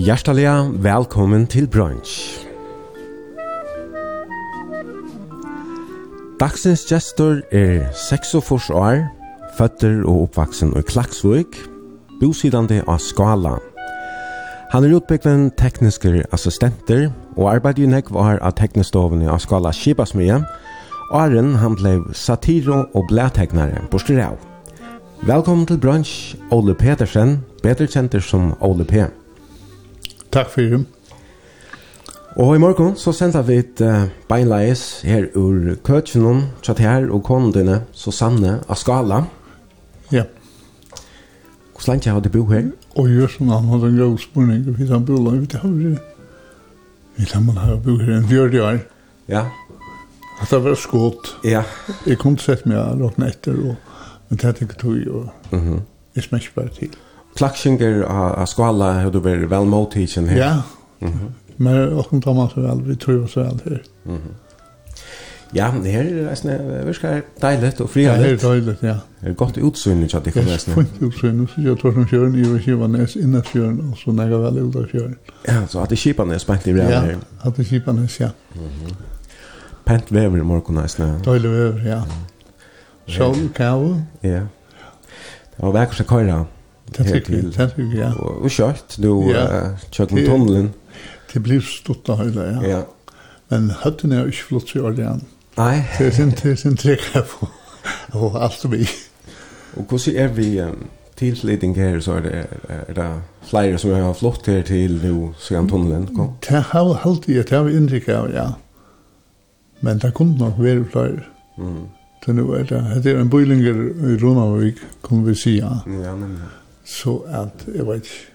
Hjertelig velkommen til brunch. Dagsens gestor er 46 år, føtter og oppvaksen i Klaksvøk, bosidande av Skala. Han er utbyggven tekniske assistenter og arbeider i nekv var av teknistovene av Skala Kibasmye. Åren han ble satiro og blætegnare på Styrau. Velkommen til brunch, Ole Petersen, bedre kjenter som Ole P. Takk for det. Og i morgen så sender vi et uh, beinleis her ur køtjenon, tjatt her og kondene, Susanne skala. Ja. Hvor lenge har du bo her? Og gjør som han hadde en god spørning, vi har bo her, vi har bo her, vi har bo her en fjørde år. Ja. At det var skått. Ja. Jeg kunne sett meg råkne etter, og, men det hadde ikke tog, og mm -hmm. jeg smekker bare til. Ja klaxinger av skala har du vært vel mot her. Ja. Mhm. Mm Men och tar man så vel, vi tror oss vel her. Mhm. Mm ja, det här är nästan verkar dejligt och fria lite. Det är dejligt, ja. Det är gott utsyn i chatten för nästan. Fint utsyn så jeg tror som kjøren, i och kiva nes innan kjøren, og så när vel ut av kjøren. Ja, så at det kipan näs på det blir. Ja, at det kipan nes, ja. Mhm. Pent vever i morgen, nästan. Dejligt vever, ja. Sjål, kav. Ja. Det var verkligen köra. Mhm. Det tycker til. det er ja. Og kjørt, du ja. nu kjørt med tunnelen. Det blir stått av hela, ja. ja. Men høyden er jo ikke flott så ordentligt. Nei. Det er sin, det er sin trekk her på. på alt vi. Og hvordan er vi um, tilslidning her, så er det, er det flere som har flott her til nå, siden tunnelen kom? Det har alltid, det har vi inntrykk av, ja. Men det kunne nok være flere. Mm. Så nå er det, det er en bøylinger i Ronavik, kan vi si, ja. Ja, nemlig. Så at, jeg vet ikke.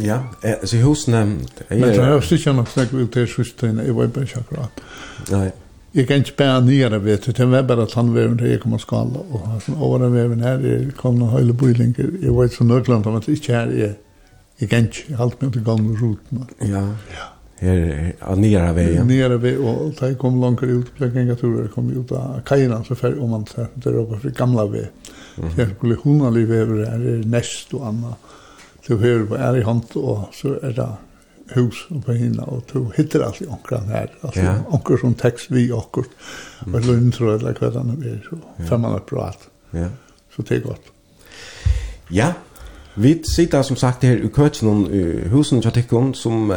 Ja, så husene... Jeg, Men det har jo ikke nok snakket ut til søstene, jeg var bare ikke akkurat. Nei. Jeg kan ikke bare nyere, vet du, det var bare tannveven til jeg kom og skala, og sånn årenveven her, jeg kom noen høyle bøylinger, jeg var ikke så nøkland om at ikke her er, jeg kan ikke, jeg halte med til gamle ruten. Ja, ja. Her av ja. Nere Nyare og da jeg kom långt ut på gänga turer kom ut av kajerna så fer om man ser det er råkar för gamla vägen. Det er skulle hundra liv over her, er nest og anna. Du hører på er i hånd, og så er det hus og på hinna, og du hittar alltid onkran her. Altså, ja. onkran som tekst vi okkurt, og lund tror jeg, eller hva det er, så ja. får man et bra alt. Ja. Så det er godt. Ja, Vi sitter som sagt her i køtjen i husen til Tikkun, som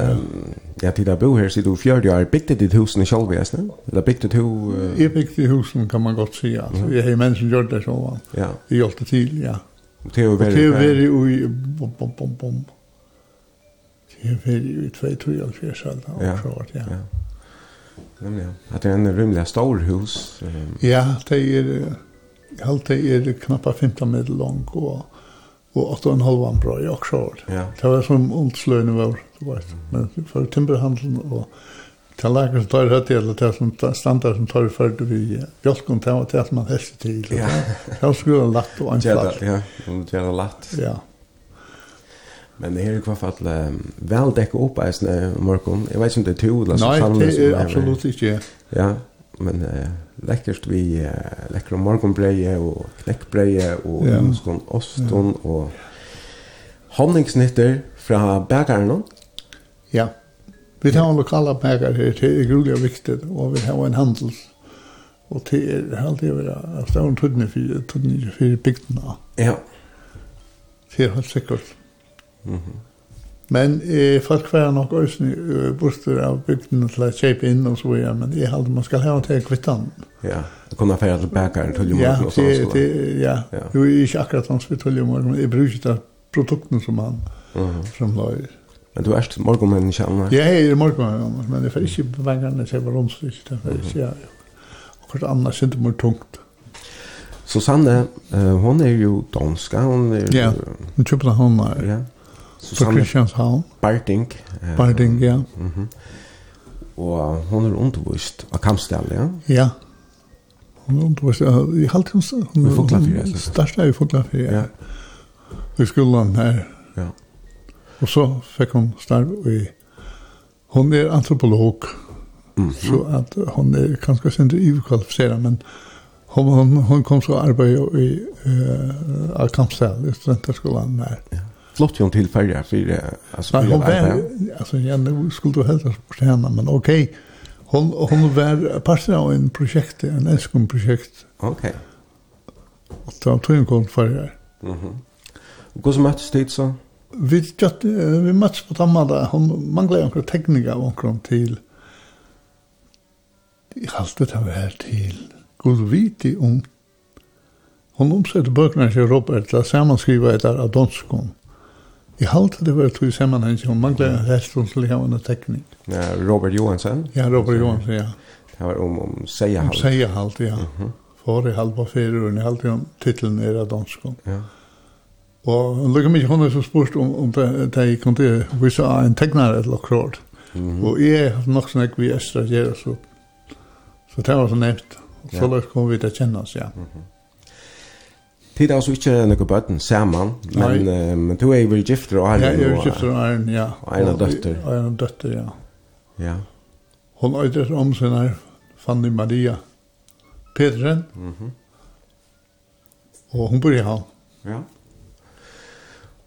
ja, til der bo her, sitter du fjørde år, bygde ditt husen i Kjallvesen? Eller bygde du... Jeg bygde husen, kan man godt si, altså. Jeg har mennesker gjort det så, ja. Jeg hjalp det til, ja. Det er jo veldig... Det er veldig i... Bom, bom, bom, bom. Det er veldig i 2-3-4 alt, ja. Ja, ja. Nemlig, ja. At det er en rymlig stor hus. Ja, det er... Alt det er knappa 15 meter lang, og og 8,5 bra i Oxford. Ja. Det var som ondsløyne var, du vet. Men for timberhandelen og til lager som tar høyt eller til som standard som tar for du i bjølken til og til at man helst til. Ja. Det var skru en latt og en. Ja, det var latt. Ja. Men det her er i hvert fall um, vel dekket opp eisene, Morkon. Jeg vet ikke om det er to, eller så Nei, det er absolutt ikke. Ja, men... Uh, läckert vi äh, läckra morgonbreje och knäckbreje och ja. skon oston ja. och honningsnitter från bägaren. Ja. Vi tar en lokala bägare här till är gruliga viktigt och vi har en handel och till er alltid det vara att det är för tunne för bygden. Ja. Det är helt säkert. Mhm. Mm Men eh, folk var nok også uh, borster av bygden til å kjøpe inn og så videre, men jeg halte man skal ha til kvittan. Ja, og kunne feire til bækeren til morgen og sånn. Ja, ja. ja. Jo, ikke akkurat hans vi til morgen, men jeg bruker ikke produktene som han uh -huh. Men du er ikke morgenmenneske annars? Ja, jeg er morgenmenneske, men jeg får ikke bevegerne til å hver omstrikt, det får ikke ja. Og hvert annet synes det mer tungt. Susanne, uh, hon er jo danska, hon er... Ja, hun kjøper henne, ja. Susanne på Kristianshavn. Barting, Eh, Barding, ja. Mm -hmm. Og hun er undervist av Kamsdal, ja? Ja. Hun er undervist av, i halvt hun, hun, hun, hun startet i Foglafyr, ja. I skolan her. Ja. Og så fikk hun starv i, hun er antropolog, mm -hmm. så at hun er kanskje sindri iverkvalifiseret, men hon hon hon kom så arbeid i eh uh, Kampstad i studenterskolan her. Ja flott ju till färja för alltså Nej, hon var alltså jag skulle du hälsa på henne men okej. Hon hon var partner av en projekt, en älskon projekt. Okej. Okay. Och då tog hon kom färja. Mhm. och hur som möttes det så? Vi just vi möttes på Tamada. Hon manglade några tekniker och kom till i haltet av til till Gulviti om Hon omsätter bøkene til Robert til å sammenskrive etter av danskene. Jeg halte det var to i sammanhang som mangler helt rundt til å ha en teknikk. Ja, Robert Johansson? Ja, Robert Johansson, ja. Det var om, om seierhalt. Om seierhalt, ja. Mm -hmm. For i halva fyrir, år, i halte om titlen er av dansk. Ja. Og lukka hun er så spørst om, om det, det jeg kom til å vise av en tegnare et lakråd. Mm -hmm. Og jeg har nok snakk vi estra gjør, så, så det var så nevnt. Og så ja. løs kom vi til å kjenne oss, ja. Mm -hmm. Tid er altså ikke noe bøtten sammen, men, uh, men du er jo gifter og Arne. Ja, jeg er gifter og Arne, ja. Og en av døtter. Og en av døtter, ja. Ja. Hun øyder om sin her, Fanny Maria Pedersen. Mm -hmm. Og hun bor i Havn. Ja.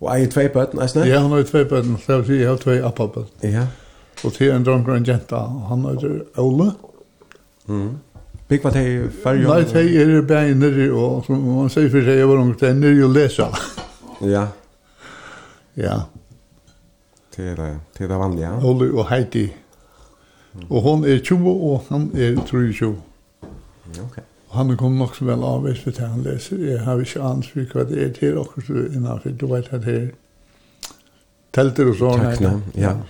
Og eier tvei bøtten, er det? Ja, hun har tvei bøtten, så jeg vil si jeg har tvei appabøtten. Ja. Og til en dronk og en jenta, han øyder Ole. Mm. Big vad det för jag. Nej, det är det bänder och som man säger för sig var ungt ännu ju läsa. Ja. Ja. Det är det. Det är det vanliga. Olle och Heidi. Och hon är 20 och han är 23. Ja, okej. Han kom nog så väl av vet för han läser. Jag har ju ans för vad det är till och så innan för du vet att det är tälter och sånt. Ja, ja.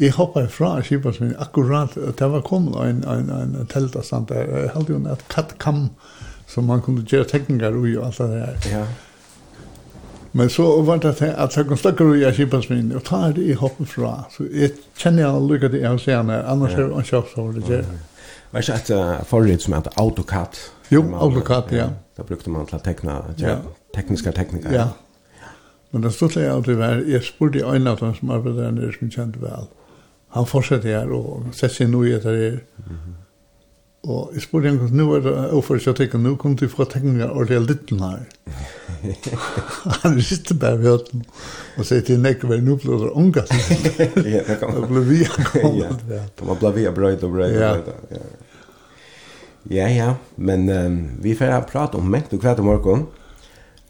Jeg hoppet fra kjipas min akkurat, det var kommet en, en, en telt og sånt der. Jeg hadde jo en kattkam som man kunne gjøre tekninger ui og alt det der. Ja. Men så var det til at jeg kunne snakke ui av kjipas min, og ta det jeg hoppet fra. Så jeg kjenner jeg lykket det jeg ser henne, annars er det en kjøp som det gjør. Var det ikke et forrige som heter AutoCAD? Jo, AutoCAD, ja. Da brukte man til å tekne, tekniske teknikker. Ja. Men det stod jeg alltid var, jeg spurte i øynene som arbeider der nere som kjente vel han fortsätter här och sätter sig nu i det här. Och jag spår egentligen nu är det oförst jag tycker nå kommer du få tekninger og det är liten her. han sitter bara vid höten och säger till Neck vad nu blir det unga. Ja, det kan man. blir vi. Ja, man blir vi bröjt och bröjt. Ja. Ja, ja. Men um, vi får prata om mäkt och kvart om morgon.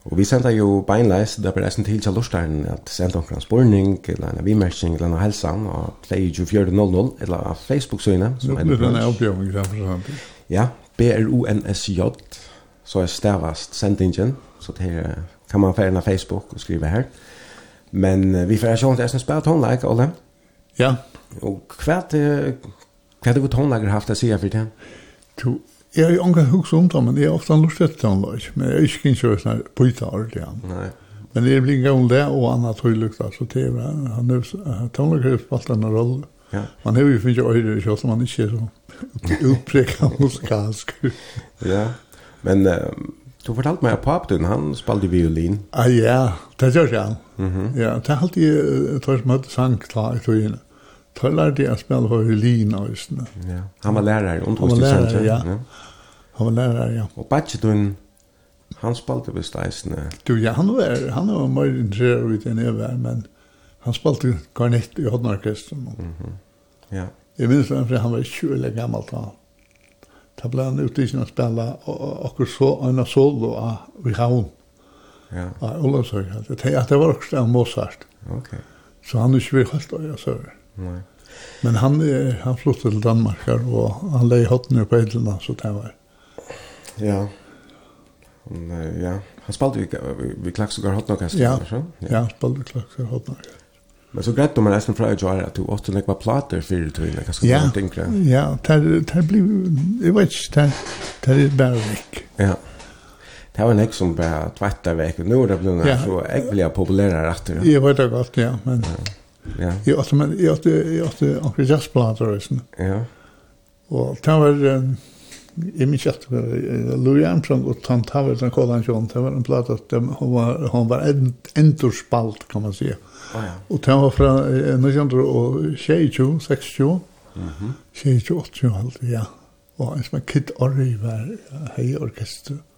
Og vi sender jo beinleis, det blir eisen til til Lorstein at sender omkring en spurning, eller en vimersing, eller en helsan, og play 24.00, eller av Facebook-søgne. Nå blir det en avbjøring, for eksempel. Ja, B-R-O-N-S-J, så er stavast sendingen, så det kan man fære Facebook og skrive her. Men vi får sjå om det er en spært Olle. Ja. Og hva er det vi håndleik har haft å si for det? To, Jeg har jo anker hukst om det, men jeg har ofte lurt etter han løs. Men jeg er ikke ikke sånn bøyta ordentlig han. Nei. Men jeg blir gammel det, og han har tøylukt, altså til det. Han har tøylukt har spalt denne rolle. Ja. Man har jo finnet øyre, ikke som man ikke er så utprekket musikalsk. ja, men uh, du fortalte meg at papen, han spalte violin. Ah, ja, det gjør jeg. Mm -hmm. Ja, det er alltid, jeg tror jeg som hadde sang klar i tøyene. Da lærte jeg å spille for violin og sånn. Ja. Han var lærer, omtåst i Sandra. Ja. ja. Han var lærer, ja. Og Batchetun, han spalte ved eisene. Du, ja, han var, han var mer interessert ut enn jeg var, men han spalte garnett i Hodnorkestren. Mm -hmm. Ja. Jeg minns for han var 20 eller gammel da. Da ble han ute i sin å spille og akkur så, en solo av i havn. Ja. Av Olavsøk. Det var også en Mozart. Ok. Så han er ikke vi holdt å gjøre søren. Nej. Men han han flyttet til Danmark her, og han lei hotten på Edlena så det var. Ja. Han, ja, han spalte vi vi klaxar hotten kanske ja. så. Ja, han ja spelade klaxar hotten. Men så greit om man nesten fra i gjøre at du åtte nekva plater fyrir tøyne, hva skal du tenke? Ja, det blir, jeg vet ikke, det er bare vekk. Ja, det var nek som bare tvetta vekk, og nå er det blivna så ekvelig populære retter. Jeg vet det godt, ja, men... Ja. Ja. Jeg åtte, men jeg åtte, jeg åtte anker jazzplater og sånn. Ja. Og det var, jeg minns ikke Louis Armstrong og Tom Tavert, den kallet John, det var en plate, han var, han var endorspalt, kan man säga. Oh, ja. Og det var fra 1922, 26, mm -hmm. 28, ja. Og en som er Kid Orri var hei orkester. Mm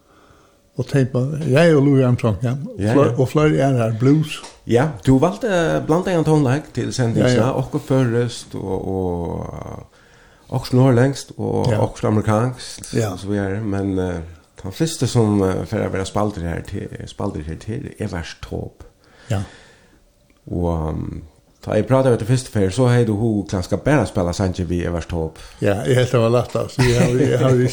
og tenk på jeg og Louis Armstrong, ja. ja, ja. Og flere er her blues. Ja, du valgte blant annet håndlegg til sendingsene, ja, ja. og først, og, og och snor längst och ja. och amerikanskt ja. så vi är men uh, de flesta som uh, för att vara spalter här till spalter här till är värst topp. Ja. Och um, Ta jag pratade vet först fer, så hej du hur kan ska spela Sanchez vi Evers topp. Ja, jag helt var lätt att se hur jag har ju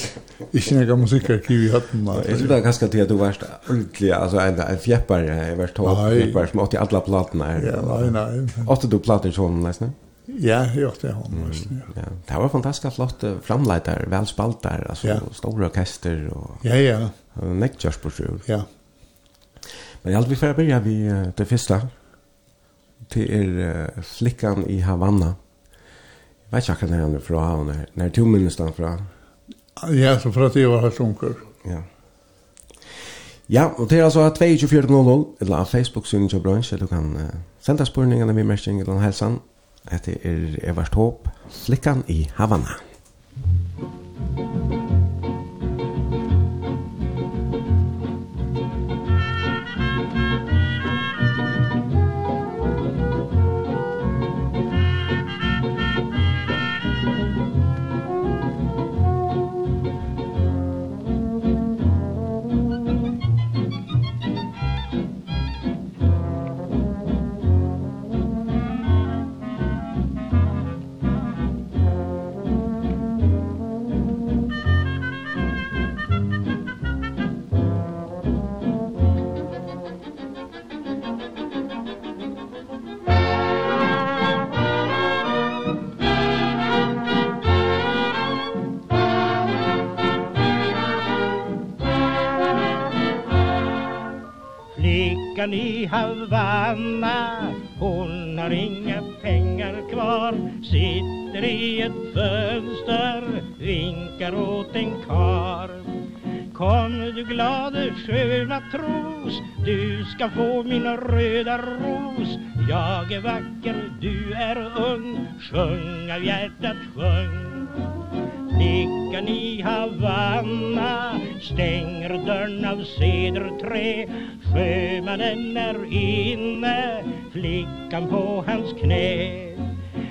inte några musikarkiv i hatten. Jag tror det ganska till at du varst ordentligt altså en en fjäppare överst topp. Fjäppare som åt i alla her. Ja, nej nej. Åt du plattor som nästan? Ja, jag åt det hon nästan. Ja, det var fantastiskt flott framleitar, väl spaltar, där alltså ja. stora orkester och Ja, ja. Neck Josh på sjön. Ja. Men jag hade vi för börja vi det första det er uh, flickan i Havanna. Jeg vet ikke hva det er fra Havanna. Når du minnes den fra? Ja, så för at jeg var helt unker. Ja. Ja, og det er altså 2400, eller Facebook-synet til bransje, du kan uh, sende spørningene vi mersing eller helsen. Hette er Evert Håp, flickan i Havanna. Anna Hon har inga pengar kvar Sitter i ett fönster Vinkar åt en kar. Kom du glade sköna tros Du ska få min röda ros. Jag är vacker, du är ung Sjung av hjärtat, sjung. Flickan i Havanna Stänger dörren av cederträ. Sjömannen är inne, flickan på hans knä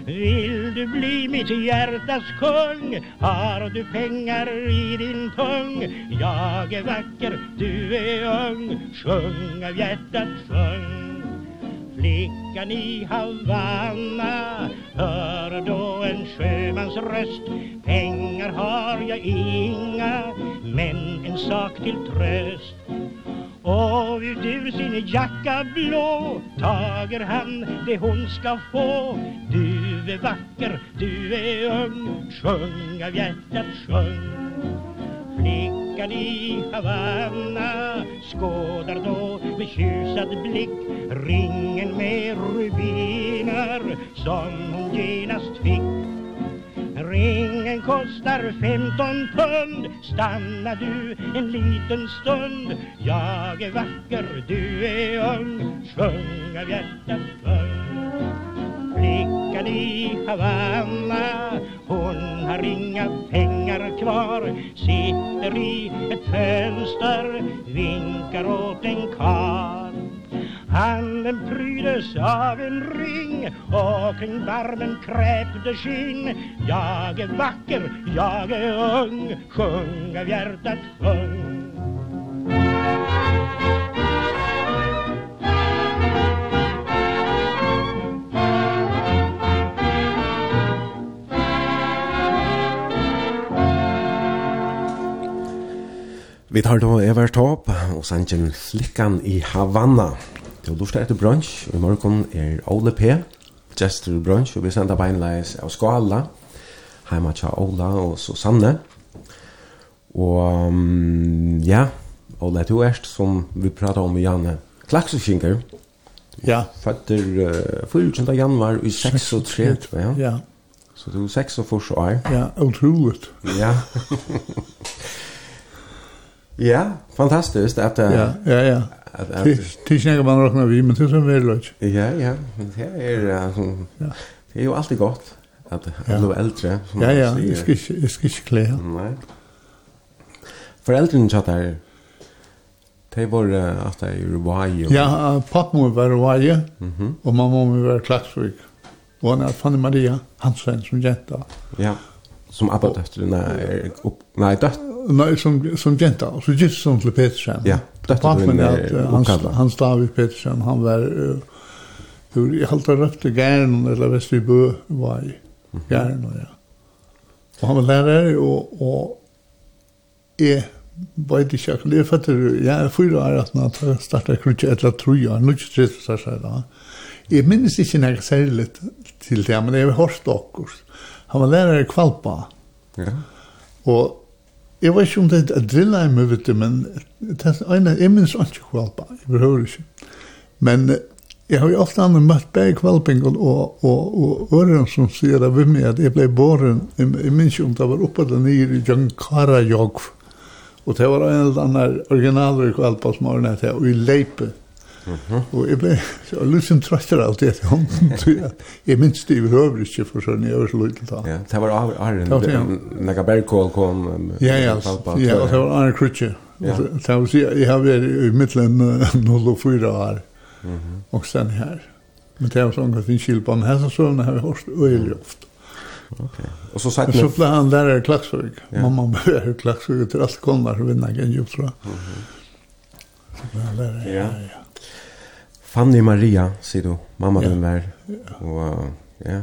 Vill du bli mitt hjärtas kung? Har du pengar i din tung? Jag är vacker, du är ung Sjung av hjärtat, sjung Flickan i Havanna Hör då en sjömans röst Pengar har jag inga Men en sak till tröst Och ut ur sin jacka blå. Tager han det hon ska få Du är vacker, du är ung. Sjung av hjärtat, sjung. Flickan i Havanna. Skådar då med tjusad blick Ringen med rubiner Som hon genast fick Ringen kostar 15 pund. Stanna du en liten stund. Jag är vacker, du är ung. Sjung av hjärtat, sjung flickan i Havanna. Hon har inga pengar kvar Sitter i ett fönster Vinkar åt en kar Handen prydes av en ring Och kring varmen kräpte skinn. Jag är vacker, jag är ung Sjung av hjärtat, sjung. Vi tar då Evert Top og sangen Flickan i Havana. Det er lustig etter brunch, og i morgen er Ole P. Jester brunch, og vi sender beinleis av Skala, heima tja Ola og Susanne. Og um, ja, Ola, du erst som vi pratar om i Janne, Klaksefingер. Ja. Føtter uh, 14. januar i 36, ja. Ja. Så du er 46 år. Ja, otroligt. Ja. Ja, fantastiskt att Ja, ja, ja. Det snackar man räknar vi men det som väl låt. Ja, ja, men det är det är ju alltid gott att att bli äldre. Ja, ja, det ska det ska klä. Nej. Föräldrarna chattar. De var att det är Uruguay. Ja, pappa var Mhm. och mamma var Klaxvik. Och hon är Fanny Maria Hansen som jenta. Ja, som abbat efter den här, nej, dött Nei, som, som jenta, og så gitt som til Petersen. Ja, dette er min oppgave. Hans David Petersen, han var, uh, jeg halte røpte gæren, eller Vestibø var i gæren, ja. Og han var lærere, og, og jeg vet ikke akkurat, jeg fatter, jeg er fyra år at han startet krutje, eller tru år, nu ikke tredje startet da. Jeg minnes ikke noe særlig til det, men jeg har hørt dere. Han var lærere i Kvalpa. Ja. Og Jeg vet ikke om det er drilla i meg, vet du, men det er en jeg minns ikke kvalpa, jeg behøver ikke. Men jeg har jo ofte andre møtt begge kvalpingen og, og, og øren som sier det ved meg at jeg ble båren, jeg jeg minns ikke om det var oppe eller nere i Jankara Jogv, og det var en eller annen originaler kvalpa som var nært her, og i leipe, Og jeg ble så litt som trøster alt det til hånden. Jeg Jeg minns det i behøver ikke for sånn jeg var så liten da. Ja, det var Arjen, når Bergkål kom. Ja, ja, ja, og det var Arne Krutje. Det var si, jeg har vært i midtelen 4 år, og sen her. Men det var sånn at vi skil på den hese søvnene har vi hørt øyelig ofte. Okay. Och så sagt så ble han lærer i Ja. Mamma ble lærer i Klaksvøk til alt kånner vinner ikke en jobb, tror jeg. Så ble han lærer i Klaksvøk. Fanny Maria, sier du. Mamma ja. din var. Och ja.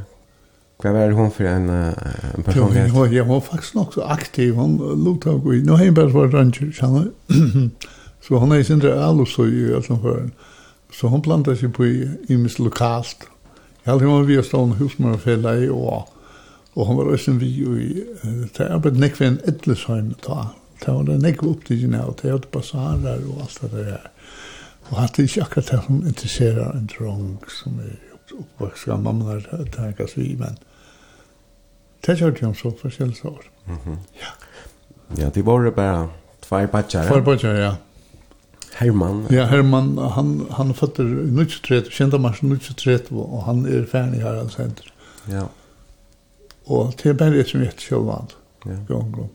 Hva var hon for en, uh, en personlighet? Hon, ja, hon var faktisk nok så aktiv. Hon låg av gå har Hon bare vært ranger, kjenner. Så hon i sin real alldeles så i alt som før. Så hon plantade seg på i, i mis lokalt. Jeg hade hon via stående husmörfälla i och Og han var også vi i, det arbeidde nekve en edlesheim ta. Det var det nekve opptidgjene av, det var basarer og alt det der. Og hatt er ikke akkurat det som interesserer en drong som er oppvokst av mamma der tenkas vi, men det kjørte jo om så forskjellig så år. Ja. Ja, det var det bare tvær badger. Tvær badger, ja. Herman. Ja, Herman, han, han er født i 1930, kjente mars 1930, og han er ferdig her, han sender. Ja. Og det er bare det som heter Kjølvand. Ja. Gång, gång.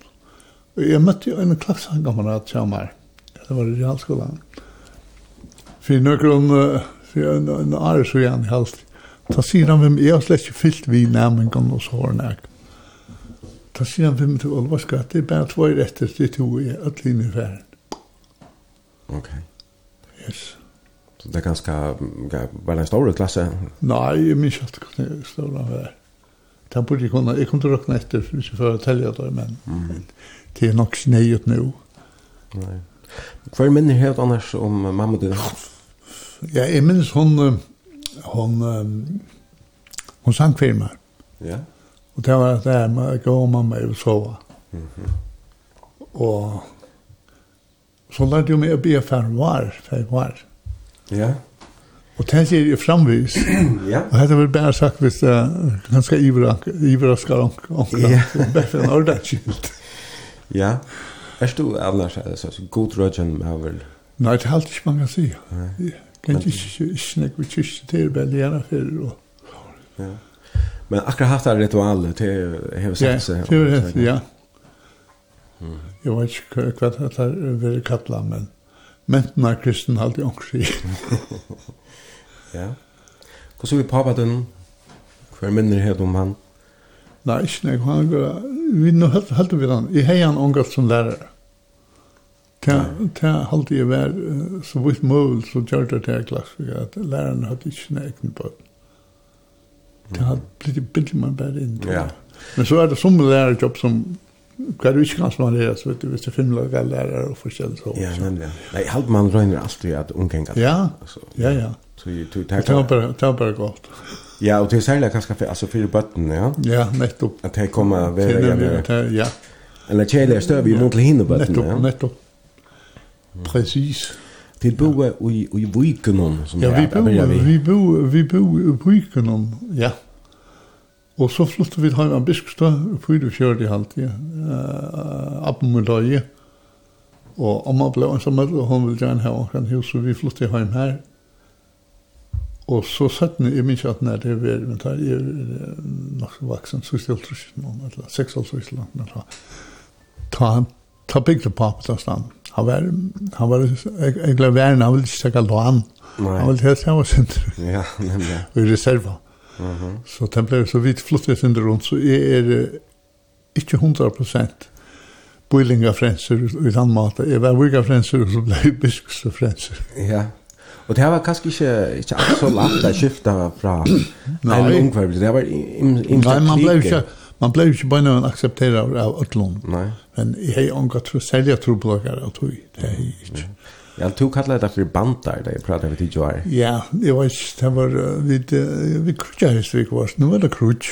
Og jeg møtte jo en klasse, en kamerat, Kjamar. Det var i realskolen. Ja för några för en en är så igen helst. Ta sig han vem är slett fyllt vi namn kan oss hörna. Ta sig han vem till Olva ska det bara två rätter det två i att linje färd. Okej. Yes. Så det är ganska var det en stor klasse? Nej, jag minns inte hur det stod där. Den borde kunna, jag kunde räkna efter för att tälja det, men det är nog snöjt nu. Nej. Hva er minner helt annars om mamma din? Ja, jeg minnes hon hon, hon sang firma. Ja. Og det var det her med at og mamma er sova. Mm -hmm. Og så lærte jeg meg å be for var, for var. Ja. Og det sier jeg framvis. ja. Og dette vil bare sagt hvis det er ganske ivra, ivra skal onk, onk, onk, onk, onk, onk, Ja. Er du annars altså, god rødgen med vel? Nei, det er alltid ikke mange å si. Jeg kan ikke ikke snakke med kyrkje til veldig gjerne for. og Ja. Men akkurat haft det ritualet til hevselse. Ja, det er ja. Jeg vet ikke hva det er vært kattla, men menten av kristen har alltid ångst i. Ja. Hvordan er vil pappa den? Hver minner het om han? Ja. Nei, ikke nek, han går, vi nå helt, helt vi jeg i heian omgått som lærere. Det halte jeg vær, så vidt mål, så gjør det til klassiker, at læreren hadde ikke nek på det. Det har man bare inn. Ja. Men så er det som lærerjobb som Hva du ikke kan som lærere, så vet du, hvis det finner laga lærere og forskjell så. Ja, nemlig. Nei, halt man røyner alltid at omkengar. Ja, ja, ja. Så det ta bare godt. Ja, og det er særlig kanske för altså för bøtten, ja. Ja, nettopp. Att det kommer att vara ja. Ja. Eller tjejer støv i mot til hinner botten. Nettopp, nettopp. Precis. Til bo i i Vikenon som Ja, vi er bo vi bo vi bo i Vikenon. Ja. Og så flyttet vi til Heimann biskstad på det fjärde halvtid, uh, Eh, upp med Och amma blev ensam og hun ville gjerne ha en hus så vi flyttade hem här. Og så satt ni, jeg minns at når det var, men da er nok så vaksen, så stilt trusjen, eller seks år så trusjen, eller ta han, ta bygde på på stedet. Han var, han var, jeg gleder verden, han ville ikke tenke lån. Han ville helst hjemme sin. Ja, nemlig. Og i reserva. Så den ble så vidt flottet sin rundt, så jeg er ikke hundra prosent boilinga frenser i den Danmark. Jeg var vika frenser, og så ble jeg biskos frenser. Ja, Og det var kanskje ikke, ikke alt så langt å skifte fra en ungvervel. Det var Nei, man ble ikke, man ble ikke bare noen akseptere av Øtlund. Nei. Men jeg har ikke tro, særlig troblokker av tog. Det er jeg ikke. Ja, du kallar det for bandar, det jeg pratet med tidlig år. Ja, det var ikke, det var, vi, vi krutja hest vi var nå var det krutj.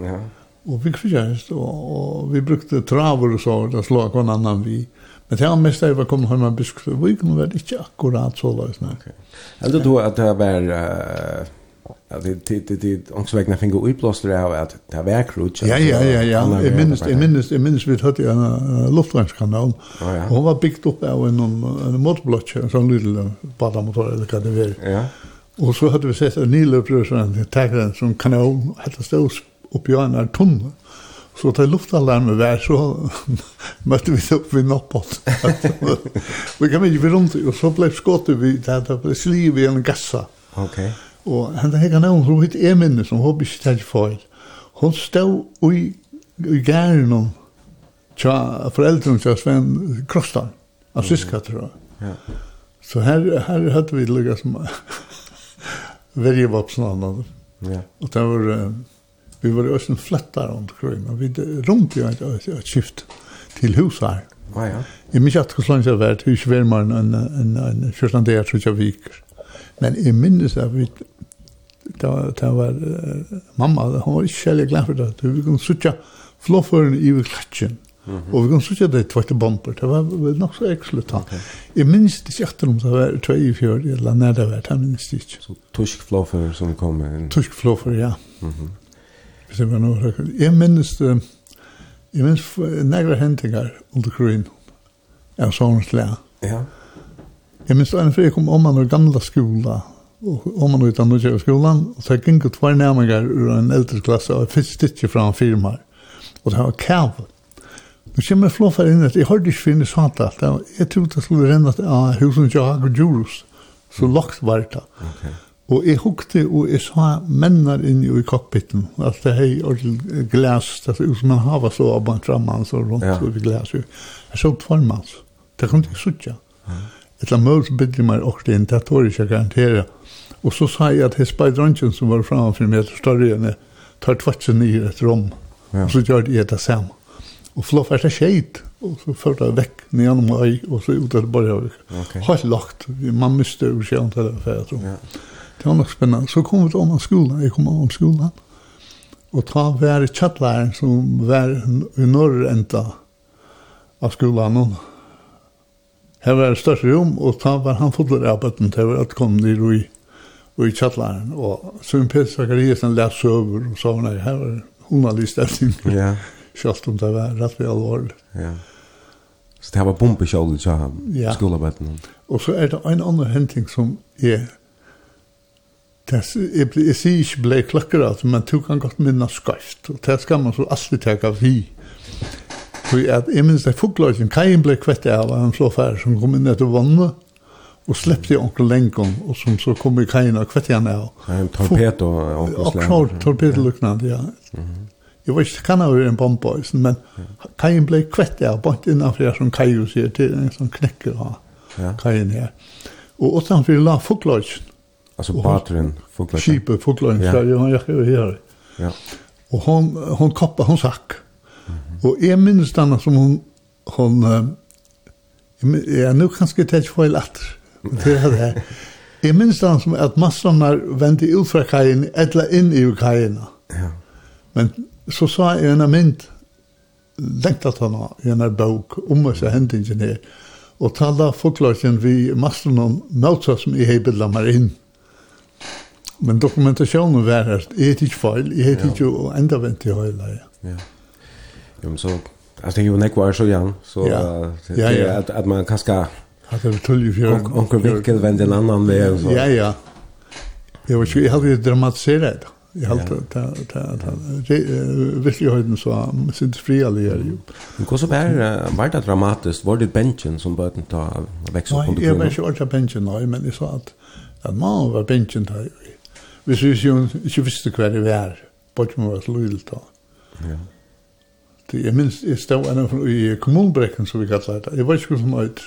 Ja. Og vi krutja hest, og, og vi brukte traver og så, det slå hver annan vi. Mm Men det mest jeg var kom hem biskup, beskrev vi kunne väl ikke akkurat så løs. nej. Eller du, at det var att det det det det också vägna fingo utblåster av att det var krutch. Ja ja ja ja. I minst i minst i minst vi hade en luftvärnskanal. Och hon var byggt upp av en en motorblock som lille bara motor eller vad det var. Ja. Och så hade vi sett en ny löprörelse, en taggare som kanon, hette stås upp i en tunnel. Så til luftalarmen var så møtte vi det opp vid Noppot. vi kan ikke rundt, og så ble skåttet vi, det ble sliv i en gassa. Ok. Og henne hekka nevn, hun hitt Emine, som håper ikke tæt feil. Hun stod i, i gæren om tja foreldrene til Sven Krostan, av syska, tror jeg. Ja. Så her, her hadde vi lukket som verje vapsna. Ja. Og det var... Uh, Vi var også en flettar rundt krøyen, og vi rundt jo et, et skift til hus her. Ah, ja. Jeg minns at hvordan jeg vært, hus var man en, en, en kjørsland der, tror jeg viker. Men jeg minns at vi, det var, det var uh, mamma, hun var ikke kjellig glad for det, vi kunne sutja flåføren i klatsjen, Og vi kunne sutja det tvarte bomber, det var nok så ekslut han. Okay. Jeg minns det ikke etter om det var tvei i fjord, eller nær det var, det minns det ikke. Så so, tusk flåfer som kom inn? Tysk flåfer, ja. Mm -hmm det var noe rakkert. Jeg minns det, jeg minns negre hendinger under krigen av sånne slag. Ja. Jeg minns en fri kom om man var gamla skola, og om man var utan nødgjøy skolan, og så gikk det tvær nærmengar ur en eldre klasse, og jeg fikk stitt fra en firma, og det var kav. Nu kommer flåfar inn, jeg hørte ikke finne sånt alt, jeg trodde det skulle renne av husen til Hager Djurus, så lagt var det. Okay. Og jeg hukte, og jeg sa mennar inn i kokpitten. at det hei ordentlig glas, det er som man hava så av man framman, så rundt ja. i glas. Jeg så tvarmans. Det kunne jeg suttja. Et la møl så bidde meg også inn, det tår ikke garantere. Og så sa jeg at hei speidrøntjen som var framfor meg etter større enn jeg, tar tvatsen i et rom. Ja. Og så gjør det det samme. Og floff er det skjeit, og så førte jeg vekk ned gjennom øy, og så ut av det bare. Okay. Helt lagt, man mister jo skjønt det, for jeg tror. Ja. Det var nok spennende. Så kom vi til om skolan, jeg kom om skolan. Og ta var kjattlæreren som var i norr enda av skolan. Her var det største rom, og ta var han fotler av bøtten til at kom ned i, i kjattlæreren. Og Søren Peter Zakariasen lær søver og sa, nei, her var hun har lyst etter. Ja. Selv om det var rett ved alvorlig. Ja. Så det var bombeskjoldet til skolen. Ja. Og så er det en annen henting som er Det er blei, jeg sier ikke blä klackar alltså men tog kan godt minna skarft, og det skal man så alltid ta av vi. Så at jeg minns det fåglarken kajen blä kvätt av en flåfær som kom inn etter vannet och släppte onkel Lengon, og som så kom i kajen og kvätt igen av. En torpedo onkel Lenkom. Ja, torpedo liknande ja. Jeg Jag ikke inte kan ha en bomb men kajen blev kvätt av, bort innanför som kajen sier til, en sån knäcker. Ja. Kajen her. Og utanför la fåglarken Alltså Patrin fåglar. Sheep fåglar så jag har jag här. Ja. Och hon hon kappar hon sack. Mm -hmm. Och är minst annars som hon hon ja nu kanske tätt fel att det här. Är minst annars som att massan när vände ut från kajen eller in i kajen. Ja. Men så sa jag en mynt lengt at han i en bok om oss hendingen her, og tala forklaringen vi massen om møtta som i heibilda meg inn. Men dokumentationen var här, jag heter inte fel, jag heter inte och enda vänt i hela. Ja. ja. Jo, men så, alltså det är ju nekvar så igen, så ja. Ja, ja. Att, att man kan ska... Att det är tullig fjörn. Och en vinkel vänder en annan väg och så. Ja, ja. Jag var ju, jag hade ju dramatiserat det. Jag har alltid ta ta ta virkelig høyden så synes fri alle gjør jo. Men hva var det var det dramatisk? Var det benchen som bøten ta vekst opp på grunn? Nei, jeg var ikke ordentlig benchen nå, men jeg sa at at man var benchen ta hvis vi ikke visste hva det var, bare må være lydel da. Ja. Det, jeg minns, jeg stod ennå i kommunbrekken, som vi kallar det. Jeg var ikke som høyt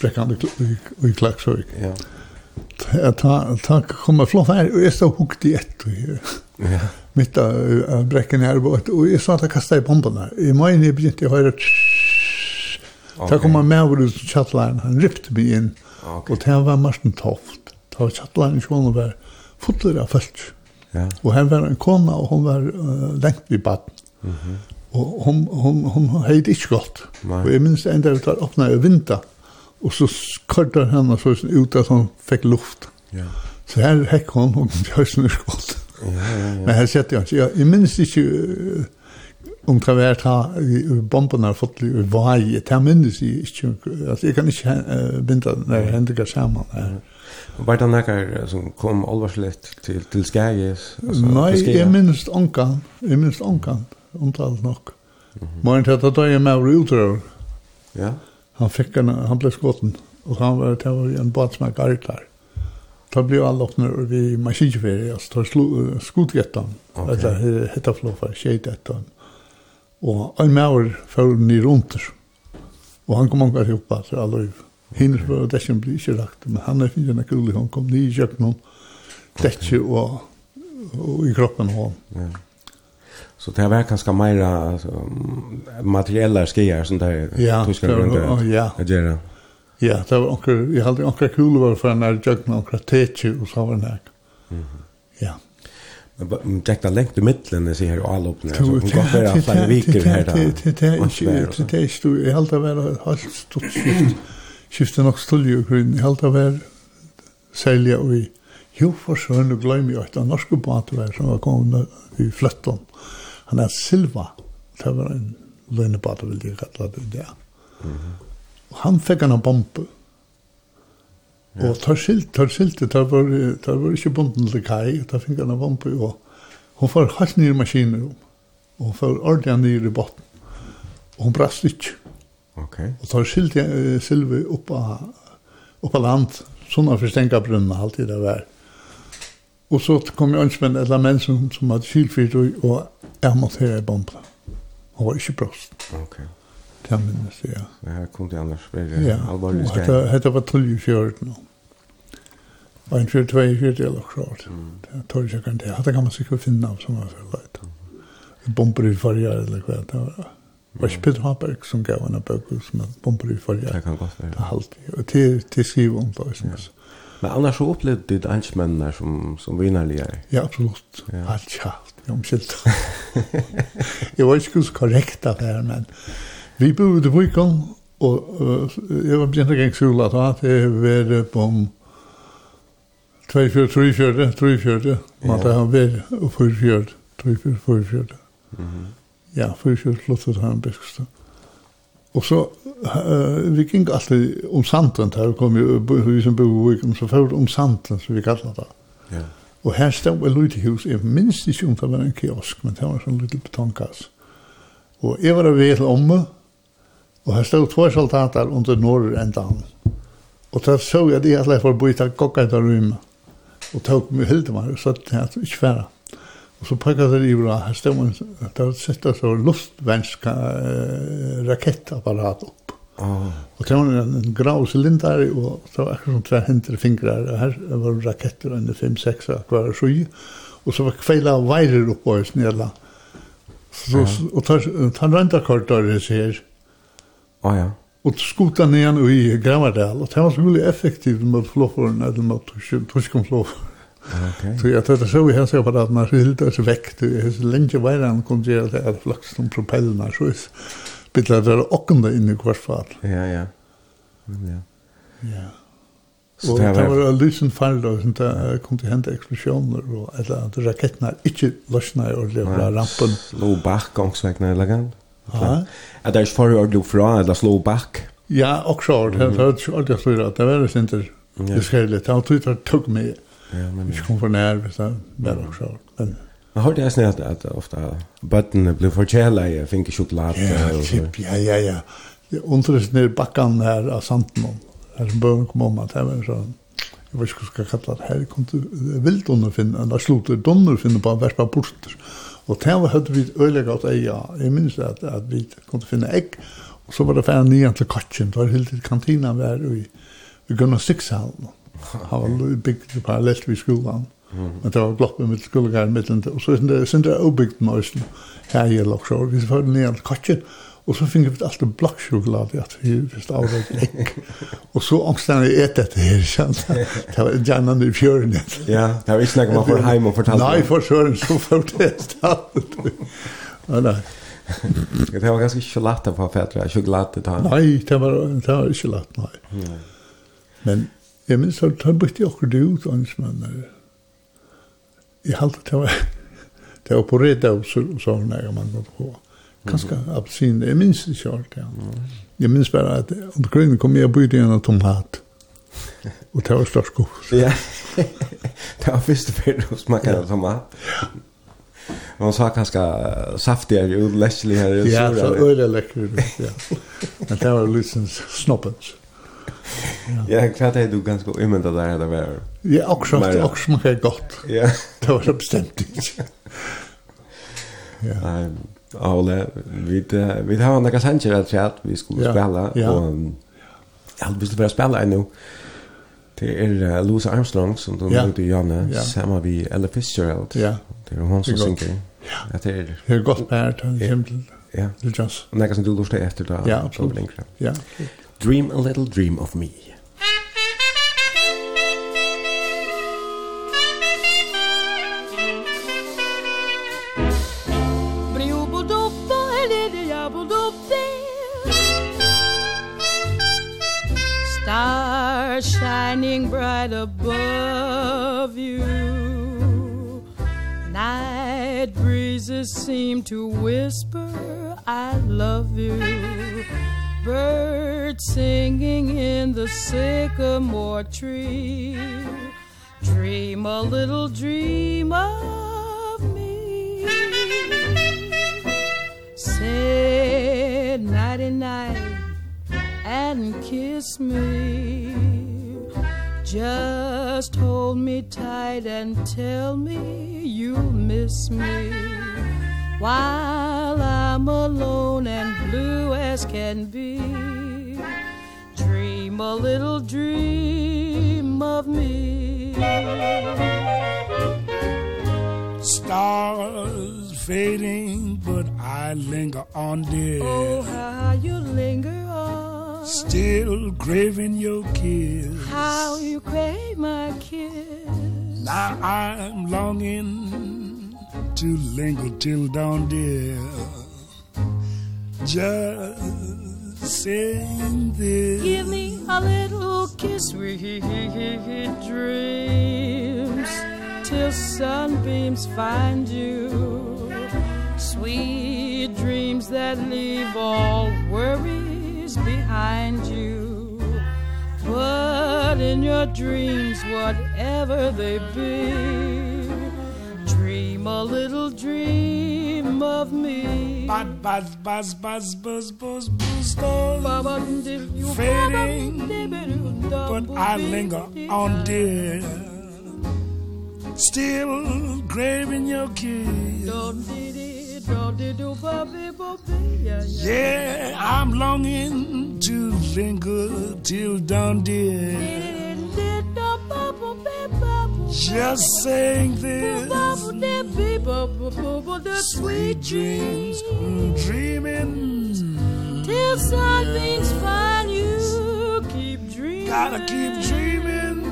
brekken i Klagsøy. Ja. Ta, ta ta kom jeg flott her, og jeg stod hukt i ett. Ja. Mitt av brekken her, og jeg sa at jeg kastet i bomben her. I morgen jeg begynte jeg høyre, Ta kom han med over ut til han ripte meg inn, og det var Martin Toft. Ta var kjattlein i skolen og bare, fuller av folk. Ja. Og her var en kona, og hun var uh, lengt i baden. Mm -hmm. Og hun, hun, hun, hun ikke godt. Nei. Og jeg minns enda vi tar åpna i vinda, og så skorter henne så ut at hun fikk luft. Ja. Så her hekk hun, hun høysen er godt. Ja, ja, ja. Men her sette jeg, jeg, jeg minns ikke uh, om det var ta bomben har fått i vei, det minns jeg ikke, altså jeg kan ikke uh, vinda når hendinger sammen her. Ja. Var det några som kom allvarsligt till till Skages? Alltså, Nej, jeg minns onkan. Jeg minns onkan. omtalt nok. Mm -hmm. Men det hade jag med utrör. Ja. Han fikk en, han ble skotten Og han var det var en båt som gick där. Da ble alla öppna och vi maskinfärja altså da slog skotjätten. Okay. Alltså hetta floffa skit ettan. Och en maur föll ner rundt. Og han kom omkring ihop så alltså. Hinner var det som blir ikke rakt, men han er finnet en kul, han kom nye i kjøkkenen, dette og, og i kroppen av Ja. Så det var kanskje mer alltså, materiella skier som det ja, tyskar rundt att ja. göra. Ja, det var onker, jeg hadde onker kul var för när jag med onker tetje og så var det här. Mm. Ja. Men det är längt i mitten när jag ser alla upp när så hon går för att flera veckor här där. Det är inte det er ikke, är inte jag hade varit helt stort skift skifte nok stulje og grunn i halda vær, selja og i for og gløym at den norske badvær som var kommet i fløtten Han er Silva, det var en løgnebadvær, vil jeg kalla det Og Han fikk han en bombe. Og tar skilt, tar skilt, tar var, tar var ikke bunden til kai, tar fikk han en bombe, og hun får halvt nye maskiner, og hun får ordentlig nye i botten. Og hun brast ikke. Okay. Og tar skilt uh, Silvi opp av opp av land, sånne at forstenka brunnen alltid det var. Og så kom jeg ønske et eller menn som, som hadde skilfyrt og, og jeg måtte høre i bombla. Han var ikke brost. Ok. Det er minnes det, ja. Det her kom til annars veldig ja. alvorlig stein. Ja, dette var tullig i fjøret nå. Og en fjørt vei i fjørt eller klart. Det tar ikke kan det. Dette kan man sikkert finne av som man føler. Bomber i farger eller hva det var. Det Var ikke Peter Haberg som gav henne bøker som er bomber i forrige. Det kan godt være. Det er alltid. Og til, til skrive om det. Liksom. Ja. Men annars så opplevde ditt enskmennene som, som vinnerlige? Ja, absolutt. Ja. Alt kjalt. Jeg omkjelt. jeg var ikke så korrekt av det her, men vi bodde i Vikon, og uh, jeg var begynt å gjenge skole da. Det var vært på 2-4, 3-4, 3-4. Man har vært 4-4, 3-4, 4-4. Mhm ja, for ikke flottet han beskste. Og så, uh, vi gikk alltid om santen her, kom jo, vi som bo i Vikum, så ført om santen som vi kallar det. Ja. Og her stod et lite hus, jeg minst ikke om det var en kiosk, men det var en sånn liten betongkass. Og jeg var ved til omme, og her stod två soldater under norr enda han. Og så så jeg det at jeg får byta kokka etter rymmet, og tog mig hilde meg, og så at jeg ikke færre. Og så pekka det i bra, her stemmen, der sette så luftvensk rakettapparat opp. Oh. Og det var en, en grau cylinder, og det var akkurat som tver hendere fingrar, og her var raketter under 5-6 hver sju, og så var kveila veirer oppå i snedla. Så, ja. Og tar, tar randa kortdøres her. Oh, ja. Og skuta ned i Gravardal, og det var så mulig effektivt med flåforen, eller med torskomflåforene. Okay. Så jag tror så vi har sett på att man skilde oss väck. Det är så länge var han kom till att det är flax som propellerna så är bitte det åkande in i kvartfart. Ja, ja. Ja. Ja. Så det var en liten fall då som där kom till hända explosioner och eller att raketterna inte lossnade och det var rampen. slå back gångsvägna eller grann. Ja. Att det är för att du från eller slå back. Ja, också. Det var ju alltid så att det var inte. Det skulle ta ut att tog mig. Ja, men... vi kom for nær, hvis det var også. Men... Jag hörde jeg att ofta button blev för forkjela i finke sjokolade. Ja, kip, ja, ja, ja. Det undres ned bakkan her av Sandmon. Her som bøven kom om at det var sånn. Jeg vet ikke hva skal kalla det her. Kom til finna finne, eller slutter donner finne på en verspa borster. Og det var høyde vi øyelega att eia. Jeg minns at, at vi kunde finna finne egg. Og så var det færa nian til katsjen. Det var helt til kantina vi er i, i Gunnar Han var bygd parallellt vid skolan. Men det var gloppet mitt skolgar mitt og så er det det obygd med Øysten her i Loksjår. Vi var den ned kotjen, og så finner vi alltid blokksjokolade at vi visst avløp ekk. Og så ångstene jeg et dette her, kjent. Det var gjerne i fjøren. Ja, det var inte noe man får hem och fortalte. Nei, for søren, så får det stedet. Nei, nei. Det var ganska ikke på å få fætre, ikke. Nei, det var, det var ikke latt, nei. Men Jeg minns at han bytte akkurat ut hans åndsmannen. Jeg halte det var, det var på reda og så hun er man var på. Kanskje absin, jeg minns det ikke ja. Jeg minns bare at under grunnen kom jeg og bytte igjen av tomat. Og det var størst god. Ja, det var første fyrir hos makken av tomat. Man sa kanskje saftigere og lesligere. Ja, så øyre lekkere, ja. Men det var liksom snoppens. Ja, klart är du ganska imenta där det var. Ja, också det också mycket er gott. Ja. Det var så bestämt. ja. Nej, Ole, vi vi har några sanger att chat vi skulle ja. spela ja. och ja, hade visst bara spela ännu. Det är uh, Louis Armstrong som de ja. i Janne, ja. samma vi Ella Fitzgerald. Ja. Det är hon som synger. Ja. Det är det är gott par till exempel. Ja. Det just. Och nästa du lustar efter då? Ja, absolut. Ja. Dream a little dream of me. shining bright above you. Night breezes seem to whisper I love you. Birds singing in the sycamore tree. Dream a little dream of me. Say nighty night and kiss me. Just hold me tight and tell me you'll miss me. While I'm alone and blue as can be Dream a little dream of me. Stars fading but I linger on dear. Oh how you linger Still craving your kiss. How you crave my kiss. Now I'm longing To linger till dawn dear. Just saying this. Give me a little kiss We dreams Till sunbeams find you. Sweet dreams that leave all worries days behind you But in your dreams whatever they be Dream a little dream of me Buzz, buzz, buzz, buzz, buzz, buzz, buzz, buzz Fading But I linger on dear Still craving your kiss Yeah, I'm longing to linger till dawn, dear. Just saying this. Sweet dreams, dreaming. Till something's fine, you. Keep dreaming. Gotta keep dreaming.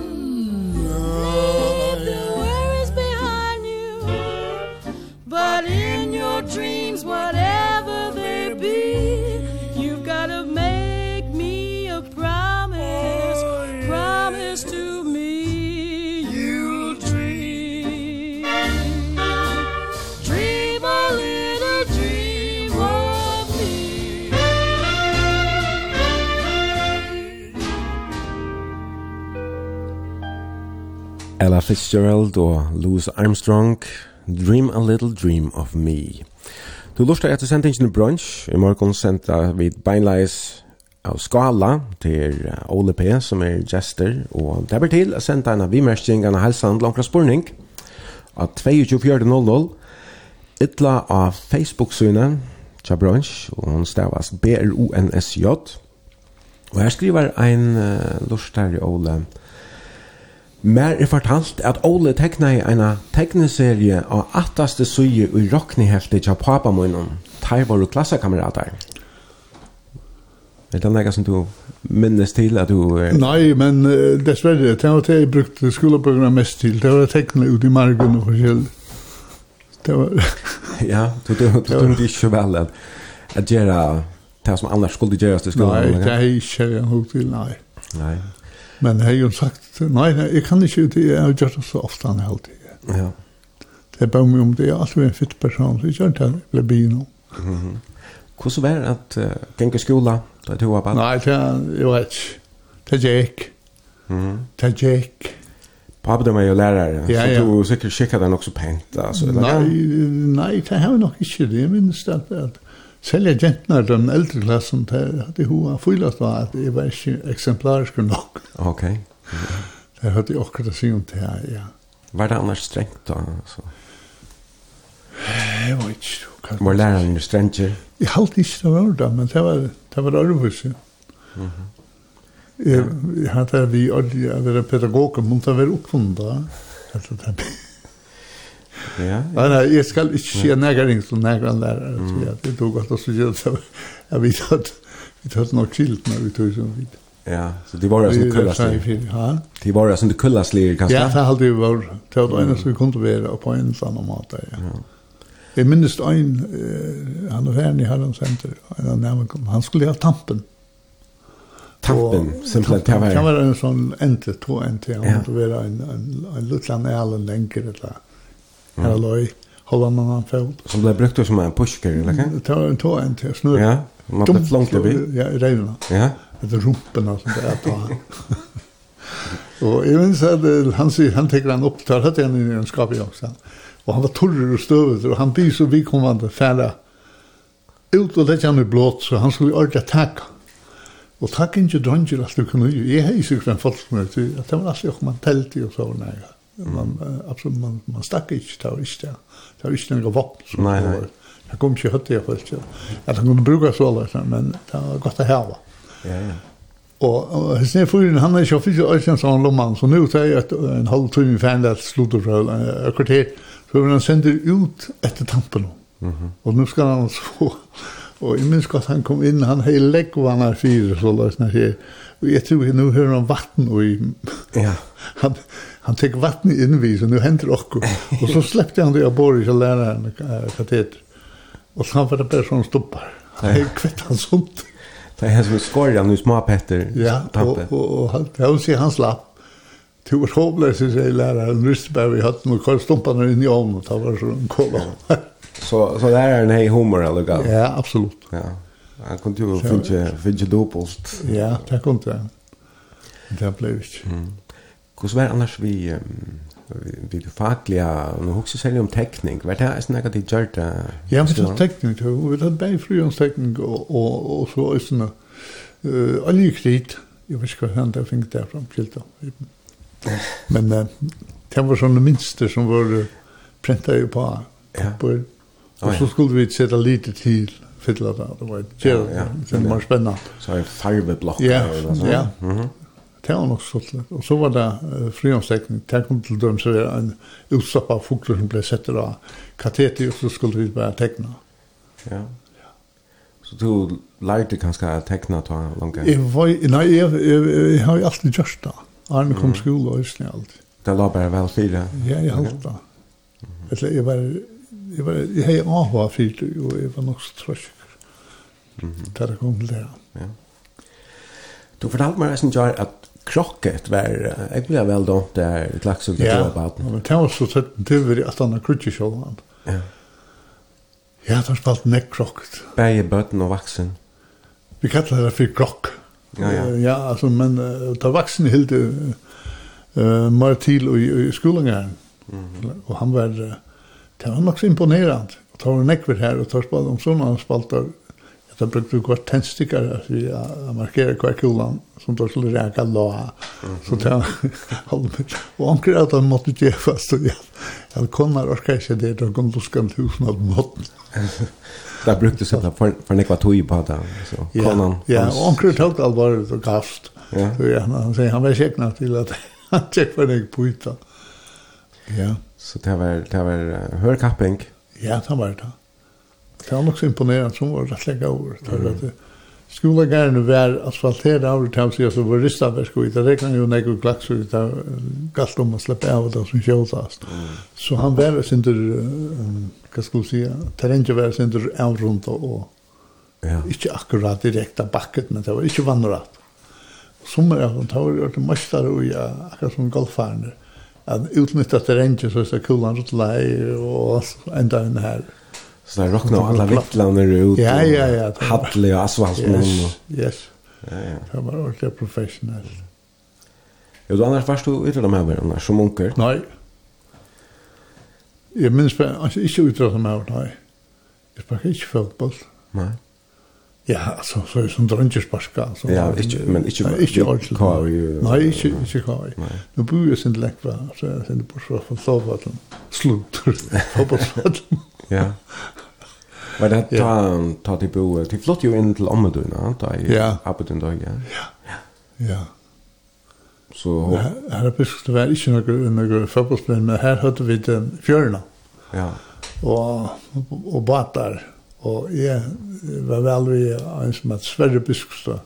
Oh, yeah. But it your dreams whatever they be. You've got to make me a promise oh, yeah. promise to me you'll dream. Dream a little dream of me. Ella Fitzgerald og Louis Armstrong. Dream a Little Dream of Me. Du lustar etter sendingen brunch. I morgen senda vi beinleis av skala til Ole P, som er jester og det blir til å sende en av vimersking av helsan spurning av 22.00 Ytla av Facebook-synet tja brunch, og hon stavas B-R-O-N-S-J. Og her skriver ein uh, lustar Ole P, Mer er fortalt at Ole tekna i eina tekneserie av attaste suje i rockniheftet tja papa munnen. Tar var klassakamerater. Er det noe som du minnes til at du... Er... Nei, men uh, dessverre, det var det jeg brukte skolebøkene mest til. Det var tekne ut i margen og forskjell. Det var... ja, du tog ikke vel at, at gjøre det som annars skulle gjøres til skolen. Nei, det er ikke jeg hok til, nei. Nei, Men jeg har jo sagt, nei, nei, jeg kan ikke det, jeg har gjort det så ofte han helt det. Ja. Det er bare meg om det, jeg er alltid en fitt person, så jeg gjør det, jeg ble byen om. Hvordan var det at uh, gikk i skola, da du var bare? Nei, det, er, jeg vet ikke. Det gikk. Det er gikk. Pappa dem var jo lærere, ja, så ja. du sikkert kikket den også pent. Altså, nei, nei, det har jeg nok ikke det, jeg minnes det at Selja gentnar den eldre klassen det hadde hun hoa fylast var at jeg var ikke eksemplarisk nok. Ok. Det hadde jeg akkurat å si om det her, ja. Var det annars strengt da? Altså? Jeg var ikke. Kan... Var læreren jo strengt? Jeg halte ikke det var det, men det var, det var arbeidse. Mm -hmm. Jeg, jeg hadde vi aldri å være pedagoger, men det var oppfunnet da. Altså, det Ja. Men jag ska inte se några som några lärare så att det tog gott att se så jag vet att vi tar något skilt när vi tog så vid. Ja, så det var ju som kullas. Ja. Det var ju som det kullas ligger kanske. Ja, det hade ju var tog en så vi kunde vara på en sån mat där. Ja. Jag minns en han var här i Halland center en namn han skulle ha tampen. Tappen, simpelthen det var. Det var en sånn ente, to ente, han måtte være en, en, en lutland ærlen lenger, eller här låg hålla man han fot. Som blev brukt som en pushker eller kan? Ta en ta en till snurr. Ja, man blev långt förbi. Ja, i rejorna. Ja. Det är rumporna som det är på. han. Och jag minns att han säger, han tänker han upp, tar hade han i en skap i också. Och han var torr och stövet och han blir så vidkommande färra ut och lägger han i blått så han skulle ordentligt tacka. Och tack inte dronjer att du kunde ju. Jag har ju sig från folk nu, att det var alltid man tält i och så nära. Man, absolut, man, man stakk ikke, det var ikke det. Det var ikke noen våpen. Nei, nei. Det kom ikke høyt i hvert fall. Jeg kunne bruke så alle, men det var godt å hava. Ja, ja. Og, og hans nye fyrin, han er ikke fyrt i som han lomman, så nu tar jeg et en halv tur i fan der slutter fra et kvarter, så vil han sender ut etter tampen. Mm. Og nu skal han så Og jeg minns godt han kom inn, han hei leggvannar fyrir, så løsna sier, og jeg tror nu hører han vatten, og jeg, ja. han, han tek vatten in vi så nu händer också Og så släppte han det av Boris så läraren kateter Og så han var det bare sånn stoppar han kvätt han sånt det er som skorja nu små petter ja og och han vil si han slapp Tog var håblös sier læreren, läraren, bare vi hatt och kallade stumparna in i ovnen, og det var sånn en Så, Så, så läraren har humor eller galt? Ja, absolutt. Ja. Han kunde ju finne dopost. Ja, det kunde han. Det ble inte. Mm. Hvordan var det annars vi um, vi det fackliga nå husker också om tekning, var det är såna där det det. Ja, men det teknik då vi hade bäj fri og och och och så är såna eh oljekredit. jeg vet inte vad han där fick där från Kilda. Men det var sånne minster som var uh, printade på på og så skulle vi sätta lite till fylla det. Det var ju ja, ja. det var spännande. Så en farbeblock. Ja, ja. Mm -hmm. Det var nok stått. Og så var det uh, friomstekning. Det kom til dem så var en utstopp av fugler som ble sett av kateter, og så skulle vi bare tekne. Ja. ja. Så du lærte kanskje å tekne ta langt? Jeg var, nei, jeg, jeg, jeg, jeg har alltid gjort det. Arne kom mm. skole og østene alltid. Det la bare vel fire? Ja, jeg holdt det. Eller jeg var, jeg var, jeg har avhva fire, og jeg var nok strøkker. Mm -hmm. Det kom det, ja. Du fortalte meg resten, Jar, at krokket var jag blev väl då där klaxuget yeah. på baden. Ja, men det var så sett det var att han krutje show Ja. Ja, det har spalt neck krocket. Bäge bötten och vaxen. Vi kallar det for krock. Ja, ja. Ja, altså, men uh, det vaxen helt uh, mer til i, i skolan här. Mm. Och han var uh, det var nok så imponerande. og tar en neck vid här och tar spalt om sånne sådana spaltar Da brukte vi godt tennstikker, at vi markerer hver kulan, som da skulle reka la. Så det var halvmøtt. Og anker at han måtte gjøre fast, og jeg hadde kunnet orka ikke det, da kom du skant husen av måten. Da brukte du sånn for, for nekva tog på det, så konan. Ja, og anker tok alvaret og kast. Så ja, han sier, han var kjekna til at han tjekk for nekva på hytta. Ja. Så det var, det var hørkapping? Ja, det var det. Det var nok så imponerende som var rett lenge over. Mm. At, Skolagärna var asfalterad av det här så jag var ristaverk och det räknade ju när klaks, og det var galt om å slippe av det som tjåsast. Så han var sin tur, vad ska jag säga, terränge var sin tur av og och ja. ikke akkurat direkte bakket, men det var ikke vandrat. Sommer, är att han har gjort mestere, og ja, akkurat som golfaren, at utnyttet terränge så er det kulan rutt lei, og enda här. her. Så där rockna alla vittlarna ut. Ja, ja, ja. Hadley och Asvaldsman. Yes, yes. Ja, ja. Det var också professionellt. Jo, du annars varst du ute de här varandra som munker? Nej. Jag minns på, alltså inte ute av de här, nej. Jag sparkade inte fotboll. Nej. Ja, alltså så är som drönter sparka. Alltså, ja, inte, men inte nej, inte ordentligt. Kari, nej, inte, inte kari. Nu bor jag sin läkva, så jag sände på så från sovvatten. Slut. Fotbollsvatten. Ja. Men det tar ta till bo till flott ju in till Omeduna ta i Abedun dag ja. Ja. Ja. Så här har precis det var inte några några fotbollsspelare men här hade vi den fjörna. Ja. Och och batar och jag var väl vi en som att Sverre Biskopstad.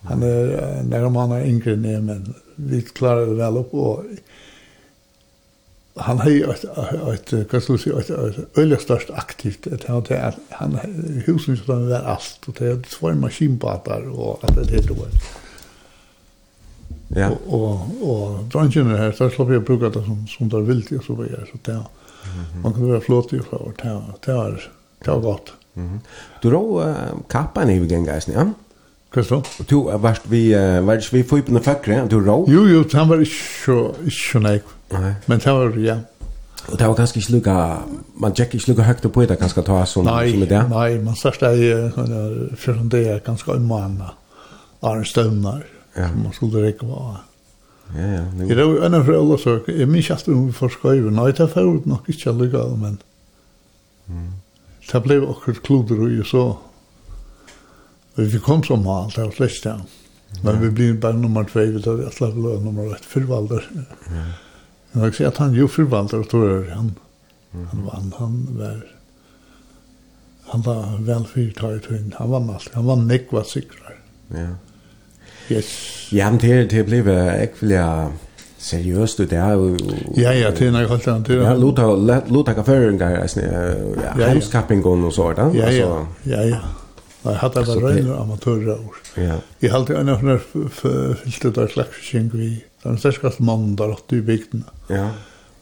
Han är när man har yngre ner men vi klarade väl upp och han har ju ett ett kanske så ett öliga störst aktivt att han det han husen så där allt och det är två maskinbåtar och att det heter det. Ja. Och och drönchen här så släpper jag bruka det som som där vill det så vidare så där. Man kan vara flott ju för att här där där gott. Mhm. Du då kappan i gång guys, ja? Kristoff. Och du varst vi varst vi får på den fackre, du då? Jo jo, han var ju så så nej. Nei. Men det var, ja. Og det var ganske ikke lika, man tjekk ikke lika högt upp på det ganske ta som, nei, som det. Nei, man största är ju, från det är ganska umana. Arnstövnar, ja. som man skulle rekke på. Ja, ja. Det var enn av alle søk, jeg minns ikke om vi får skriva, nei, det var nok ikke lika, men mm. det blev akkurat kloder og så, og Vi kom som mal, det var släckst Men vi blir bare nummer 2, vi tar vi att lämna nummer 1, fyrvalder. Ja. Men jag säger at han jo förvaltare tror jag han. Han vann, han var han var vel fyrtaget hund. Han var mast, han var nekva sikrar. Ja. Yes. Ja, men det, det blev seriøst ut det är ju Ja ja, det är nog helt annat. Ja, Lotta Lotta kafferingar, alltså, ja, hemskappingon och sådant. Ja, ja, ja, ja. Nei, hatt er bare røyner amatører år. Ja. Jeg halte en av henne fyllte der klaksing vi, den sterskaste mannen der åtte i bygden. Ja.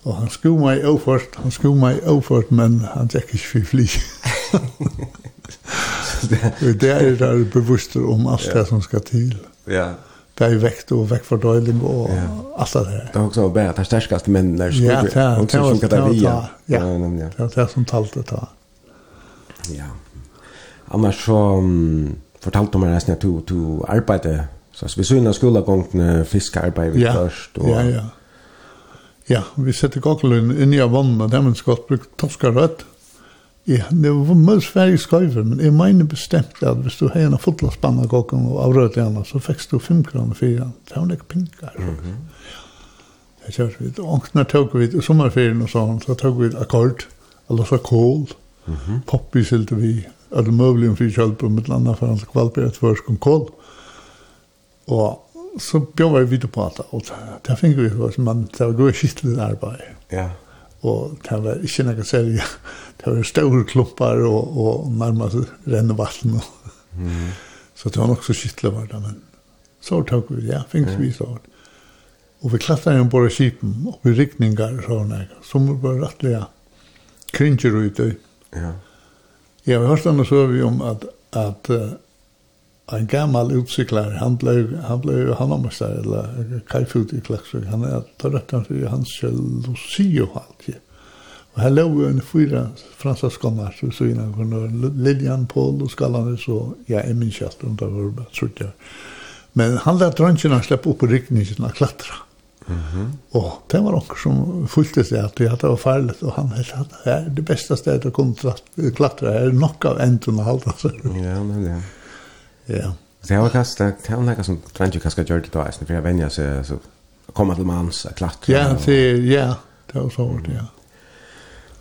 Og han sko meg overført, han sko meg overført, men han tjekk ikke for fly. det er der bevusster om alt det som skal til. Ja. Det er vekt og vekt for døyling og alt det her. Det er også bare at det er sterkast menn der sko. Ja, det er det som talte ta. Ja, det er det som talte ta. Ja. Annars så um, fortalte man nesten at du, du arbeidde, så vi så innan skolegångene fiskearbeid vi ja. først. Og... Ja, ja. Ja, vi setter kokkelen inn i vannet, og dem er skott brukt torska rødt. Ja, det var mye svære skøyver, men jeg mener bestemt at hvis du har en fotlaspann av kokken og avrødt igjen, så fikk du fem kroner for henne. Det var ikke pinka. Mm -hmm. Jeg kjørte vidt, og når tog vi i sommerferien og sånn, så tog vi akkord, eller så kål, mm -hmm. poppy silte vi, alle mulige frikjølper, med landa for hans kvalper et først kom kål. Og så bjør vi videre på alt, og det fikk vi hos, men det var gode skittelig arbeid. Ja. Og det var ikke noe særlig, det var store klumpar og, og nærmest renne vatten. Mm. Så det var nok så skittelig var det, men så tok vi, ja, fikk vi så. Og vi klattade inn på skipen, og vi rikninger, og sånne, som var rettelig, ja, kringer ut i. Ja. Jeg har hørt henne så vi om at, at uh, en gammal utsiklar, han ble, han ble hannamester, eller kajfut i Klaksvik, han er tørret han for hans Lucio alltid. Og her lå jo en fyra franska skonar, så så innan kunne Lilian Paul og Skallan, så jeg er min kjatt, og det var bare trutt Men han lät dröntjena släppa upp i riktningen och klättra. Mm -hmm. Og det var noen som fulgte seg at det var farligt, og han helt at det er det beste stedet å kunne klatre, det er nok av enden og alt, altså. Ja, men ja. Ja. Det var kanskje, det var noe som Trangio kanskje gjør det da, for jeg venner seg, så kommer til manns, klatre. Ja, det, ja, det var så vart, ja.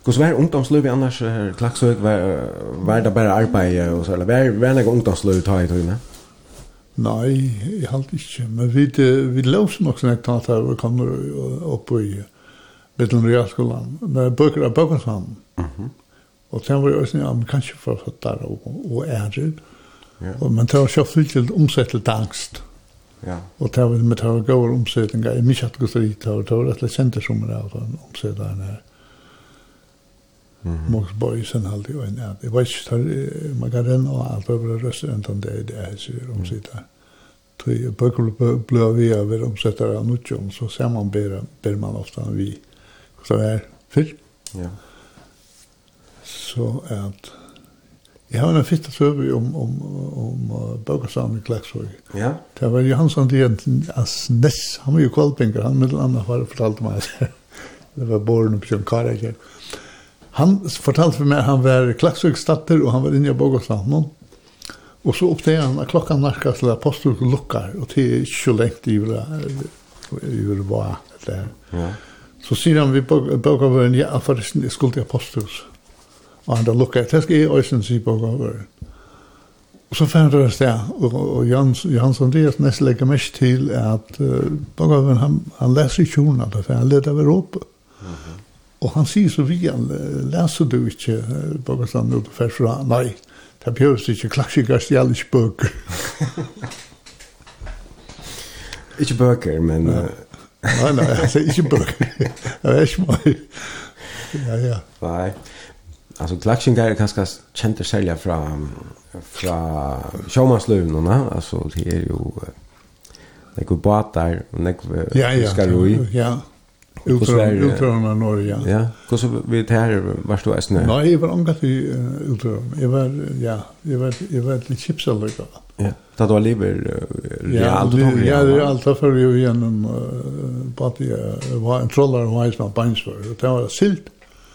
Kus var ungdomsløv annars klaksøk var var det bare arbeid og så eller var var det ungdomsløv ta i tog, Nei, jeg halte ikke. Men vi, vi løs nok sånn ekta at jeg kommer opp i Bidlen Realskolan. Nei, bøker av Bøkenshamn. Mm -hmm. Og sen var jeg også ja, men kanskje for fattar og, og ærer. Ja. Og, men det var så fyllt til omsett til angst. Ja. Og det var med det var gode omsettinger. Jeg mye at gått i det, det var rett og slett kjent som det var omsettinger her. Mås Borgsen hade ju en att det var tar man kan den och allt över restaurant om det det er så om sitta. Tre böcker blå vi av er omsetter av nutjon så ser man ber ber man ofta vi så er fyr. Ja. Så at jeg har en fitta söver om, om, om uh, Bögersam i Klagsvåg. Ja. Det var Johansson Dien, Asnes, han var jo kvalpinger, han med annat har fortalt meg det var borren på Kjønn Karakjell han fortalte for meg att han var klaxvikstatter og han var inne i Bogotland nå. Og så upptäckte han at klockan närkade til apostel lukkar, og och det är inte så lengt i hur det var. Ja. Så sier han vi Bogavøren, ja, forresten, jeg skulle til apostelhus. Og han da lukkar, det skal jeg øysen, si Bogavøren. Og så fann det sted, og, og Jans, Jans Andreas nesten legger mest til at uh, Bogavøren, han, han leser ikke hona, han leder over åpne. Mm -hmm. Og han sier så vi, han leser du ikke, bare sånn, og du først fra, nei, det er bjøres ikke, klassiker stjel ikke bøker. ikke bøker, men... Ja. nei, nei, jeg sier ikke bøker. Det er ikke mye. Ja, ja. Nei. Alltså klaxing där kanske känner sälja från från showmanslöven va alltså det är ju det går bara där och det ska ju ja Utførende av Norge. Ja, hvordan vet her var du eisne? Nei, jeg var omgatt i utførende. Jeg var, ja, jeg var, jeg var litt kipsaløyga. Ja, da du var livet realt og tog Ja, det er alt derfor jeg gjennom på at jeg var en trollare og heismann beinsfør, og det var silt.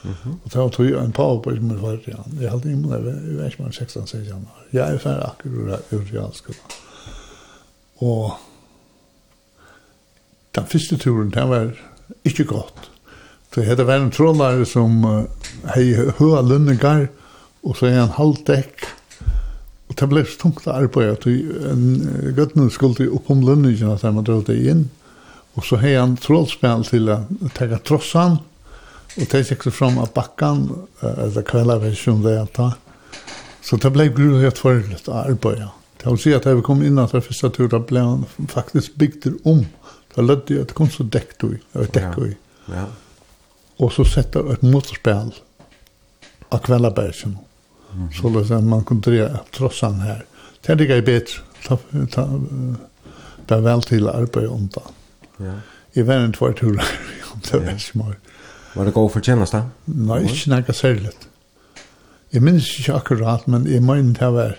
Og det var tog en powerboy som var ferdig han. Jeg hadde ingen det, jeg vet ikke om 16-16 år. Jeg er ferdig akkurat ur i. Og den første turen, den var ikke godt. Så det var en trollare som uh, hei høa lønningar, og så er han halvdekk. Og det ble så tungt å arbeide, at en gøttene skulle opp om lønningene, at man drog det inn. Og så hei han trollspill til å tega trossan, og det gikk så fram av bakkan, eller kvelda versjon det jeg ta. Så det ble grunnhet for litt arbeide. Det vil si at jeg kom inn at det første tur, da ble han faktisk bygd om. Um. Da lødde jeg at kom så dekket vi, og dekket vi. Ja. Og så sette jeg et motorspill av kveldabergen. Mm -hmm. Så det jeg man kunne dreie trossan her. Det er ikke jeg bedre. Ta, ta, ta vel til arbeid om det. Ja. Jeg var en tvær tur om det var ikke mer. Var det god fortjenest da? Nei, ikke noe særlig. Jeg minns ikke akkurat, men jeg mener det var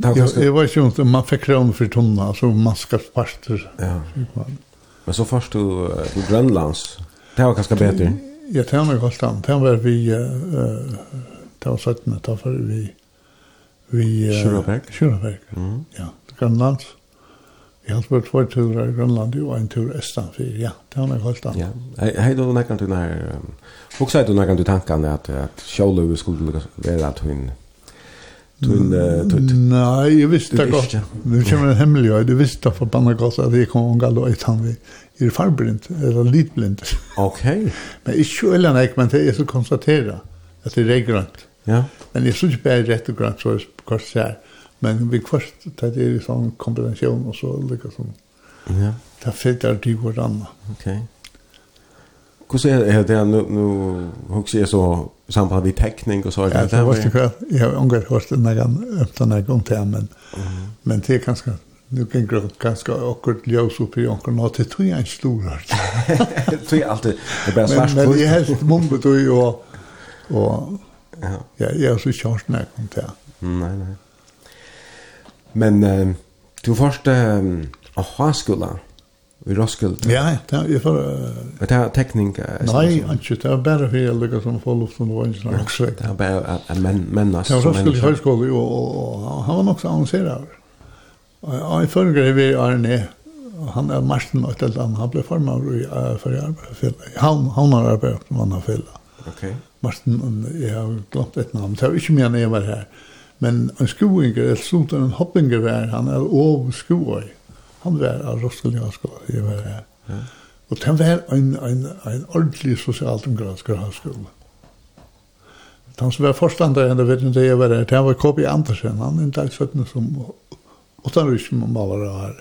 Det var Jag vet ju inte, man fick kron för tunna, så maskat parter. Ja. Men så först du på Grönlands, det var ganska bättre. Ja, det var gott an. Det var vi, uh, det var sötna, det var vi, vi... Uh, Kjöraberg? Kjöraberg, mm. ja. Grönlands. Jag har varit två turer i Grönland och en tur östan för ja, det har jag an. Ja. Hej då när kan du när... också du när kan du tankan att, att Kjolöv skulle vara att hon... Tun tut. Nei, jeg visste det gott. Nu kommer en hemlighet. Jeg visste för banna gott att det kom galt og et han vi. Är det farblind eller litblind. Okej. Men ikke sjulan jag men det er så konstatera at det er grønt. Ja. Men det är så inte bara rätt och grönt så kort så. Men vi kvart det er en sånn kombination og så lykkes som. Ja. Det fältar det går annat. Okej. Okay hur ser är det nu nu hur ser så samband med teckning och så ja, det var det kvar. Jag har ungefär hört den där öppna den gång till men men det är ganska nu kan jag ganska akkurat ljus upp i onkel nåt det tror jag en stor Så Tror jag alltid det bästa svart. Men det är helt mumbo då ju och och ja, jag är så kört när kom det. Nej nej. Men du första eh, skolan i Roskilde. Ja, ja, jeg får... Uh, det er tekning? nei, ikke, det er bare for jeg lykker som får luften og en sånn også. Det er bare en men, mennes. Det var Roskilde høyskole, jo, og, han var nok så annonserer. Og i følger vi Arne, han er Martin og et eller annet, han ble formann i uh, forrige arbeidsfjellet. Han, han har arbeidet på mann av fjellet. Okay. Martin, jeg har glemt et navn, det var ikke mye enn jeg var her. Men en skoinger, eller sånt en hoppinger var, han er over skoinger han var av Roskilde Hanskola, jeg var her. Og den var en, en, en ordentlig sosialdemokratisk hanskola. Han som var forstander enn det vet ikke jeg var her, han var K.B. Andersen, han er en dag 17 som åttanrysen om alle var her.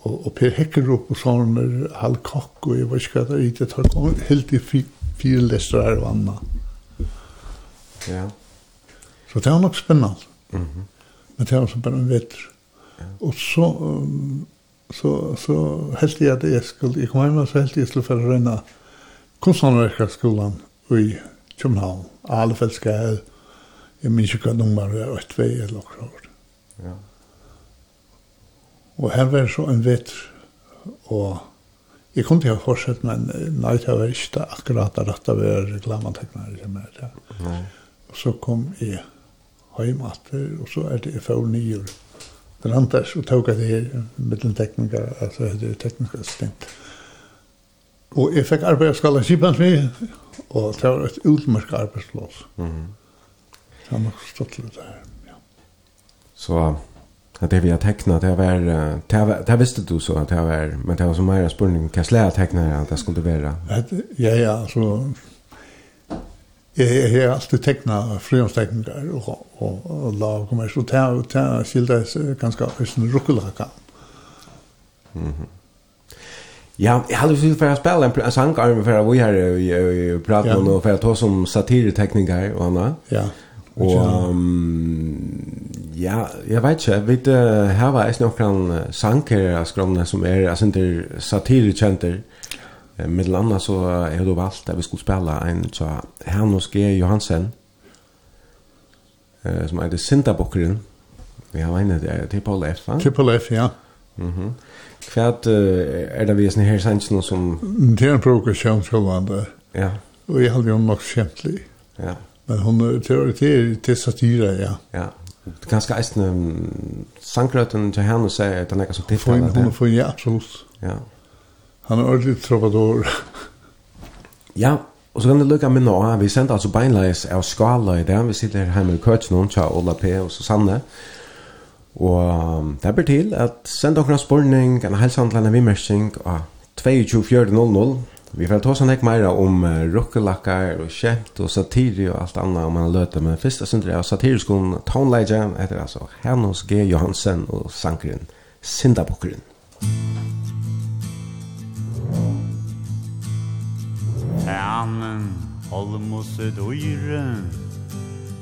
Og, og Per Hekkerup og sånn, Hal Kokk, og jeg vet ikke hva det er, det tar helt i fire lester her og annet. Ja. Så det var nok spennende. Mm -hmm. Men det var så bare en vetter. Og så, um, så, så helt jeg at jeg skulle, jeg kom hjem og så helt jeg skulle for å røyne kunstnerverkerskolen i København. Alle felsker jeg, minns ikke hva nummer det var, et vei eller noe år. Ja. Og her var så en vetter, og jeg kunne ikke ha fortsatt men nei, det var ikke akkurat det rette ved reklamateknere som er det. Og så kom jeg hjemme, og så er det jeg får nye år. Brandas og tók at det her mittlen tekniker, altså det er teknisk assistent. Og jeg fikk arbeid av skala kipans med, og det var et utmerka arbeidsplås. Mm -hmm. Det var nok stått litt der, ja. Så det vi har tecknat det var det var det visste du så att det var men det var så mer spurning kan slä teckna att det skulle vara. Ja ja, så jeg har alltid tegnet frihåndstegninger og, og, og lag og mer, så det er skildes ganske høysen rukkelhaka. Mm. Ja, jeg hadde lyst til å spille en en sangarm for at vi her i praten om og for at ta som satiretekniker og annet. Ja. Og um, ja, jeg vet ikke, vi uh, her var jeg snakket om sanger av skromne som er, jeg synes det er satirekjenter. Mm Med annat så har då valt att vi skulle spela en så Hannes G. Johansen eh, som heter Sintabokkeren. Vi har en det till Paul F. Va? Till F, ja. Mhm. Mm Kvärt är det vi sen här sen som Det är en provokation för. Ja. Och jag hade ju nog skämtlig. Ja. Men hon teori till satira, ja. Ja. Ganska eisne sankrøtten til henne sier at han er så så tilfellet. Hun får ja, absolutt. Ja. Han är ordentlig troubadour. ja, och så kan det lukka med nå. Vi sender alltså beinleis av skala i det. Vi sitter hemma i køtsen hon, tja Ola P. og Susanne. Og det ber til at senda okra spurning, en helsantlande vimersing, av 22.4.00. Vi får ta sånn ek meira om uh, rukkelakkar og kjent og satiri og alt annet om man løter, men fyrsta syndere av satiriskon Townleidja heter altså Hannos G. Johansen og sankeren Sindabukkeren. Fænen, holmose døyre,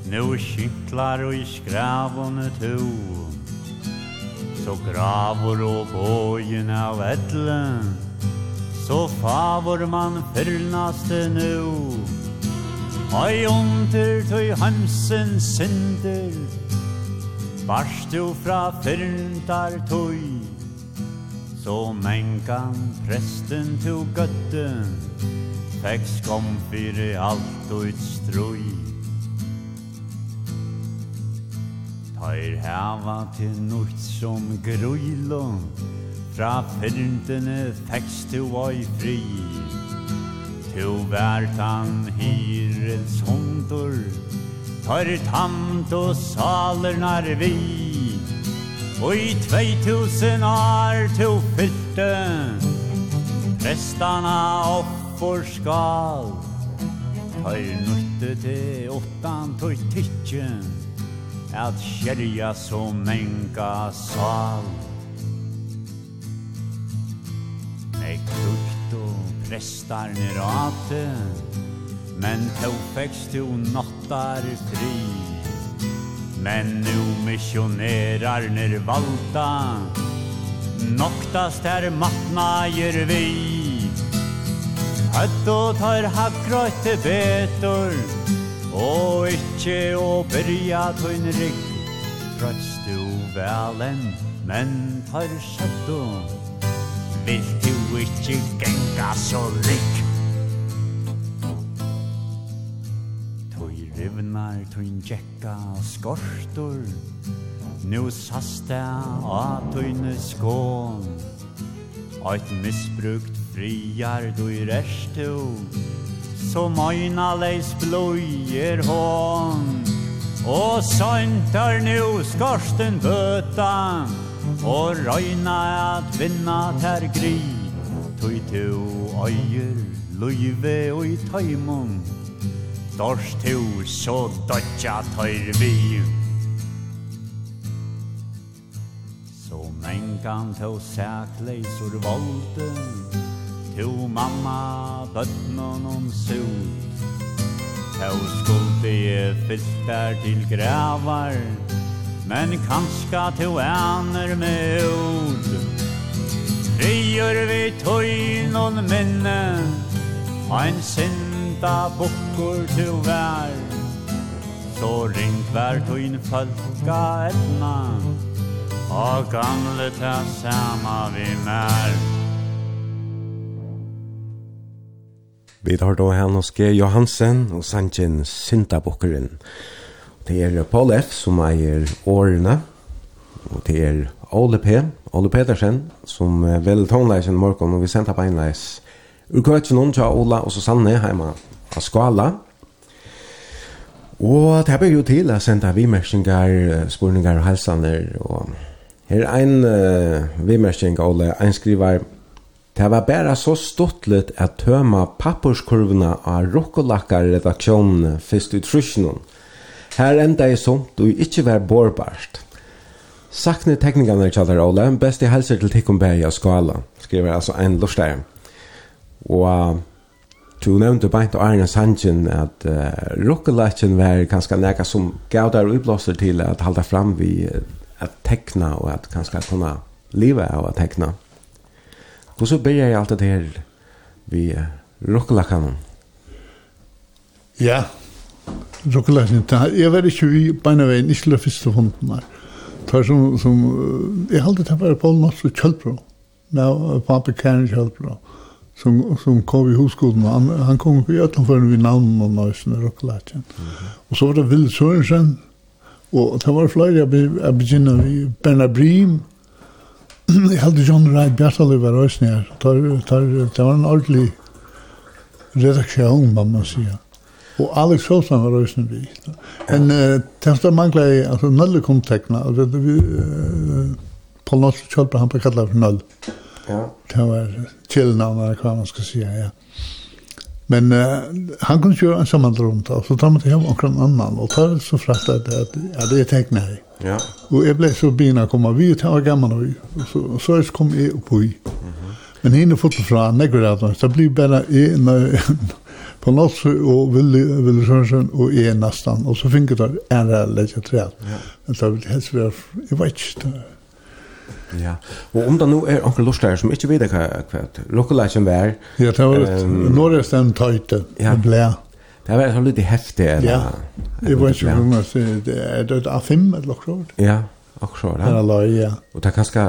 nu kycklar og i skravene to, så gravor og bøyen av etle, så favor man fyrnaste nu. Oi under tøy hamsen synder, barst jo fra fyrntar tøy, Så mengan presten tog gøtten Fekk skom fyrir alt og ut strøy Tar hava til nukt som grøylon Fra fyrntene fekks til oi fri. Tu vært han hyrels hundur Tar tamt og salernar vi Og i 2000 år to fylte Prestana opp for skal. Tøy nutte til åttan tog tikkje At kjerja så menga sal. Nek dukt og prestar nirate Men tøy fekst jo nattar fri Men nu missionerar Nirvalta Noktast här mattna gör vi. Høtt og tar hakkrøyt til betor. Og ikkje å byrja tøyn rygg. Trøtst du velen, men tar søtto. Vil du ikkje genga så rigg evnar tun tjekka skortor Nu sasta a tøyne skån Eit misbrukt friar du i restu Så møyna leis bløyer hån Og søntar nu skorsten bøta Og røyna at vinna ter gri Tøy tu øyer løyve og i tøymon stors to så dodja tøyr vi Så mengan to sækleis ur volde Tu mamma bøtnon om sot To skulde je fyllt der til gravar Men kanska tu æner med ut Frigjør vi tøyn og minne Ein sinne lita bukkur til vær Så ringt vær tøyn falska etna Og gamle ta sama vi mer Vi tar då her nå G. Johansen og Sanchin Sintabukkeren. Det er Paul F. som eier årene, og det er Ole P. Ole Petersen som vel tonleisen morgon og vi sender på enleis Ur køkken til Ola og Susanne hjemme av skala. Og det ber jo til å sende vimersingar, spurninger og halsaner. Og her er en uh, vimersing, Ola, en skriver Det var bare så stottligt at tøma pappurskurvene av rokkolakkar-redaksjonene først ut trusjonen. Her enda är sånt du ikke var borbarst. Sakne teknikerne kjallar Ola, best i helser til Tikkumberg bæg skala, skriver altså en lortstein. Og du nevnte beint og Arne Sanchin at uh, rukkelachen var kanskje nekka som gav der utblåser til at halda fram vi at tekna og at kanskje kunne liva av at tekna. Hvordan ber jeg alt det her vi uh, rukkelachen? Ja, rukkelachen. Jeg var ikke i beina veien, ikke til første hunden her. Det som, som, jeg halte det var på norsk kjølbro. Nå, pappa kan kjølbro. Mm som som kom i huskoden han han kom i Jötland för vi namn och nästan och klatchen. Och så var det Will Sørensen. och det var flera jag började vi Bernard Brim jag hade John Wright Bjartali var också ner. Tar tar det var en ordentlig redaktion man måste säga. Och Alex Sjölsson var också ner. Men som testar man klä alltså noll kontakterna och det vi på något sätt han på kallar för noll. Mm. Ja. Det var kjellnavn, eller hva man skal si, ja. Men uh, han kunne kjøre en sammen rundt, og så tar man til hem omkring annan og tar så frätt at att ja, det er är tecknare. Ja. Og jeg ble så bina komme, vi och var gammal og så, og så kom jeg upp i. Mm -hmm. Men henne fått från några av dem, så blir bara en på något så och Willy Willy Sörensen och en nästan och så fick det en läge träd. Ja. Men så vill helst vara i vet inte. Ja. Og om det nå er onkel Lustær som ikke vet hva hva lokalisasjon var. Ja, det var Norrøsten tøyte. Ja. det Blær. Det var så litt heftig eller. Ja. Det var ikke man så det er det A5 eller noe sånt. Ja, akkurat. Ja, la ja. Og det er kanskje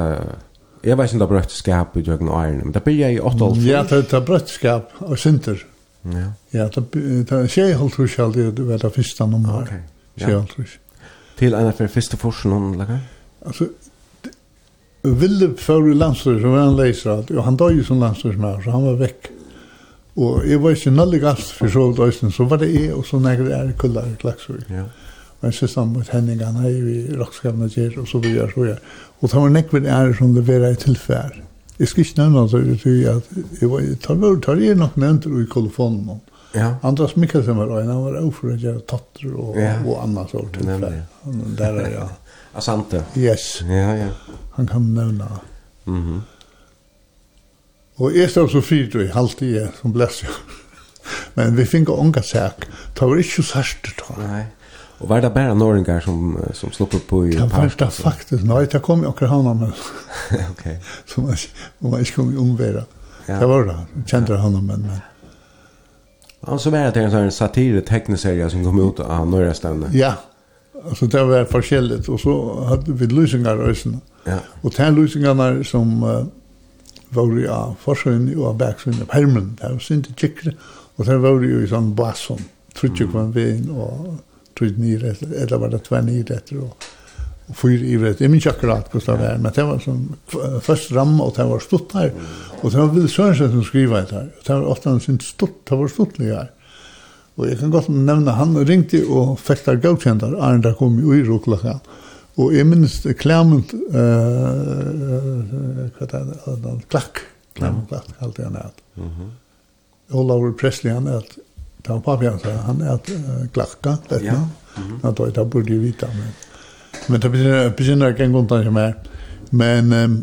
Jeg vet ikke om det er brøtt skap i Jøgen og Eiren, men det blir jeg i 8 Ja, det er brøttskap og Sinter. Ja. Ja, det er Sjeiholtrus aldri, det var det første nummer. Ok. Sjeiholtrus. Til en av første forskjellene, eller? Altså, ville för så var han läser att han dog ju som landslösmär så han var väck. Och jag var inte nallig alls för så då så var det är och så när det är kullar klaxor. Ja. Men så han mot Henning han är ju i rockskamna ger och så vidare så ja. Och det var näck vid är som det var i tillfär. Jag ska inte nämna så det är att jag var tar väl tar ju nog nämnt i kolofonen. Ja. Andras Mikkelsen var en han var oförrädd tattor och, och annat sånt. Där är jag. Asante. Yes. Ja, ja. Han kan nevna. Mhm. Mm og jeg stod så fyrt og i halvtid jeg, som bless jo. Men vi fikk unga sak. Det var ikke sørst da. Nei. Og var det bare norringar som, som slå på i parken? Det var det faktisk. Nei, det kom jo akkur hana med. ok. Som man, man ikke kom i omværa. Ja. Det var det. Kjente hana med. Men. Han så var det en sånn satire tekniserie som kom ut av norra stevne. Ja, alltså det var forskjelligt och så hade vi lösningar rösen. Ja. Och de lösningarna som uh, var ju av forsyn och av backsyn av permen, det var synd i tjeckre och det var ju i sån basson, trutje kvann vin och trutje nire, eller var det tvär nire etter och och fyra i vet. Jag minns akkurat hur det var, men det var som först ram och det var stort där. Och det var väl Sörensen som skriva det här. Det var ofta en sin stort, det var stort där. Og jeg kan godt nevne, han ringte og fikk der gavkjentar, Arne der kom i uro. Og jeg minnes Klemant, uh, hva det er, Klakk, Klemant Klakk, alt det han er. Olaur Presley, han er, det var papi han sa, han er Klakka, vet det er, han tar, det burde jeg vite, men, men det begynner ikke en gang til meg, men, um,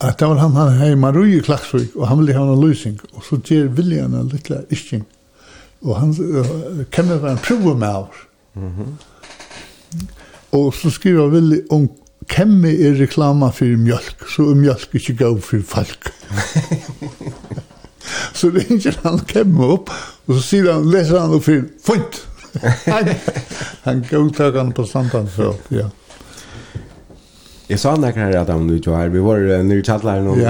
at det var han, han hei Marie Klaksvik, og han ville ha en løsning, og så gjør viljan en lilla isching, Og han uh, kemmer var en prøve med oss. Mm -hmm. Og så skriver Willi om kemme er reklama fyrir mjölk, så er mjölk ikkje gav fyrir folk. så ringer han kemme opp, og så sier han, leser han opp fyrir, funt! han gav han på standan så ja. Jag sa när kan jag att om du tror vi var nere i kjallaren när du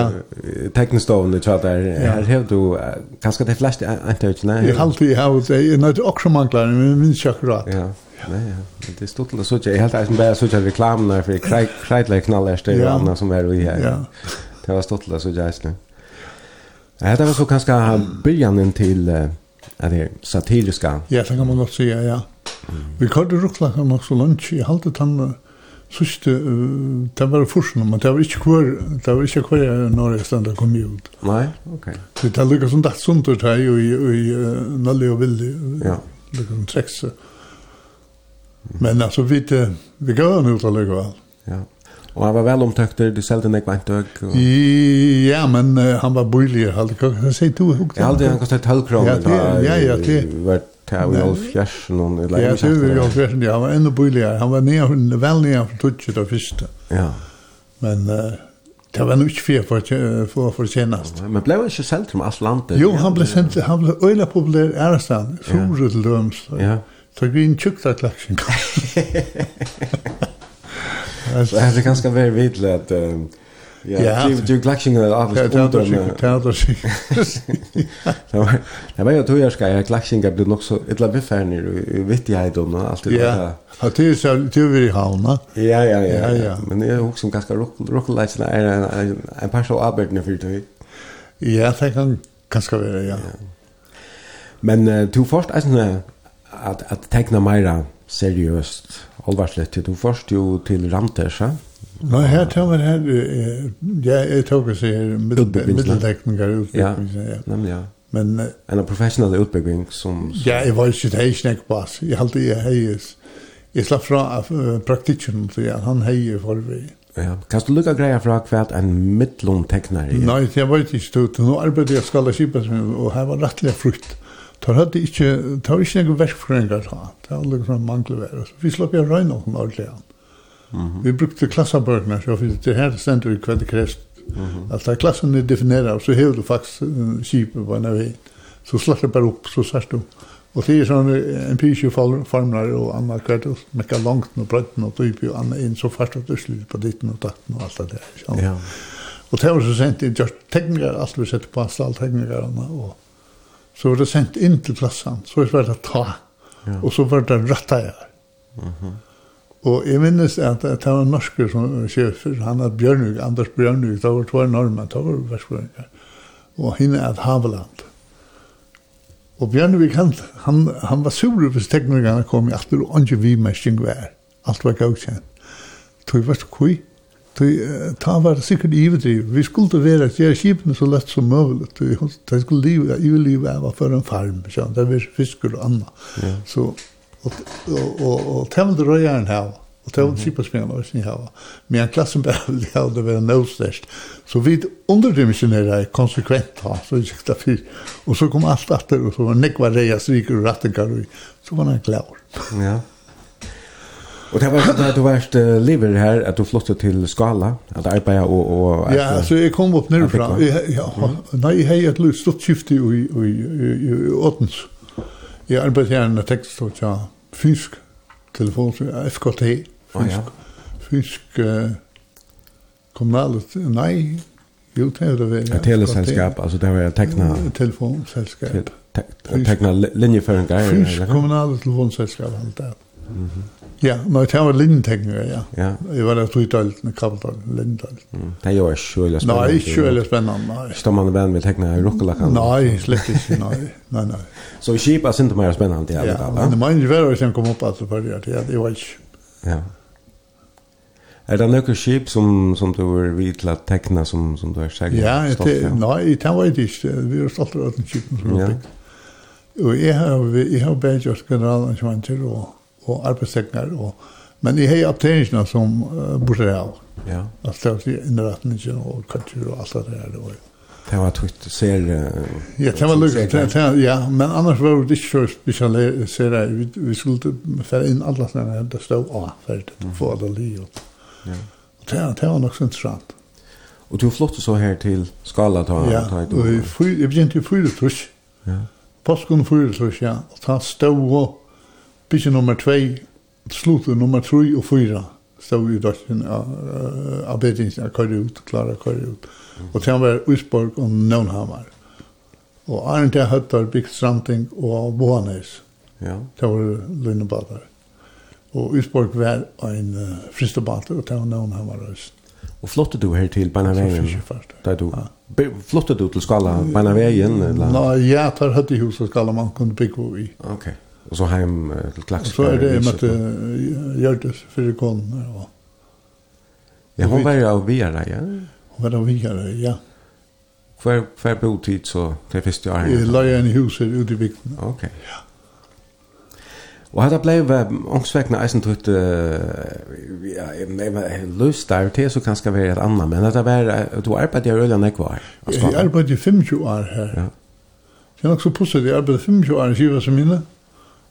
chattar någon i chattar här har du kanske det flash inte Jeg nej. Jag alltid har att säga något också manklar men min chakra. Ja. Nej, ja. Men det stod till så jag helt eisen bara så jag reklam när för kraj krajla knallar ställer andra som är vi här. Ja. Det var stort till så jag nu. Ja, det var så ganska början till Ja, det satiriska. Ja, det kan man godt säga, ja. Vi kunde ruckla kan också lunch i halvt tanna Sist uh, det var forsen, men det var ikke hver, det var ikke hver når jeg stendet kom ut. Nei, ok. Så det lukka som det sunt ut her, og i Nalle og Vildi, ja. Lukka kan trekke. Men altså, vi, vi gav han ut allikevel. Ja, og han var vel omtøkt, du selte nek vant og... Ja, men uh, han var bøylig, jeg hva sier du? Jeg aldri, han kostet halvkron, ja, ja, ja, det här i Alfjärsen. Ja, det var i Alfjärsen, ja. Han var ännu billigare. Han var ner, väl ner från Tutsi då första. Ja. Men uh, det var nog inte fel för, för, för senast. Ja, men blev han inte sänd från allt landet? Jo, han blev sänd han blev öjla populär i Ärastan. Fjore till Döms. Ja. Så vi en tjukta klaxen. Alltså, det är ganska väldigt vidligt att... Uh, Ja, du glaxing av av under. Ja, det var det var ju två år ska jag glaxinga blev nog så illa befär nu i vittighet och allt det där. Ja, det är så det vi jag ha, Ja, ja, ja. Men det är också ganska rock rock lights där en en par så arbeten för det. Ja, det kan ganska være, ja. Men du först alltså att att teckna mera seriöst allvarsligt. Du först ju till Ranters, ja? Nå, her tar man her, ja, jeg tok å si her, middeldekninger, utbyggingsene, ja. Nemlig, ja. Men, en professionell utbygging som... Ja, jeg var ikke hei snakk på oss, jeg halte jeg heies. Jeg slapp fra praktikken, så ja, han heier for vi. Ja, kan du lukka greia fra hva en middelom teknar er? Nei, jeg var ikke stått. nå arbeidde jeg skala kipet, og her var rettelig frukt. Tar hadde ikke, tar ikke noen verkfrøyngar, ta. Det var liksom mangler, vi slapp jeg røyna noen ordentlig an. -hmm. Vi brukte klassabøkene, så det er her stendt vi hva det krest. Mm -hmm. Alt er klassen er defineret, så hever du faktisk uh, skipet på en av veien. Så slapp det bare opp, så sørst du. Og det er sånn empiriske formler og annet kvart, og mekka langt og brøtten og dyp og annet inn, så fast og slutt på ditten og datten og alt det der. Ja. Og det var så sendt inn, just teknikere, alt vi setter på anstall teknikere, og så var det sendt inn til klassen, så var det ta, ja. og så var det rattet her. Mm -hmm. Og jeg minnes at, det var en norsker som sjefer, han var Bjørnvig, Anders Bjørnvig, det var to normer, det var versprøyninger, og henne er et Haveland. Og Bjørnvig, han, han, han var sur hvis teknikerne kom i atter, og ikke vi mesting vær. Alt var gavkjent. Tog var så kui. Tøy, ta var sikkert ivedriv. Vi skulle være at gjøre skipene så lett som mulig. tog de skulle livet, ivelivet var for en farm, det var fisker og annet. Ja. Så og og og tæmdu røyan her og tæmdu skipaspinnan og sin hava men klassen vil ha det være nødstørst så við underdimensionera konsekvent ha så ikki ta fyr. Og så kom alt aftur og så var nekva reia sikur rattingar og så var han klar ja. Og det var da du varst lever her, at du flyttet til Skala, at arbeid og... og ja, så jeg kom opp nærfra. Ja, nei, jeg har et stort skifte i Åtens. Jeg arbeidet her en tekst og tja fysk telefon, FKT, fysisk, oh, ja. fysk uh, kommunalt, nei, jo, det er det vel. Ja, teleselskap, altså det var jeg tekna... Telefonselskap. Te te tekna linjeføringar. Fysisk kommunalt telefonselskap, alt det. Mm -hmm. Ja, men det var lindetekninger, ja. ja. Jeg var der tog i døltene, kappeltøl, lindøl. Mm. Det gjør kjølig spennende. Nei, kjølig spennende, nei. Står man venn med tekninger i rukkelakan? Nei, slett ikke, nei. nei, nei. Så kjipa er ikke mer spennende i alle fall, ja? Ja, men det var ikke verre hvis jeg kom opp at det var det, ja, det var ikke. Ja. Er det noen skip som, som du var vidt til å tekne som, som du er sikkert ja, stolt av? Nei, det var det ikke. Vi er stolt av den skipen som vi bygd. Og jeg har, jeg har bedt oss generalarrangementer og og arbeidstekninger. Og, men jeg har opptegninger som uh, borte av. Ja. Altså det var innretningen og kultur og alt det der. Og, Det var tvitt ser Uh, Ja, det var lukket. Ja, men annars var det ikke så spesialiseret. Vi, vi skulle fære inn alle sånne her, det stod A, ferdig, å få alle li. Og, ja. og det, det var nok så interessant. Og du flott så her til skala ta ja, ta et år. Ja, jeg begynte i fyre tusj. Ja. Påsken fyre tusj, ja. Og ta stod og Bygge nummer 2, slutet nummer 3 og 4 stod i døkken av, av bedringen, jeg køyde ut, Klara køyde ut. Og til han var Øysborg og Nøvnhammer. Og Arne til Høttar, Bygd Stranting og Boanes. Ja. Det var Lønnebadar. Og Øysborg var en uh, fristebater, og til han Nøvnhammer Øyst. Og flottet du her til Beinavegen? Da du, ja. Flottet du til skala Beinavegen? Nei, jeg tar høtt i huset skala man kunne bygge i. Okay och så hem till Klaxberg. Så er det med att Gertes för kon. og Ja, hon var ju av Viara, ja. Hon var av Viara, ja. Kvar kvar på tid så det första Jeg Det låg en hus ute i bygden. Okej. Ja. Og hetta bleiv ångsvekna eisen trutt ja, løst der til så kan skal være et annet, men hetta var, du arbeidde i Øljan ikke var? Jeg arbeidde i 25 år her. Ja. Det er nok så positivt, jeg arbeidde 25 år i Kiva som minne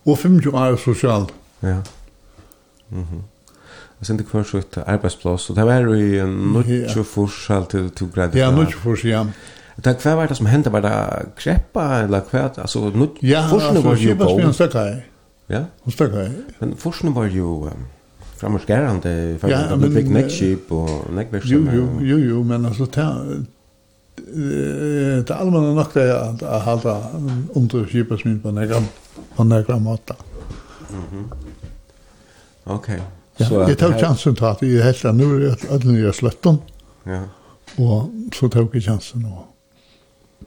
og 25 år sosial. Ja. Mhm. Mm Jeg sendte hver så et arbeidsplass, og det var i nødvendig forskjell til to grad. Ja, nødvendig forskjell, ja. Det kvar var det som hendte? Var det kreppa, eller kvar, Altså, nødvendig ja, forskjell var jo god. Ja, altså, kreppa Ja? Hun stakka i. Men forskjell var jo um, framhårsgærende, for ja, det fikk nekkskip og nekkverkskip. Jo, jo, jo, jo, men altså, det er allmenn nok det at jeg halte under skipet min på nekkene på några måta. Mhm. Mm Okej. Okay. Ja, så det tog chansen till att vi helt nu är att den är slötten. Ja. Och så tog jag chansen då.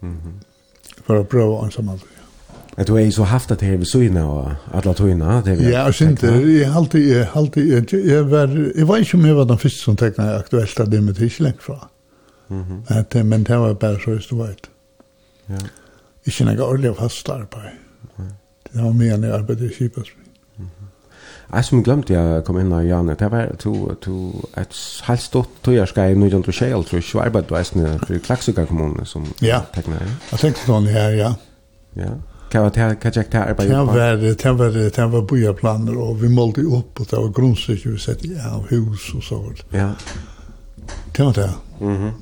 Mhm. Mm för att prova ensam allt. Att du är så haft att det är så inne och alla tojna. Ja, jag inte. Jag har alltid, jag har alltid, jag var, jag var inte med vad den första som tecknade aktuellt av det med tidslängd från. Mm -hmm. Men det var bara så just du vet. Ja. Ikke noe ordentlig fast arbeid. Mm. Det var mer när jag arbetade i Kipasby. Jag som glömde jag kom in av Janne, det var to, to, ett halvt stort tojarska i Nujant og Kjell, tror jag. så arbeidet du eisne för Klaksika kommun som ja. tecknar. Ja, jeg tenkte sånn her, ja. Ja, Kan jag hva var det jeg det arbeidet på? Det var, det var bojarplaner, og vi målte opp, og det var grunnstykker vi sette av hus og så. Ja. Det var det. Mhm.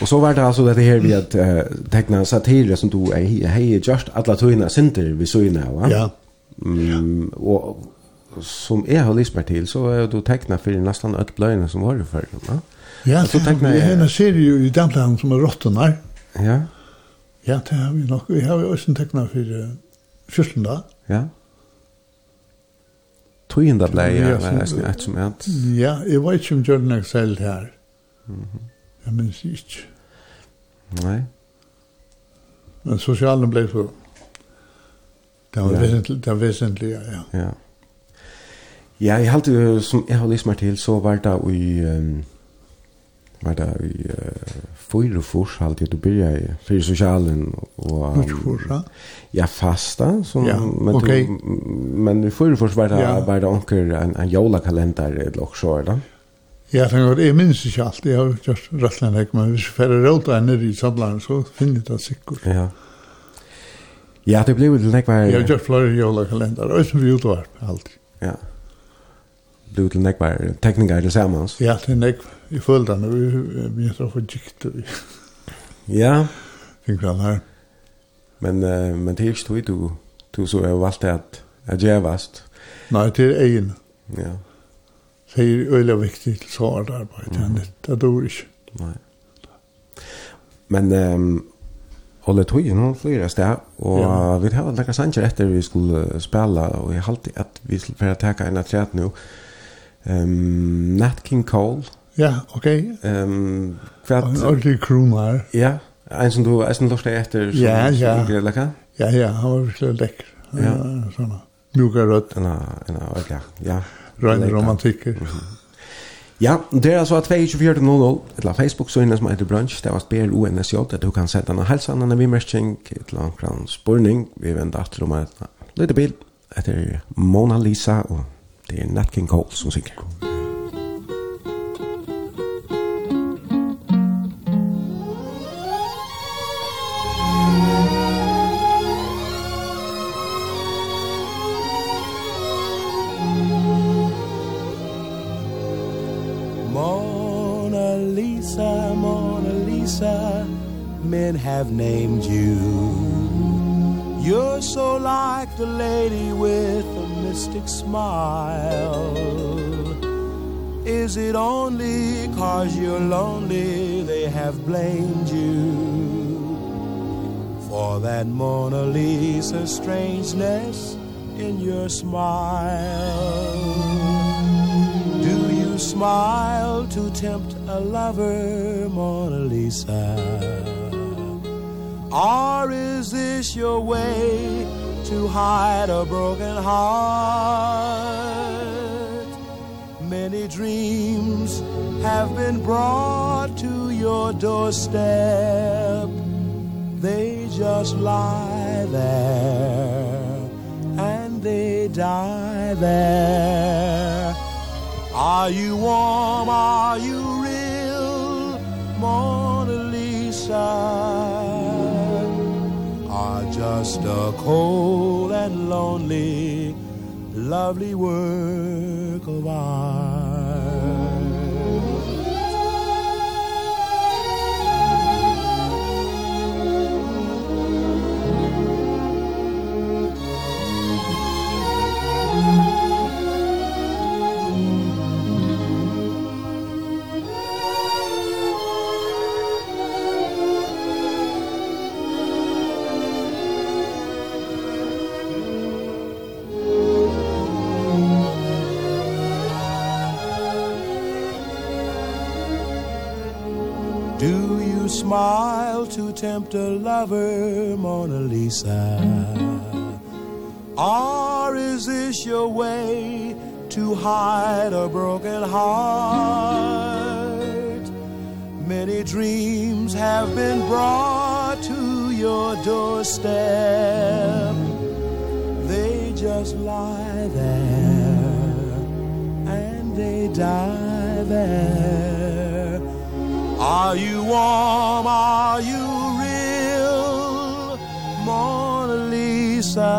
Och så var det alltså det här vi att uh, teckna satire som du är hej just alla tøyna center vi så inne va. Ja. Mm, och som är har lyssnat till så är du teckna för nästan ett blöjna som var det för va. Ja, så teckna jag en serie i Dantland som är råttorna. Ja. Ja, det har vi nog. Vi har också teckna för fyrstunda. Ja. Tøyna blei, ja, det er som Ja, jeg vet ikke om Jørgen Axel her. Mhm. Jeg minns ikke. Nei. Men sosialen ble så... Det var ja. vesentlig, det var vesentlig, ja. Ja. Ja, jeg halte, som jeg har lyst meg til, så var det i... Um, var det i uh, fyra fors, halte jeg, du byrja i fyra sosialen og... Fyra fors, ja? Ja, fasta, som, ja, men, okay. du, men i fyra fors var det, ja. var det onker en, en jolakalender eller også, eller? Ja Ja, det var jeg minns ikke alt. Jeg har gjort rettelig nek, men hvis jeg færre råta er nere i samlaren, så finner jeg det sikkert. Ja. Ja, det blev til nekvar... Jeg har gjort flere jolakalender, og som vi utvar, alltid. Ja. Det blev til nekvar tekningar til samans. Ja, det er nek, Jeg følte han, vi minns av forgikt. Ja. Fink vel her. Men, uh, men det er ikke tog du, du så er valgt at, at jeg vast. Nei, det er egen. Ja. Ja. Så är det väldigt viktigt att svara där på mm. Det dår inte. Nej. Men ehm Olle tog ju någon flera steg och ja. vi har lagt sancher efter vi skulle spela och jag alltid att vi skulle för att ta en atlät nu. Ehm um, Nat King Cole. Ja, okej. Okay. Ehm en kvart ordentlig krumar. Ja, en som du en lust efter som ja, ja. lekker. Ja, ja, han var virkelig lekker. Ja, ja såna. Mjuka rött. Ja, ja, ja. Røyne romantikker. Ja, det er altså 2400, eller Facebook-søgene som heter Brunch, det var spør UNSJ, at du kan sette en helsan, en vimerskjeng, et eller annet spurning, vi venter etter om et lite bil, etter Mona Lisa, og det er Nat King Cole som synger. I've named you. You're so like the lady with a mystic smile. Is it only cause you're lonely they have blamed you? For that Mona Lisa strangeness in your smile. Do you smile to tempt a lover, Mona Lisa? Or is this your way to hide a broken heart? Many dreams have been brought to your doorstep. They just lie there and they die there. Are you warm? Are you real? Mona Lisa just a cold and lonely lovely work of art. smile to tempt a lover, Mona Lisa? Or is this your way to hide a broken heart? Many dreams have been brought to your doorstep. They just lie there and they die there Are you warm? Are you real? Mona Lisa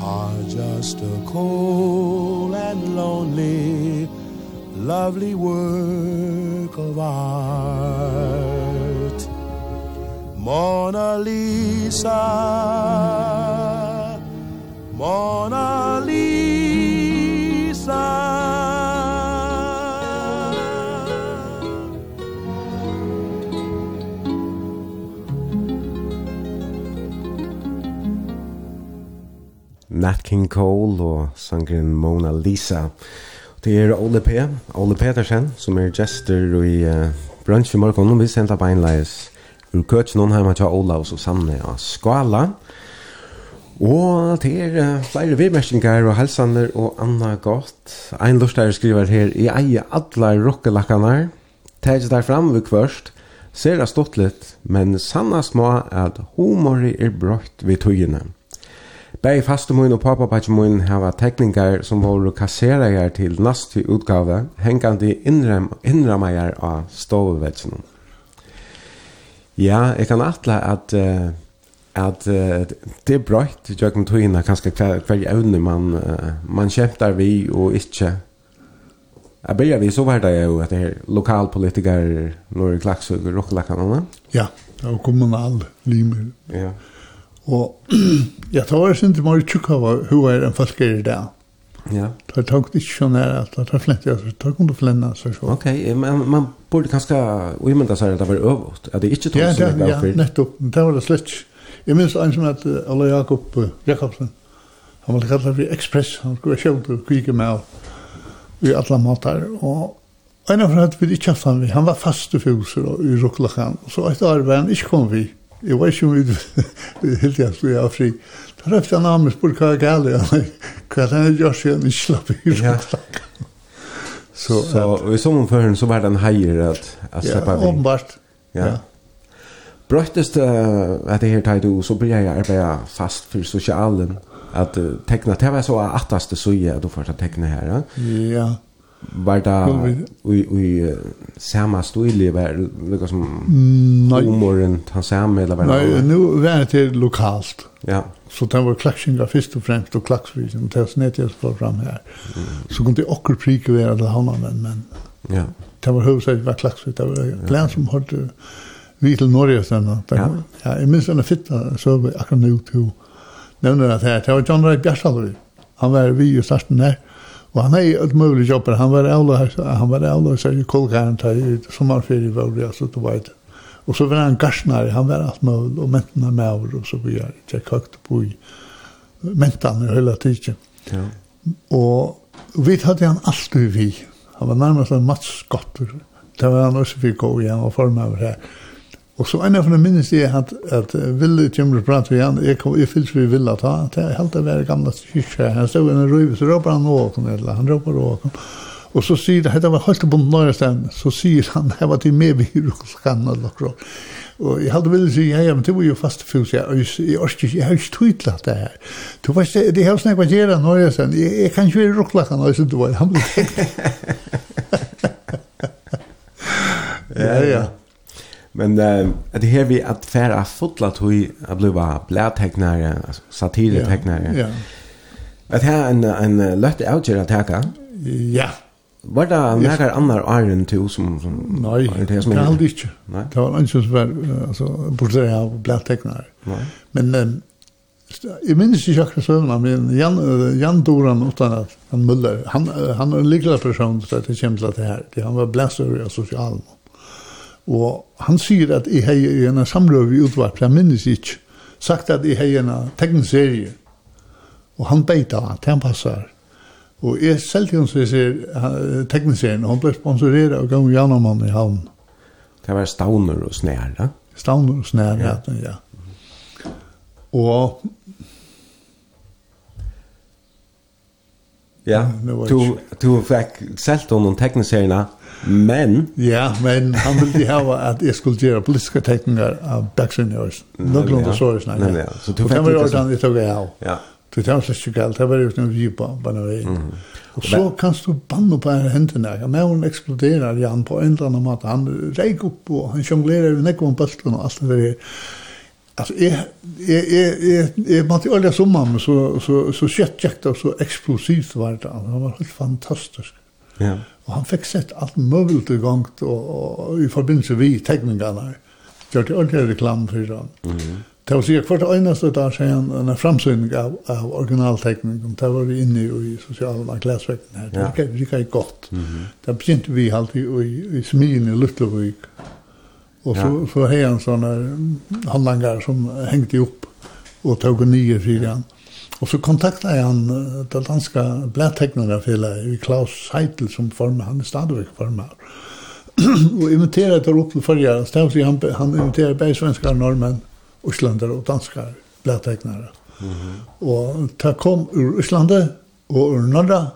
Are just a cold and lonely Lovely work of art Mona Lisa Mona Lisa Nat King Cole og sangren Mona Lisa. Det er Ole P. Ole Petersen som er gestor i uh, brunch i morgen. Vi sender beinleis ur køtjen noen hjemme til Ola og Susanne og Skala. Og det er uh, flere vidmerkninger og helsander og anna godt. Ein lortare skriver her, i eie alle rockelakkanar, teg der fram vi kvørst, ser det stått litt, men sannast må at humori er brøtt ved tøyene. Bei faste mun og pappa patch mun hava tekningar som voru kasserajar til næstu utgave, hengandi innram innramajar av stovvetsen. Ja, eg kan atla at uh, at uh, det er brøtt jøkken tøyna kanskje hver, hver evne man, uh, man kjemtar vi og ikke Jeg begynner vi så var det jo at det er lokalpolitikere når klaksøker og klakkanene. Ja, det kommunal limer. Ja. Og jeg tar det var sindri mori tjukka av hva er en folk er i dag. Ja. Det tar ikke sånn her at det tar flent, det tar kundu flenna så så. Ok, men man borde kanskje uimenda seg at det var øvått, at det ikke tog som det var Ja, nettopp, det var det slett. Jeg minns en som heter Alla Jakob Jakobsen, han var kallet for Express, han skulle være sjøvd og kvike med og i alle matar, og en av henne vi ikke hatt han vi, han var fast i fjuser og i ruklakan, så et år var han ikke kom vi, Jeg vet ikke om vi helt jeg skulle ha fri. Da røpte han av meg spør hva er gale. Hva er det han gjør siden han slapp i røkklakka? Så, så at, i sånn omføren så var det en heier at, at slipper vi. Ja, åpenbart. Ja. ja. Brøttest uh, at det her tar du, så blir jeg arbeidet fast for sosialen. At uh, tekna, det var så attast suje at du får ta tekna her. Ja. ja var det i i samma stil var något som nei humoren han samma eller vad Nej, nu var det till lokalt. Ja. Så den var clashing av og fremst og och klaxvision tills net jag får fram her Så kunde jag också prika vara til han men men ja. Det var huvudet var klaxvision det var plan som hade vi til Norge sen då. Ja, jag minns den fitta så akkurat nu till nämner at her det var John Ray Bjarsalvi. Han var vi i starten där. Og han är ju ett möjligt. Han var ävla han var ävla så i kolgaren tar i sommarferie var det alltså då vet. Och så var han garsnare, han var allt möjligt och mäntna med och så vi är tjekk høgt på i mäntan hela tiden. Ja. Och vi hade han alltid vi. Han var nærmest en matchskott. Det var han også fick gå igen och forma över här. Og så en av de minnes jeg at, at Ville Tjumre og prater igjen, jeg, kom, jeg fyllt vi Ville ta, at jeg helt av være gamle kyrkje, han stod en røyve, så råper han åken, eller han råper åken. Og så sier det, dette var helt på nøyre stedet, så sier han, jeg var til med vi rullskan, eller noe. Og jeg hadde ville si, ja, ja, men det var jo fast fus, jeg, jeg, jeg, jeg, jeg har ikke tydelig det her. Du vet, det har snakket gjerne nøyre stedet, jeg, jeg kan ikke være rullskan, altså, du var, han ble tenkt. ja, ja. Men eh det här vi att färra fotla tog att bli bara blärtecknare, alltså satiretecknare. Ja. Att här en en lätt outger att hacka. Ja. Var det några andra iron till som som Nej, det det är inte alls inte. Nej. Det var inte så väl alltså borde av blärtecknare. Nej. Men Jeg minnes ikke akkurat søvnene, men Jan, Jan Doran utan at han muller, han, han er en lykkelig person til at det kommer til at det her. Han var blæst over av sosialen. Mm. Og han sier at jeg har i en samrøve i utvarp, jeg minnes ikke, sagt at jeg har en tekniserie. Og han beita at han passer. Og jeg selv til hans vi ser tekniserien, og han ble sponsoreret av gang Janamann i havn. Det var stauner og snær, da? Og snær, ja. ja. Og Ja, du, du fikk selv til noen Men? Ja, men han ville hava at jeg skulle gjøre politiske tekninger av Bergsen i Ørsen. Noen av så er nei, Ja. Så du fikk ikke sånn? Det var jo Ja. Det var slett ikke galt. Det var jo noen vi på, bare vei. Og så kan du banne på en hendene. Men hun eksploderer i på en eller annen måte. Han reik opp og han jonglerer sjonglerer i om bøsten og alt det der. Altså, jeg, jeg, jeg, jeg, är man till alla sommaren så så så skött jakt och så eksplosivt var det. Han var helt fantastisk. Ja. Og han fikk sett alt mulig i gang og, og, i forbindelse vi tegningene. Gjør det ordentlig reklam for det. Mm. Det var sikkert hvert eneste dag siden en framsynning av, av originaltekningen. Det var vi inne i, sosialen av glasvekten her. Det ja. gikk ikke godt. Det begynte vi alltid i, i smien i Lutlevik. Og så, ja. så, så har han sånne handlanger som hengte opp og tog nye, sier han. Ja. Og så kontakta jeg han, det danske i Klaus Heitel, som formar, han er stadigvæk formar. og inviterer der opp til forrige, stavsig han, han inviterer bare svenskar, norrmenn, uslander og danskar blætteknare. Mm -hmm. Og det kom ur Øslandet og ur Norra,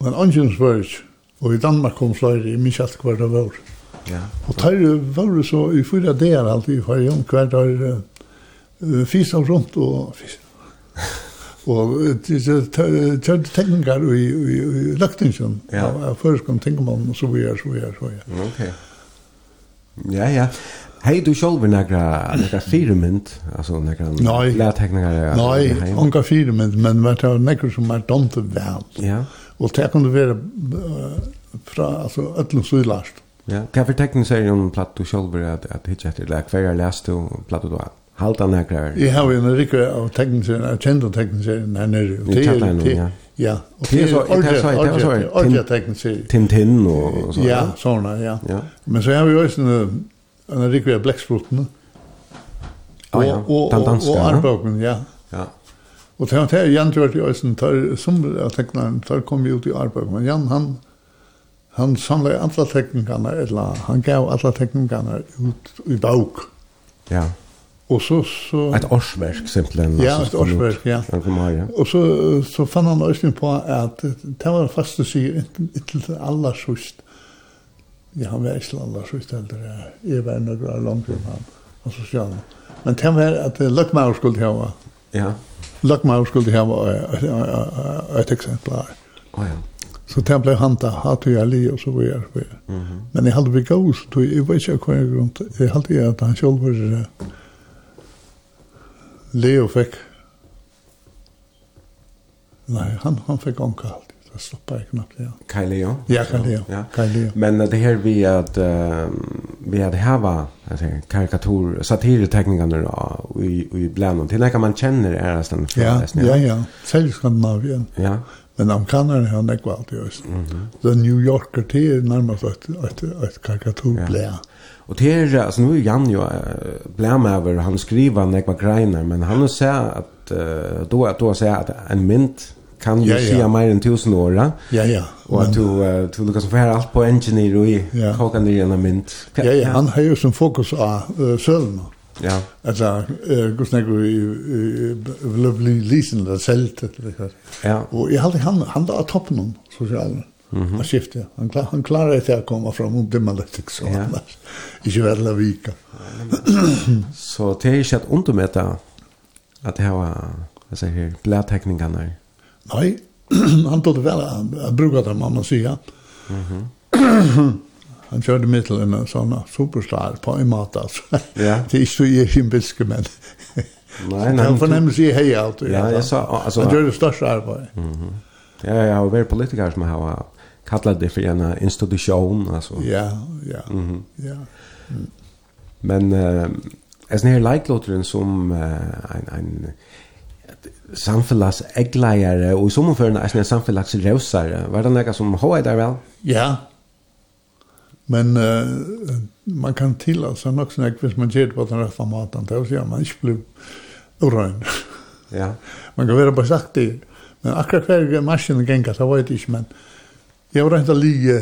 men Angensberg, og i Danmark kom flere, i minst alt hver det var. Ja. Og der var det så i fyra dager alltid, i hver jom hver der uh, fysa rundt og fysa Og disse tjød tekningar i i, i løgtingen, Ja. løgtingsjon av føreskom tingmann, og så vi er, så vi er, så vi er. Ok. Ja, ja. Hei du sjálv er nekra, nekra firemynd, altså nekra lærtekningar? Nei, onka firemynd, men det var nekker som er domte vel. Ja. Og det kan du være fra, altså, ötlum suðlast. Ja, hva for tekning sier jo om platt du sjálv er at hitja etter, eller hva er lest du platt du da? halda nekrar. Jeg har jo en rikker av tekniserien, av kjent av tekniserien her nere. I Tjatlein, ja. Ja, og det er så det er ordentlig, ordentlig tekniserien. Tintin Tinn og så. Ja, sånn, ja. Ja. Men så har vi jo også en en rikker av Bleksprutene. Ja, ja, den danske. Og Arbåken, ja. Ja. Og det er Jan Gjørt i Øysen, som av teknaren, der kom vi ut i arbeid, Men Jan, han, han samlet alle teknikerne, eller han gav alle teknikerne ut i bok. Ja. Ja Og så så et årsverk simpelthen Ja, ett årsverk, ja. Han kom her, ja. Og så så fann han også på at det var fast att se til alla sust. Ja, han var inte alla sust eller jeg var några langt om han. Og så sier han. Men det var at Løkmaur skulle ha. Ja. Løkmaur skulle ha et eksempel her. Å ja. Så det blev hanta hat och jeg li og så var jag. Men jeg hadde vi gås då jeg vet inte hur jag grund. Jag hade at han selv var Leo fikk Nei, han, han fikk omkalt. Det stoppet jeg knappt. Ja. Kai Leo? Ja, Kai Leo. Ja. Kai Leo. Men det här vi att uh, vi hade hava alltså karikatur, satirteckningarna då, i, i bland dem. Till när man känner är nästan från ja, ja, ja, ja. Särskilt Skandinavien. Ja. Men amerikanerne har nekva alltid også. Mm -hmm. The New Yorker, det er närmast et, et, et karikaturblad. Ja. Och det är alltså nu Jan ju bläm över han skriver när jag grejer men han säger att då att då säger att en mynt kan ju ja, ja. se mer än tusen år. Ja, ja. Och att du, du Lucas får allt på engineer och i ja. ner en mynt. Ja, ja, han har ju som fokus på uh. Ja. Alltså, uh, Gustav vill bli lisen där sält. Ja. Och jag hade han, han där toppen, så att. Mm -hmm. Han skiftet. Han, klar, han klarer ikke å komme fram om det man ikke så ja. annars. Ikke väl att vika. så det är inte att undermäta att var vad säger här, blädteckningarna? Nei, han tog det vel. Han brukade det mamma säga. Mm -hmm. han kjørte mitt til en sånn superstar på en mat altså. Ja. det er ikke så i en biske men. Nej, nej. Han förnämmer sig hej allt. Ja, jag sa alltså. Han gjør det største arbeid. Mhm. Mm ja, ja, och vi politiker som har kallar det för en institution alltså. Ja, ja. Mhm. Ja. Mm. Men eh es när like som eh, en en samfellas äggleiare och som för en en samfellas rosar. Var det några som har där väl? Ja. Men eh, man kan till alltså något sånt hvis man ger det på den rätta maten då så ja, man inte blir orörd. Ja. man kan vara på sagt det. Men akkurat hver maskinen gengar, så vet jeg ikke, men Jeg var rent å lige,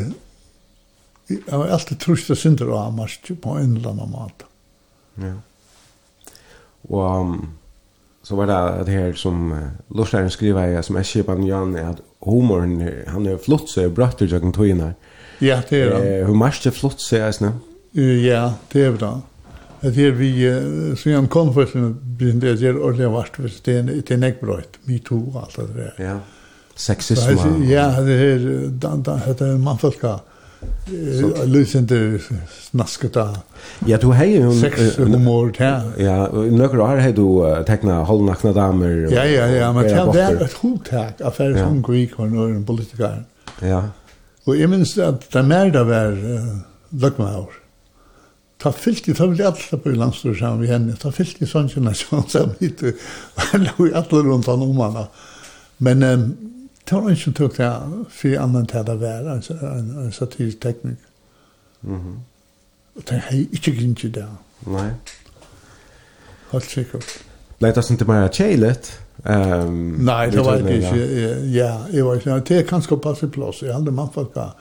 jeg var alltid trustet synder av Amast på en eller annen måte. Ja. Og um, så var det det her som uh, Lorsdæren skriver i sms-kipan Jan, at humoren, han er flott seg bratt ut jakken tøyene. Ja, det er det. Uh, Humorst er flott seg, jeg snøy. Ja, det er bra. Det er vi, uh, så jeg kom først, begynte det er ordentlig vart, det er en ekbrøyt, me too, alt det der. Ja, ja sexisme. Ja, det är det är man folka. Lucenter snaskata. Ja, du har hon sex humor ja. Ja, några år hade du teckna nakna damer. Ja, ja, ja, men det var ett hot tag affär från Greek og en politiker. Ja. Og jeg minns at det märda var løgmaur. Ta fyllt i jeg alla på landstår sammen vi henne. Ta fyllt i sånn kjønne sånn sammen hit. Han lå i alle rundt han om henne. Men Det var ikke tok det for annan til det var, altså en, en satirisk teknik. Mm -hmm. Og det er ikke grunnt i det. Nei. Helt sikkert. Leit oss ikke mer meg kjeilet? Um, Nei, det var ikke. Ja, jeg var ikke. Det er kanskje passe plass. Jeg hadde man fått bare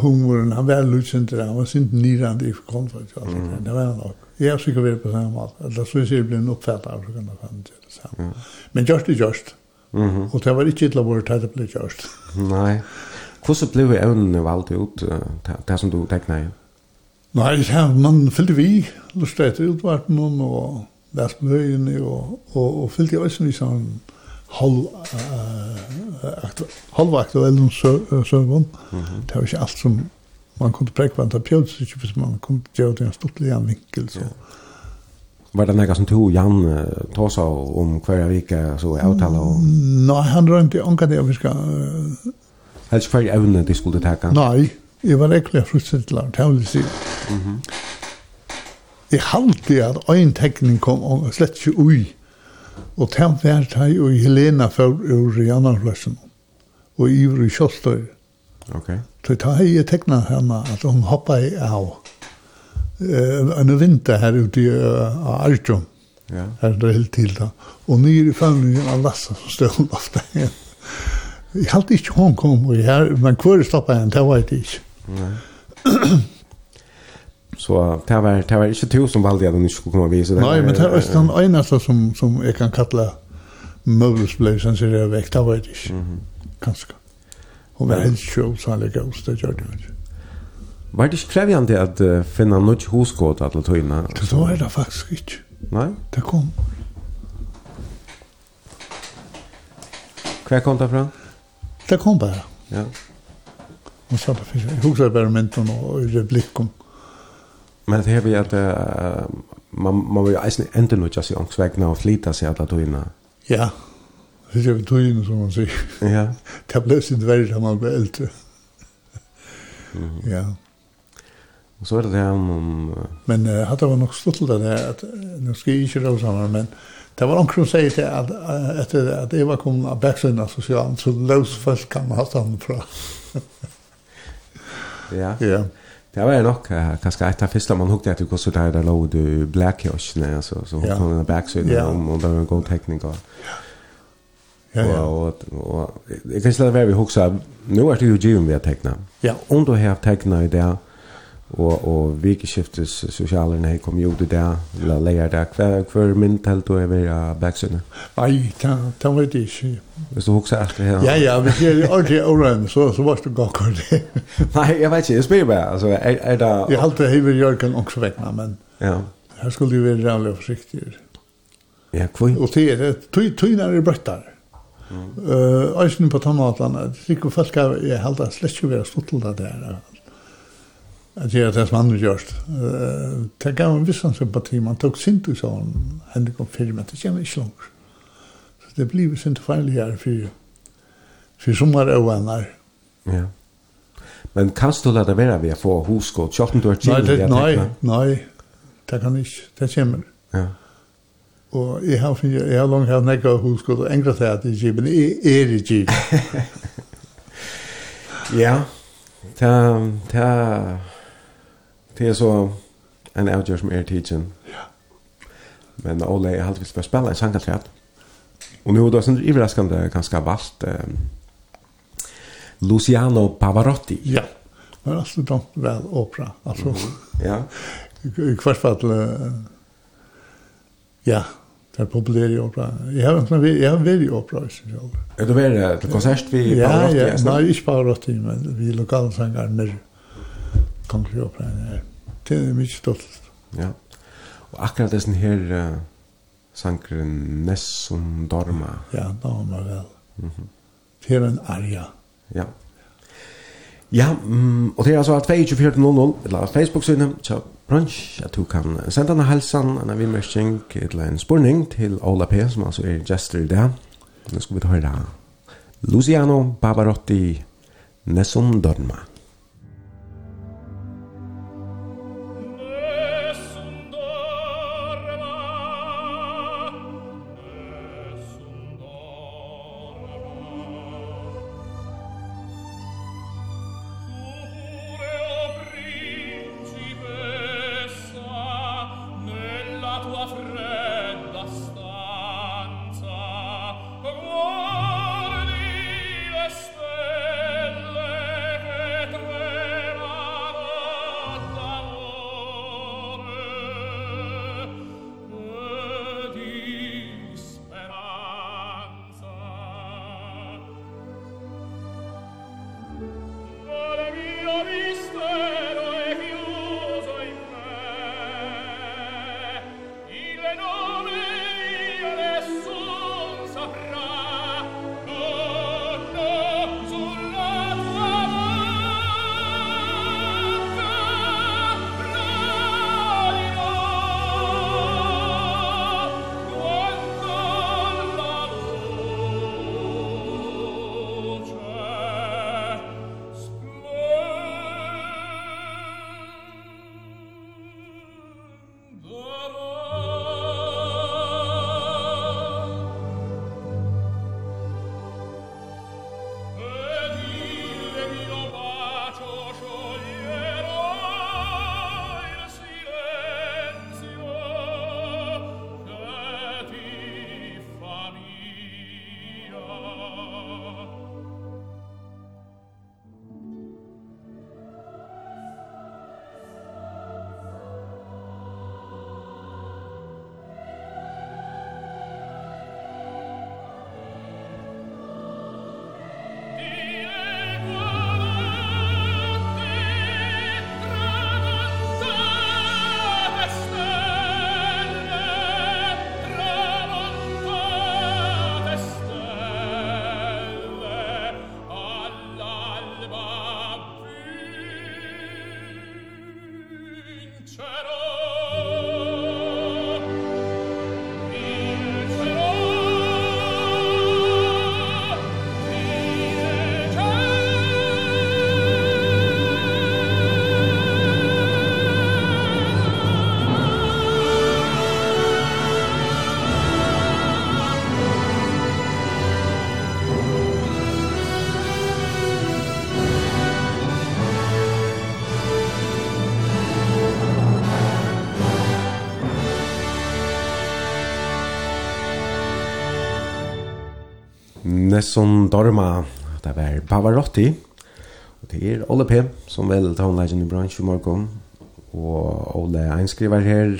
humoren. Han var lutsent der. Han var sint nyrande i konflikt. Mm. Det var han nok. Jeg har sikkert vært på samme måte. Eller så er det blitt en oppfattet av. Så kan det være det samme. Men just er just. Mm. Mm -hmm. Og det var ikke illa vår tid det ble gjørst. Nei. Hvordan ble evnene valgt ut, det som du tegnet i? Nei, ja, man fyllde vi, lustet etter utvarten og lest møyene, og, og, og fyllde jeg også i sånn halv, uh, aktu, halvaktuell søvn. Det var ikke alt som man kunne prekva, det pjøls, ikke hvis man kunne gjøre det i en stortlig vinkel, så... Ja var det några som tog Jan Tosa om hver vecka så avtala og... Nei, han rønte anka det vi ska Helst hver evne de skulle teka? Nei, jeg var ekkert för det vil jag vill Jeg halte at hade att en teckning kom og slett ikke ui. Og tant där taj og Helena för ur Janna og Och i i Okej. Okay. Så tar jag tekna henne att hon hoppar i av eh, en vinter her ute i uh, Arjum. Ja. Her er det helt til da. Og nye i familjen av Lasse som stod hun ofte igjen. Jeg halte ikke hun kom og her, men hvor stoppa jeg det var jeg ikke. Nei. Så det var, det var ikke to som valgte at hun ikke skulle komme vid. Nei, men det var den eneste som, som jeg kan kalla møvelsbløysen, så det var vekk, det var jeg ikke. Kanskje. Hun var helt sjøl, så han legger oss, det gjør det ikke. Var det ikke krevjande at uh, finna noe hoskåd til tøyene? Det var det faktisk ikke. Nei? Det kom. Hva kom det fra? Det kom bare. Ja. Og så bare, jeg husker bare mynden og replikken. Men det er vi at uh, man, man vil jo eisen enda noe til å si ångsvekkene og flytta seg til tøyene. Ja. Det er jo tøyene, som man sier. Ja. det ble sitt verre da man ble eldre. Mm -hmm. Ja. Og så er det det här om... Men uh, hadde var nok slutt til det at att nu ska jag inte rosa mig, men det var noen som sier til at till att at jeg var kommet av backsiden av sosialen, så løs først kan man ha stånd fra. ja. Ja. Det var nok uh, kanskje et av første man hukte etter du går så der där låg du black hosh så, alltså så man kom backsiden ja. om om det var en god teknikk og... Ja. Ja, Og, og, og jeg kan ställa være vi huxar nå er det jo givet vi har teckna. Ja, Om du har teckna i det, og og vikskiftes sosialen här kom ju det där la lejer där kvar kvar min tal då över backsena. Aj, ta ta med det sig. hvis du också att her Ja ja, vi ser ordentligt oran så så var det godt kort. nei jeg vet ikke jeg spelar bare altså er er det Jag håller det Jørgen Jörgen också väckna men. Ja. her skulle ju vara jävla forsiktig Ja, kvoi. Och det är det tynar är brøttar Eh, ösnen på tannatan, det tycker folk jag håller släckt ju vara stolt där att det är det som han gjort. Det gav en viss sympati, man tog synd i sån hände men det kommer inte långt. Så det blev sin farligare för, för sommar och vänner. Ja. Men kan du lade vara vid att få hoskott? om du har tjänat? Nej, nej, det kan inte, det kommer. Ja. Og jeg har finnst, jeg har langt hatt nekka hoskott, og engra seg at det er givet, men jeg er i givet. Ja, det ta, det är så en outdoor som är teaching. Ja. Men Ole har alltid vill spela en sangaträd. Och nu då sen överraskande ganska vast eh, Luciano Pavarotti. Ja. Men alltså då väl opera alltså. Mm. Ja. I kvart fall ja, det är populär i opera. Jag har inte jag har varit i opera så jag. Är det väl det konsert vi Pavarotti? Ja, ja, nej, inte Pavarotti men vi lokala sångare när Konglig opera. Ja det er mye stolt. Ja. Og akkurat dessen her uh, sangren Nessun Dorma. Ja, Dorma vel. Mm -hmm. Det er en arja. Ja. Ja, mm, og det er altså 2400, eller Facebook-synet, så brunch, at du kan sende en helsan, en avimmersing, eller en spurning til Ola P, som altså er gestor i det. Nå skal vi høre Luciano Pavarotti Nessun Dorma. Nessun Dorma, det var Pavarotti, og det er Ole P, som vel til håndleggen i bransj i morgen, og Ole Einskriver her.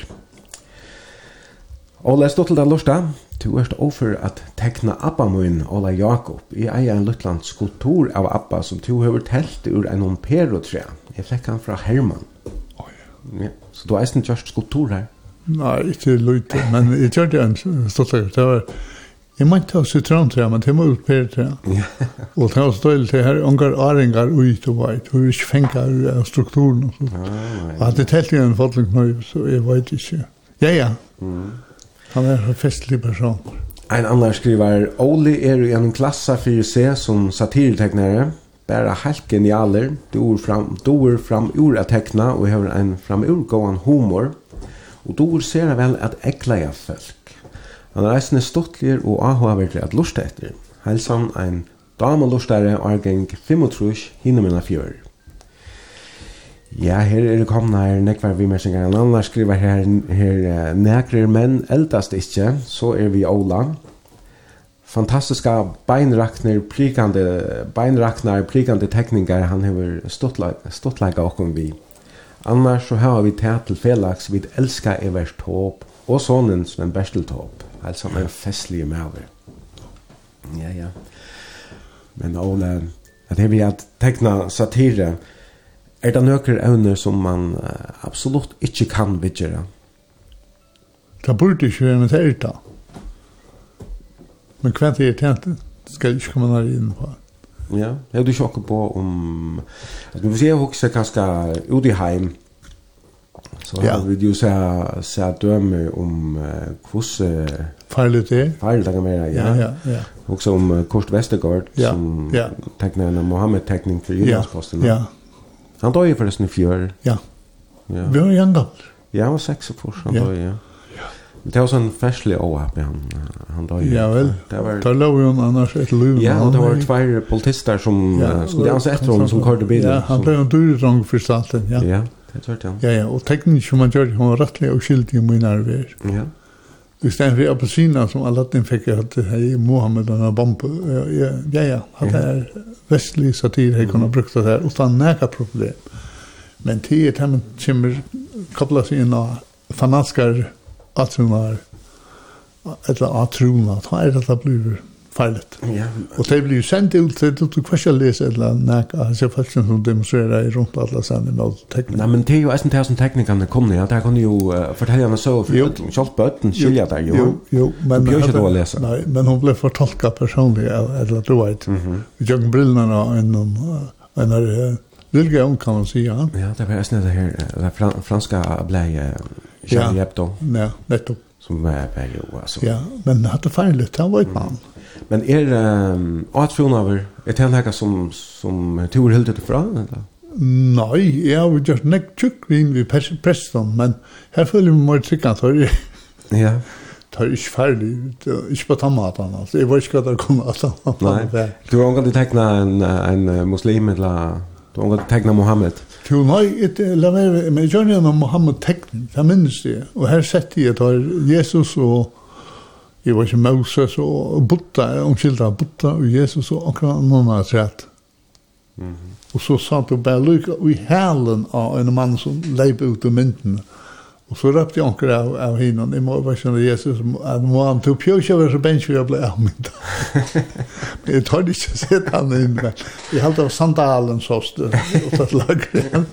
Ole Stottel den lorsta, du er over at tekna Abba min, Ole Jakob, i eier en luttland skulptur av Abba som du har telt ur en omperotre. Jeg fikk han fra Herman. Ja. så du har eisen kjørst skulptur her? Nei, ikke lute, men jeg kjørte en stottel. Det var Jeg må ikke ha sitrontre, men det må utpere Og det er også døylig til her, ungar åringer ut og veit, og ikke fengar av strukturen og sånt. Og hadde det telt igjen fotling nå, så jeg veit ikke. Ja, ja. Han er en festlig person. Ein annan skriver, Oli er i en klassa 4C som satirtegnare, bæra helt genialer, doer fram, doer fram ur at tekna og hever en framurgåan humor, og doer ser vel at ekleja folk. Han er eisne stuttlir og ahoaverdelig at lusta etter. Heilsan ein damalustare argeng 35 hinne minna fjør. Ja, her er det komna her nekvar vi mersingar. En annan skriver her, her nekrar menn eldast ikkje, så er vi Ola. Fantastiska beinraknar, prikande, beinraknar, prikande tekningar han hever stuttlega okkom vi. Annars så har vi teatel felags, vi elska evers tåp, og sonen som en top. Altså, en festlig maver. Ja, ja. Men Ola, at det vi at tekna satire, er det nøkker evner som man absolutt ikke kan vidgjøre? Det burde ikke være med det da. Men hva er det skal ikke komme nær inn på. Ja, jeg er du ikke på om... At vi vil si jeg kanskje ut i heim, Så ja. vi jo så så döme om uh, kvosse fallet det. Fallet kan man ja. Ja ja. ja. Också om uh, Kurt Westergaard ja. som ja. tekner en mohammed tekning for för Jyllandsposten. Ja. ja. Han døde ju förresten i fjør Ja. Ja. Vi har ju en gammal. Ja, han var sex och han ja. døde ja. Men det var sånn färslig oapp med han. Han då. Ja vel, Det var Där låg jo annars et liv. Ja, og det var tvær politister som ja, skulle anse efter honom som kørte bilen. Ja, han blev en dyr for staten, ja. Ja. Det tror jag. Ja, ja, och tekniskt som man gör, hon var rättliga och skyldig i min arver. Ja. Det stämmer för apelsina som Aladdin fick att det här är Mohammed och Bambu. Ja, ja, hade ja. är västlig satir har kunnat brukt det här utan näka problem. Men det är det här man kommer koppla sig in av fanatiska atrunar eller atrunar. Det att det här blir farligt. Ja. Och det blir ju sent ut till att du kanske läser eller näka så fast som demonstrerar i runt alla sen med teknik. Nej men det är ju nästan som teknikerna kommer ja, där kan ju uh, fortälja något så för att själv button skilja där ju. Jo, jo, men men jag då läsa. Nej, men hon blev förtolkad personlig, eller du vet. Mhm. Jag brillorna en en där Vilka hon kan man säga. Ja, det var nästan det här det franska blä Ja, ja, nettopp. Som är ju alltså. Ja, men hade farligt, han var ett man. Men er um, atfjonaver, er det noe som, som Tor helt utifra? Eller? Nei, jeg har gjort nekk tjukkring vi presten, men her føler vi mer tryggant for det. Ja. Det er ikke ferdig, ikke på tannmaten, altså. Jeg vet ikke hva det kommer at han Nei, du har omgått tekna en, en muslim, eller du har omgått tekna Mohammed. Jo, nei, la meg, men jeg gjør gjerne Mohammed tekning, det minnes jeg. Og her setter jeg, tar Jesus og Jeg var ikke Moses og Buddha, omkilda Buddha og Jesus og akkurat noen av rett. Mm -hmm. Og så satt jeg bare lykka i hælen av en mann som leip ut av mynden. Og så røpte jeg anker av, av henne, jeg må bare kjenne Jesus, at må han til pjøkja være så bensk jeg ble av mynda. Men jeg tar ikke sett han inn, men jeg halte av sandalen såst, og tatt lager han.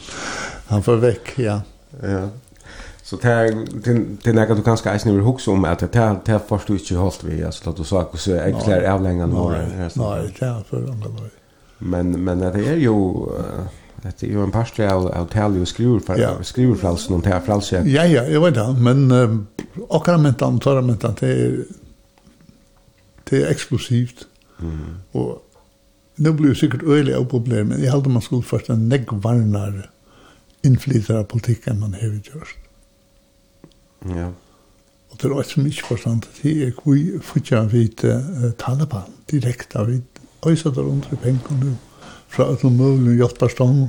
Han får vekk, ja. Ja. Så det är det är du kanske ens nu hooks om att det det det förstår du inte helt vi alltså att du sa att så är klar avlängan var det. Nej, det är för andra var. Men men det är ju det är ju en pastor av av tal ju skriver för skruvar för alltså någon till för alltså. Ja ja, jag vet inte, men och kan man ta tar man det är det är explosivt. Mm. Och nu blir det säkert av problem, men jeg hade man skulle först en neggvarnare inflytare politiken man har gjort. Ja. Og det er også som ikke forstand, det er hvor fyrtja vidt uh, Taliban, direkte vid øysa der under pengene fra at et mulig hjelperstand.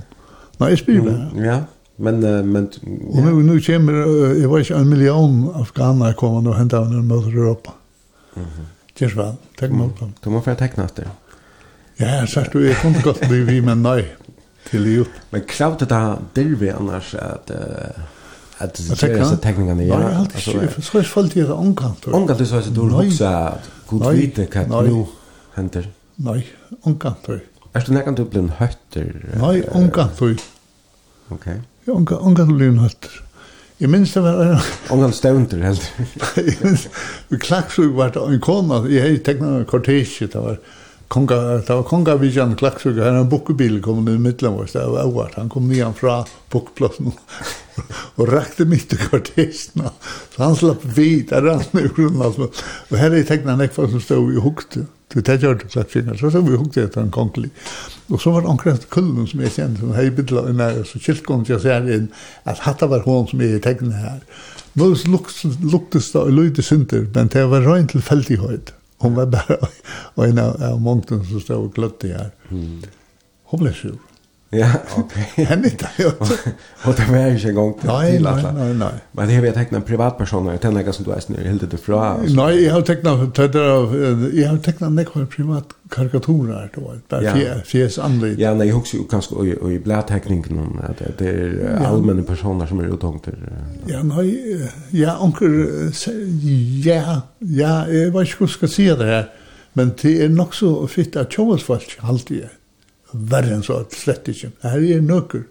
Nei, jeg spyr det. Mm, Ja, men... Uh, men ja. Og nå kommer, uh, jeg vet ikke, en million afghaner kommer nå hentet av når møter Europa. Mm -hmm. Gjørs vel, takk med dem. Du må få tekne etter. Ja, jeg sagt du, jeg kunne godt bli vi, men nei, til i Men kravde det der vi annars at... Uh, att det är så teknikerna ja. Nej, allt är så är fullt det onkant. Onkant är så att du huxar god vite vad nu händer. Nej, onkant. Är du näkan du blir en hötter? Nej, onkant. Okej. Ja, onkant blir en hötter. Jeg minns det var... Ongan støvnter, helt. Vi klakksug var det en kona, jeg hei tekna en kortesje, det var Konga, det var konga vi kjenner klakksugge, her en bukkebil kom ned i midtelen vår, det var året, han kom nian fra bukkeplassen og rakte mitt i kvartistene, så han slapp vid, der rann i grunnen, altså, og her er tegna nekva som stod i hukte, du det gjør det slapp kjengar, så stod vi i hukte etter en kongelig, og så var det omkring kullen som jeg kjent, som hei bidla unna, så kylkon jeg ser inn, at hatta var hon som jeg tegna her, Nå luktes det og lydde synder, men det var røynt tilfeldighet. Hon var bara en av, av mångten som stod och glötte här. Hon blev sur. Ja, okej. Okay. inte jag. Och det var ju en gång till. Nej, nej, nej, nej. Men det vet teckna privatpersoner, jag tänker som du är snur. helt det fra. Nej, jag har tecknat det jag har tecknat några privat karikaturer då. Där fjes anled. Ja, nej, jag också kanske och i blädteckning att det är allmänna personer som är uttagna. Ja, nej, ja, onkel ja, ja, jag vet inte hur ska säga det här. Men det är nog så fitt att tjuvas Alltid alltid verre enn så, slett ikke. Her er nøkker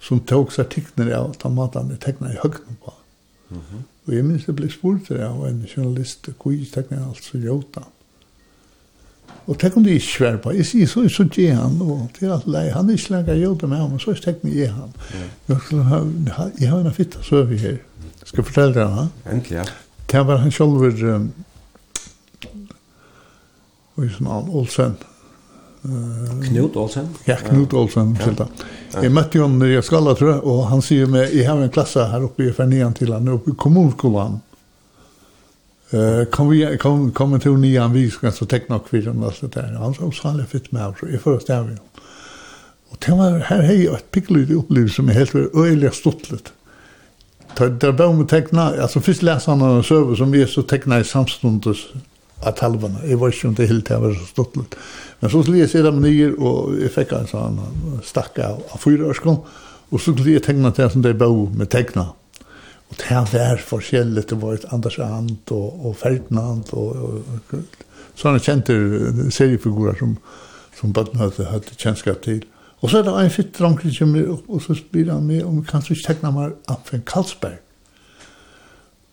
som tog seg tikkner av at matene maten er i høgten på. Mm -hmm. Og jeg minns det ble spurt til det av en journalist, hvor jeg tekner alt så gjøta. Og tenk om det ikke svær på. Jeg sier så, så gjør han, og det er alt lei, han er ikke lager gjøta med ham, og så tekner jeg han. ham. Mm. Jeg har en fitta søv her. Skal jeg fortelle deg, ha? Endelig, ja. Det var han selv, um, og som han Olsen, Knut Olsen? Ja, Knut Olsen, ja. Selta. Ja. Jeg møtte henne når jeg skala, tror jeg, og han sier meg, jeg har en klasse her oppe i Fernian til han, oppe i kommunskolan. Uh, kan vi kan, kom till nian, vi ska så teckna kvirren og så där. Han sa, så han fitt med ham, i första forstår vi. Det var, här hej ett pickligt upplevelse som är helt var øyelig Ta Det er bare teckna alltså först altså først han en server som vi så teckna i samstundes av talvarna. Jeg var ikke om det hele tiden var så stått Men så skulle jeg se dem nye, og jeg fikk en sånn stakk av, av fyra ørskål, og så skulle jeg tegna til som det bo med tegna. Og det var forskjellig, det var et Anders Ant og, og Ferdinand og, og sånne kjente seriefigurer som, som bøttene hadde, hadde kjennskap til. Og så er det en fitt drang som kommer opp, og så spyr han meg om kanskje ikke tegna meg Anfen Karlsberg.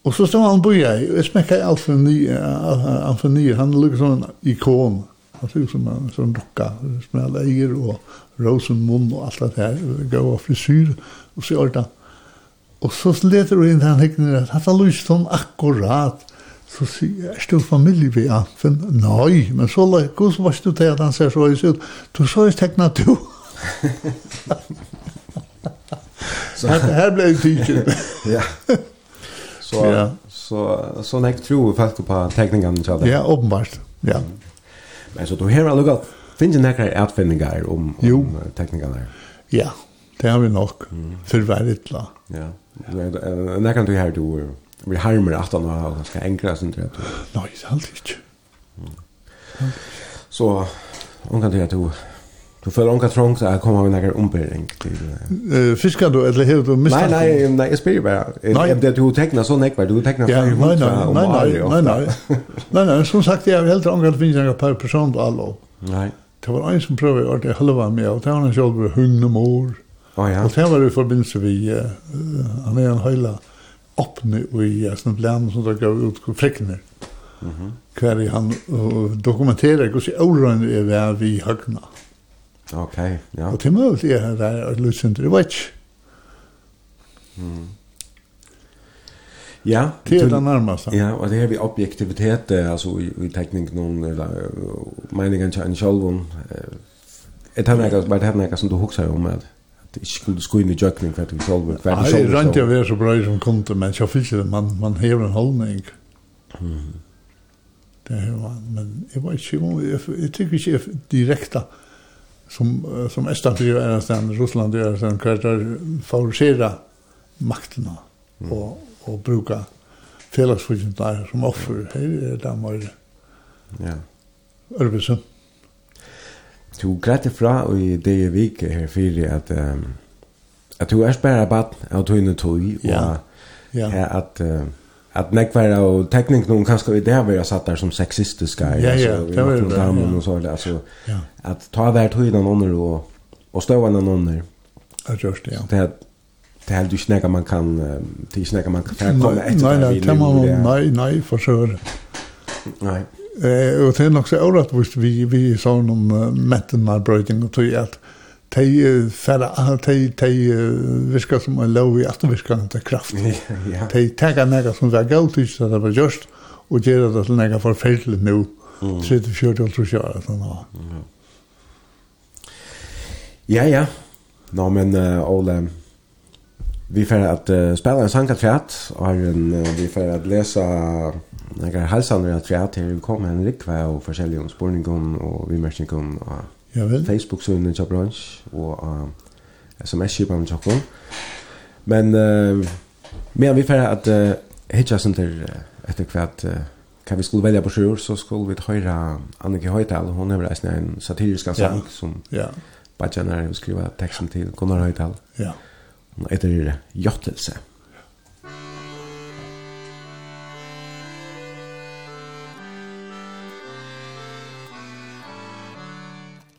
Og så stod han på jeg, og jeg smekket Anthony, han lukket som en ikon. Han ser ut som en sånn dokka, som jeg leier, og rosenmunn og alt det her, gav av frisyr, og så gjør det. Og så leter hun inn han hekkene, at han har lyst hon akkurat, så sier jeg, er du familie ved Anfen? Nei, men så la, hvordan var du til at han ser så ut? Du så jo tekna du. Så her ble jeg tidkjent. Ja. Så ja. så så näkt tro folk på teckningen så där. Ja, uppenbart. Ja. Men så då här har lugat finns det några utfinningar om, om teckningarna. Ja, det har vi nok. mm. för väldigt la. Ja. Men när kan du här du vi harmer att han har ganska enkla sånt där. Nej, det är alltid. inte. Så hon kan det att Du får onka trångt att komma med några ombering till. Eh fiskar du eller har du missar? Nej nej nej jag spelar bara. Nej det du tecknar så näck du tecknar ja, nei, nei, nei, nej, nei, nej, nei, nei, nei, som sagt jeg har helt angår at finnes några par person på alle. Nej. Det var en som prövade att det halva med og det och han själv hundmor. Ja ja. Og det var i forbindelse vi han er en høyla öppne i i sån bland som det gav ut fräckner. Mhm. Kvar han dokumenterar hur så oron är vi högna. Mhm Okej, ja. Og til mulig er det der att lyssna det var Mm. Ja, det är det nærmeste. Ja, og det här vi objektivitet altså i, i teknik noen, eller meningen til en självon. Er det noe, bara det noe som du husker om at Det ikke skulle sko inn i jökning för att vi själva kvar det Nej, rent jag være så bra som kunde men jag fick det man man hever en holdning. Mm. Det er var men jeg var ju jeg, tycker inte direkta. direkte, som som Östafrika är sen Ryssland är sen kvartar favorisera makterna och och bruka fällskapsfusion där som offer? Här där mer ja. Örvesen Du grætte fra i det jeg vik her fyrir at um, at du er spæra bad av tøyne tøy og ja. Ja. at uh, att näkvar av teknik noen kanskje i det här vi satt der som sexistiska ja, ja, alltså, det var det, ja. och så där ja. at ta vart höjden under og, og stå en under. jeg just det. Ja. Det det er du snäggar man kan det er ikke snäggar man kan komma nei, Nej, nei, det man nei, nei, for sure. nei Eh og det och sen också orättvist vi vi sa någon mätten bröting og tog at de færa, de, de virka som en lov i atvirkande kraft. ja. De tega nega som var galt ut, det var just, og gjera det til nega forferdelig nu, 30-40 30 år, sånn da. Ja, ja. Nå, men uh, Ole, vi får at uh, spela en sangkatriat, og en, uh, vi får at lesa nega halsaner at triat, her vi kom Henrik, og forskjellige om sporningon og vimerkningon, og Ja vel. Facebook-søgene til bransj, og uh, sms-kjøpene til bransj. Men uh, men vi får at uh, hitja der uh, etter hvert uh, kan vi skulle velja på sjur, så skulle vi høyra Annike Høytal, hun er reisende en satirisk sang ja. som ja. Bajanar skriva teksten til Gunnar Høytal. Ja. Hun heter Jottelse. Ja.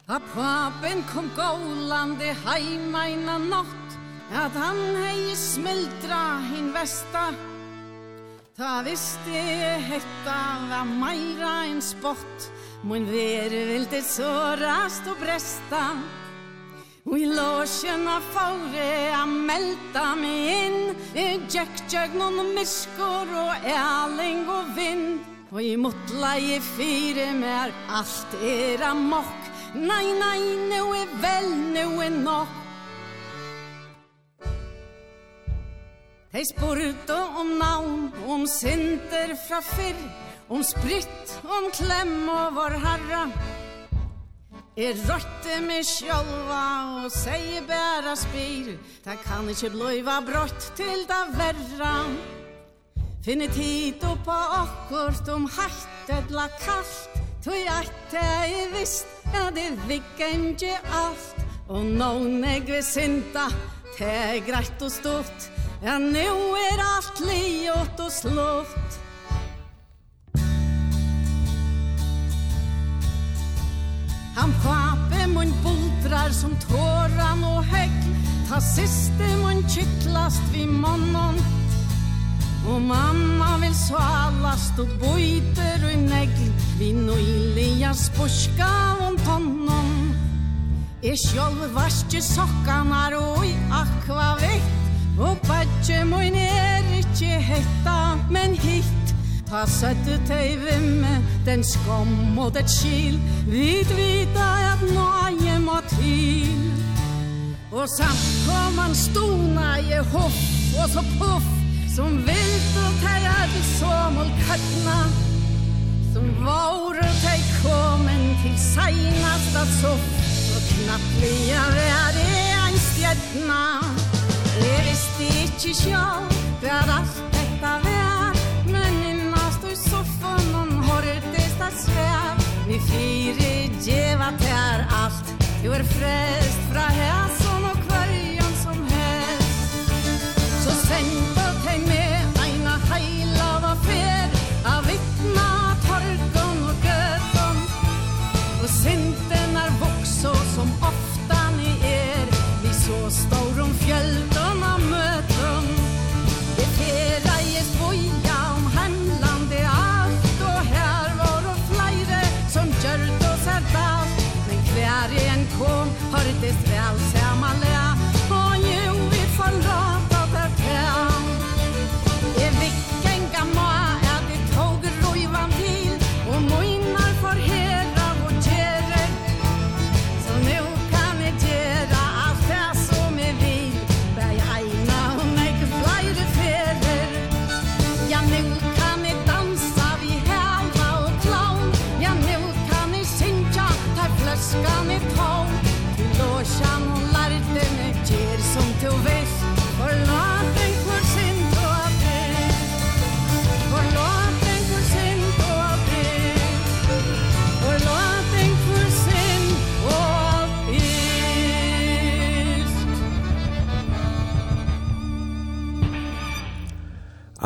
A papen kom gålande heima ina natt At han hei smildra hin vesta Ta visste hetta var meira en spott Mun veru vildi sårast og bresta. Og i låsjen av fåre a melda meg inn I djekdjøgnon og myskor og æling og vind. Og i motla i fire mer alt era mokk Nei, nei, nu er vel, nu er nok Hej spurte om navn, om synder fra fyrr, om sprytt, om klem og vår herra. Jeg røtte meg sjølva og sier bæra spyr, det kan ikkje bløyva brått til det verra. Finne tid oppa akkurat om hægt etla kallt, Tui at jeg visst, ja det vikka engi alt. Og nån eg vi synda, det er greit og stort. Ja nu er alt liot og slått. Han pape mun bultrar som tåran og hegg Ta siste mun kyklast vi mannon Og mamma vil så alla stå bojter och i negl. Vinn och Ilias borska om tonnon Er sjolv varste sokkanar og i akva vekt Og badje moin er ikkje hetta, men hitt. Ta søtte tei vimme, den skom og det skil. Vid vita at nøye må til. Og samt kom han stona i hoff og så puff. Som vilt og teier til somol kattna Som våre teg komen til seinasta soft. Og knapp lia vær i ein stjedna Jeg visste ikkje sjål hver alt detta vær. Men innan stod i soffan og håret i svær. Vi fire djeva tær alt. Du er frest fra her.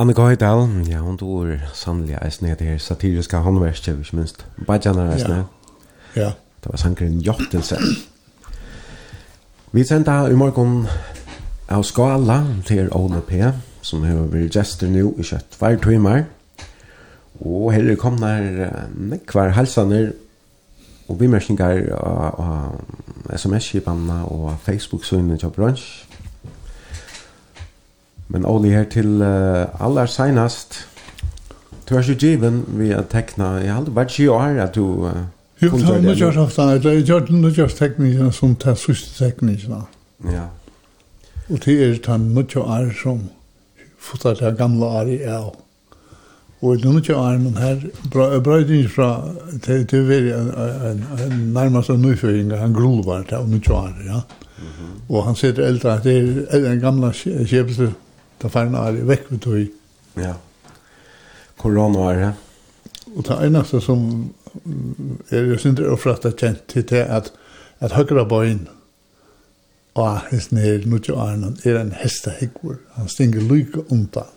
Annika Høydal, ja, hun tog sannelig eisen i det her satiriska håndverket, ikke minst. Bajanar eisen, ja. ja. Det var sankeren Jottelse. Vi sender i morgen av skala til Ole P, som har vært gjester nå i kjøtt hver timer. Og heller kom der nekvar halsaner og bimerkningar av sms-kipene og Facebook-søgnet til bransj. Men Oli her til uh, aller senast. Du er ikke given vi har tekna, jeg har aldri vært 20 år at du... Uh, jo, det har nødgjørs ofta, det har gjort nødgjørs teknikene som tar sørste teknikene. Ja. Og det er den nødgjørs år som fotar det gamle år i av. Og det nødgjørs år, men her brøyding fra, det er veldig nærmest en nøyføring, en grulvar til nødgjørs år, ja. Og han sier eldre at det er en gamle kjepelse det ferne er vekk ved tog. Ja. Korona er det. Og det eneste næste som er jo synder og er kjent til det at, at høyre bøyen og hesten nere nødje Arnan er en hestehikvor. Han stinger lykke undan.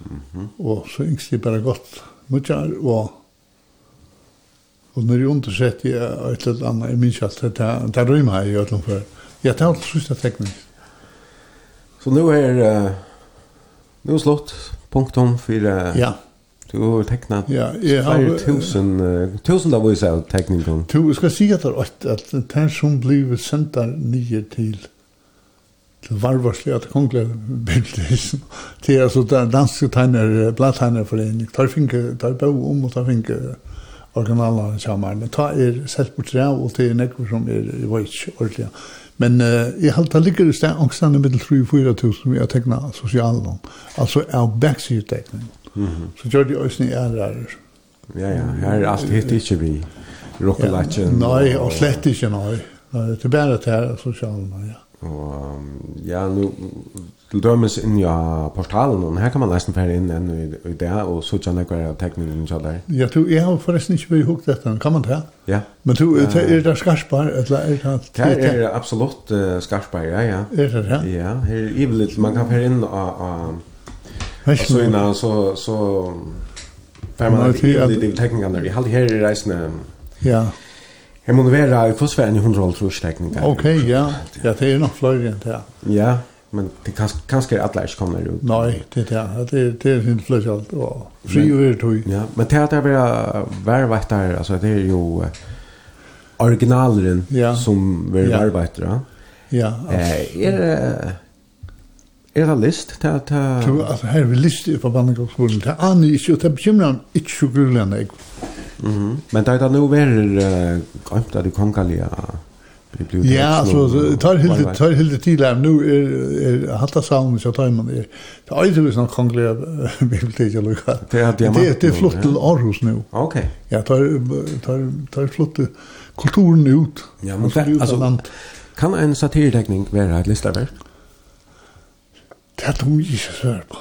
Mm. Og så yngst det bare godt nødje Arnan og Og når jeg undersett i et eller annet, jeg minns alt, det er røyma jeg i Øtland før. Jeg tar alt sørste teknisk. Så nu er uh, Nu er slott punktum för Ja. Du har tecknat ja, jag har tusen uh, tusen av oss av teckningen. Du skal si at det er at det som blir sendt nio till til varvarsliga att kongle bildis till alltså där danska tanner plattanner för tar finke tar bo om og tar finke originalen sammen men ta er sett på tre og til nekker som er i voice ordentlig Men uh, jeg halte ligger i sted angstene med 3-4 tusen vi har tegnet sosialen om. Altså av backsyretegning. Mm -hmm. Så gjør de øsne ærer. Ja, ja, her er alt hitt ikke vi. Rokkelakken. Ja, nei, og slett ikke, nei. Det er bare det her sosialen, ja. Og, ja, nu, til dømes inn ja portalen og her kan man nesten fære inn enn i det og så kjenner jeg hver teknikken så der. Ja, du, jeg har forresten ikke vært hukt dette, kan man ta? Ja. Men du, er det skarspar? Eller er det Det er absolutt skarspar, ja, ja. Er det det? Ja, her er ivelig, man kan fære inn og så inn og så så fære man at ivelig til teknikken der, jeg halte her i reisende Ja. Jeg må være i fossværen i hundre og trus teknikken Ok, ja, ja, det er nok flere enn det. Ja men det kan kanske kanske alla är kommer ut. Nej, det är det det är sin flush allt och fri över tog. Ja, men det är bara värvat där alltså det är ju originaleren ja. som vi ja. arbetar. Ja. Ja. Eh, är det är det list ta ta Du alltså här är list på bandgårdsskolan. Det är ni inte att bekymra inte så grunden. Mhm. Men det är då nu väl eh, att det kan kallas Ja, så tar hilde tar hilde til här nu er er hatta sound så tar man det. Det er ju sånn kongelig bibliotek eller vad. Det er det det är flott til Aarhus nu. Okej. Ja, tar tar tar flott kulturen ut. Ja, men det, alltså kan en satirteckning være et listeverk? Det er jag ikke så på.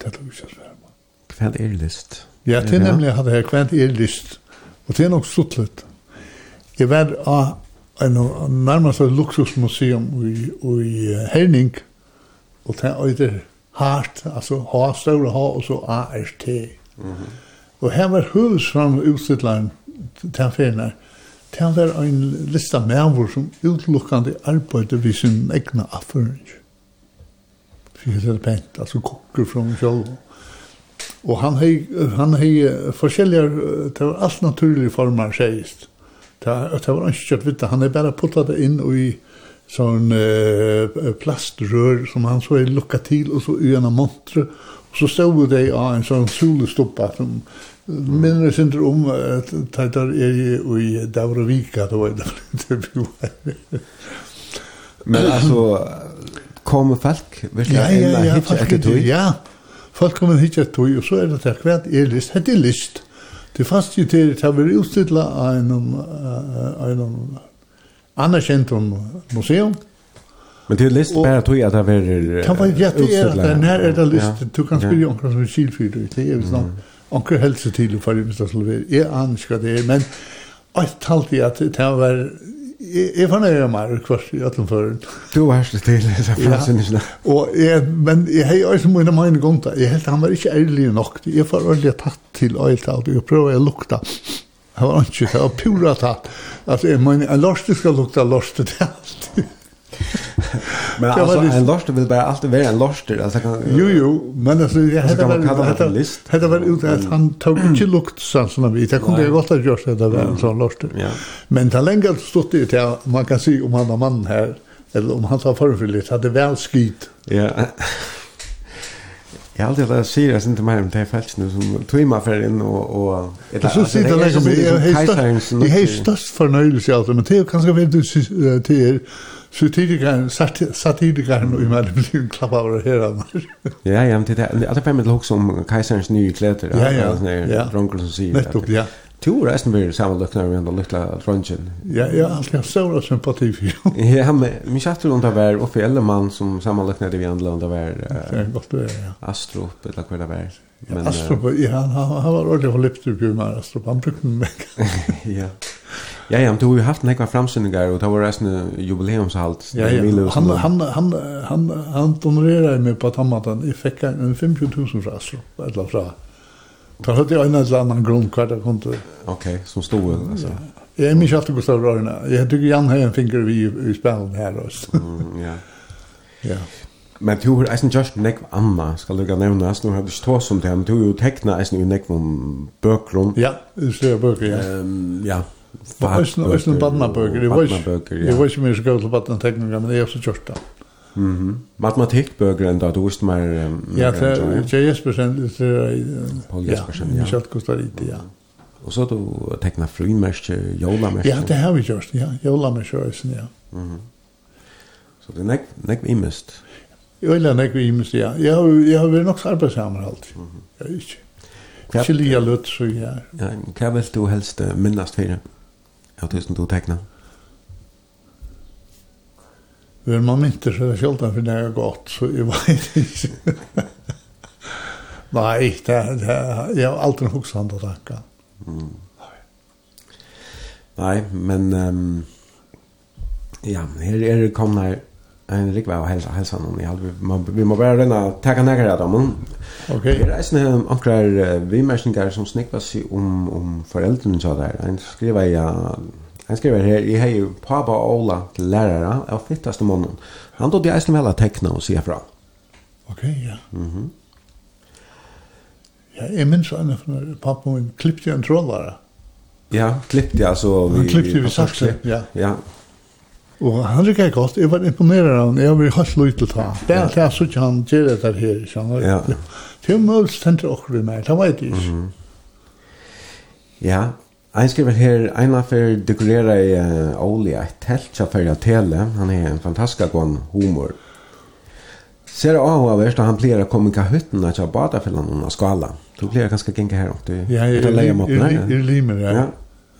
Det er jag ikke så på. Hva er list. Ja, det er nemlig at det jag kväll er list. Og det er nok suttlet. Jeg var av en nærmest et luksusmuseum i, i Herning, og det er det hardt, altså H, større H, og så A-R-T. Mm -hmm. Og her var hovedsfram utstillaren til ferien her. Det var en lista medvår som utelukkande arbeidde ved sin egna affering. Fyrt er pent, altså kokker fra meg selv. Og han hei, han hei forskjellige, det var alt naturlige former, sies Ta ta var ikke kjøtt vidt, han er bare puttet det inn i sånn uh, plastrør som han så er lukket til, og så i en montre, og så stod det av en sånn solestoppa som minner jeg synder om at det er i Davrovika, det var det vi. Men altså, kommer folk virkelig ja, ja, ja, inn og hitje etter tog? Ja, folk kommer hitje etter tog, og så er det der hvert er list, hette list. Det fast ju till att vi utstilla en en anerkänd museum. Men det är list bara att jag det är Kan man jätte är den här är det list du kan spela onkel som skilfrid det är ju visst onkel hälsa till för det måste vara är anska det men Jag talade att det var jeg fann jeg mer kvart i ætlum føren. Du var herslig til, så fransen. Og jeg, men jeg har også mine mine gonta, jeg helt han var ikke ærlig nok, jeg får ærlig tatt til øyelt alt, jeg prøver å lukta. Jeg var ikke, jeg var pura tatt. Altså, jeg mener, en lorste skal lukta lorste til alt men alltså en lorster vill bara alltid vara en lorster alltså kan Jo jo, men alltså jag hade väl hade list. Hade väl ut att han tog inte lukt så som vi det kunde gott att göra det där en sån Ja. Men det länge stod det till man kan se om han var mannen här eller om han sa förfylligt hade väl skit. Ja. Jag har alltid lärt sig att inte mer om det här fältet nu som tog för in och... och det så sitter det liksom i hejstast förnöjelse alltså, men det är ganska väldigt till er satirikaren, satirikaren og imellom blir over her av meg. ja, ja, men det er alltid bare med å huske om keiserens nye kleder. Ja, ja, ja. ja, Dronkel som sier. Nettopp, ja. Tu er eisen blir samme løkner med den lykla dronken. Ja, ja, han skal ha stål sympati for jo. ja, men min kjatter om det var oppe i Ellemann som samme løkner det vi handler om det var uh, Astrup, eller hva det var. Men, Astrup, ja, han, han var ordentlig for lypter på meg, Astrup, han brukte meg. ja. Ja, ja, men du har ju haft några framsynningar och det var resten jubileumshalt. Ja, ja. Han, han, han, han, han donerade mig på tammatan. Jag fick en 50 000 från Aslo, eller fra. Då hade jag en eller annan grund kvar där kom Okej, okay, som stod alltså. Ja. Jag är alltid Gustav Rörna. Jag tycker Jan har en finger vi i spelen här också. Mm, ja. ja. Men du har eisen just nek amma, skal du ikke nevne, nu har du ikke tås om det men du har jo tekna eisen i nek om bøkron. Ja, du ser bøkron, ja. Um, ja. Øysten og badnabøker. Jeg var ikke mer så gav til badnatekninger, men jeg har også gjort det. Mhm. -hmm. Matematikbøker enda, du visste mer... Ja, det er Jespersen, det er... Paul Jespersen, ja. Michel Kostariti, ja. Og så har du tekna frimærkje, jolamerkje. Ja, det har vi gjort, ja. Jolamerkje, Øysten, ja. Mm. Så det er nekk, nekk imest. Øyla vi imest, ja. Jeg har, jeg har vært nok så arbeidsamer alltid. Mm -hmm. Jeg er ikke. Ikke lia løtt, så jeg er. Ja, hva vil du helst minnast fyrir? av det som du tecknar. Men man inte så det sällan for det er godt, så jeg vet ikke... Nei, det, det, jeg har alltid huxat andra tankar. Mm. Nej, men um, ja, her er det kommet en likvær og helsa helsa någon i halv vi må bara renna tacka nära där men okej det är såna ankrar vi människor som snickar sig om om föräldrarna så där en skriver jag en skriver her, jeg har jo pappa og Ola til lærere av fittaste måneden. Han tog det är vel av tekna og se fra. Ok, ja. Ja, jeg minns en av pappa min klippte en trollare. Ja, klippte, altså. Han klippte vi sakse, ja. Ja, Og han rikar godt, jeg var imponerad av han, jeg var helt løy til ta. Det er alt jeg så ikke han gjør det der her, sånn. Ja. Det er mulig stendte okkur i meg, det vet jeg ikke. Ja, Ein skriver her, ein av fyrir dekorera i uh, Oli et telt som fyrir tele. Han er en fantastisk god humor. Ser av hva verst, han pleier å komme i kahutten at jeg bada fyrir han skala. Du pleier ganske genga her, du. Ja, jeg er limer, ja.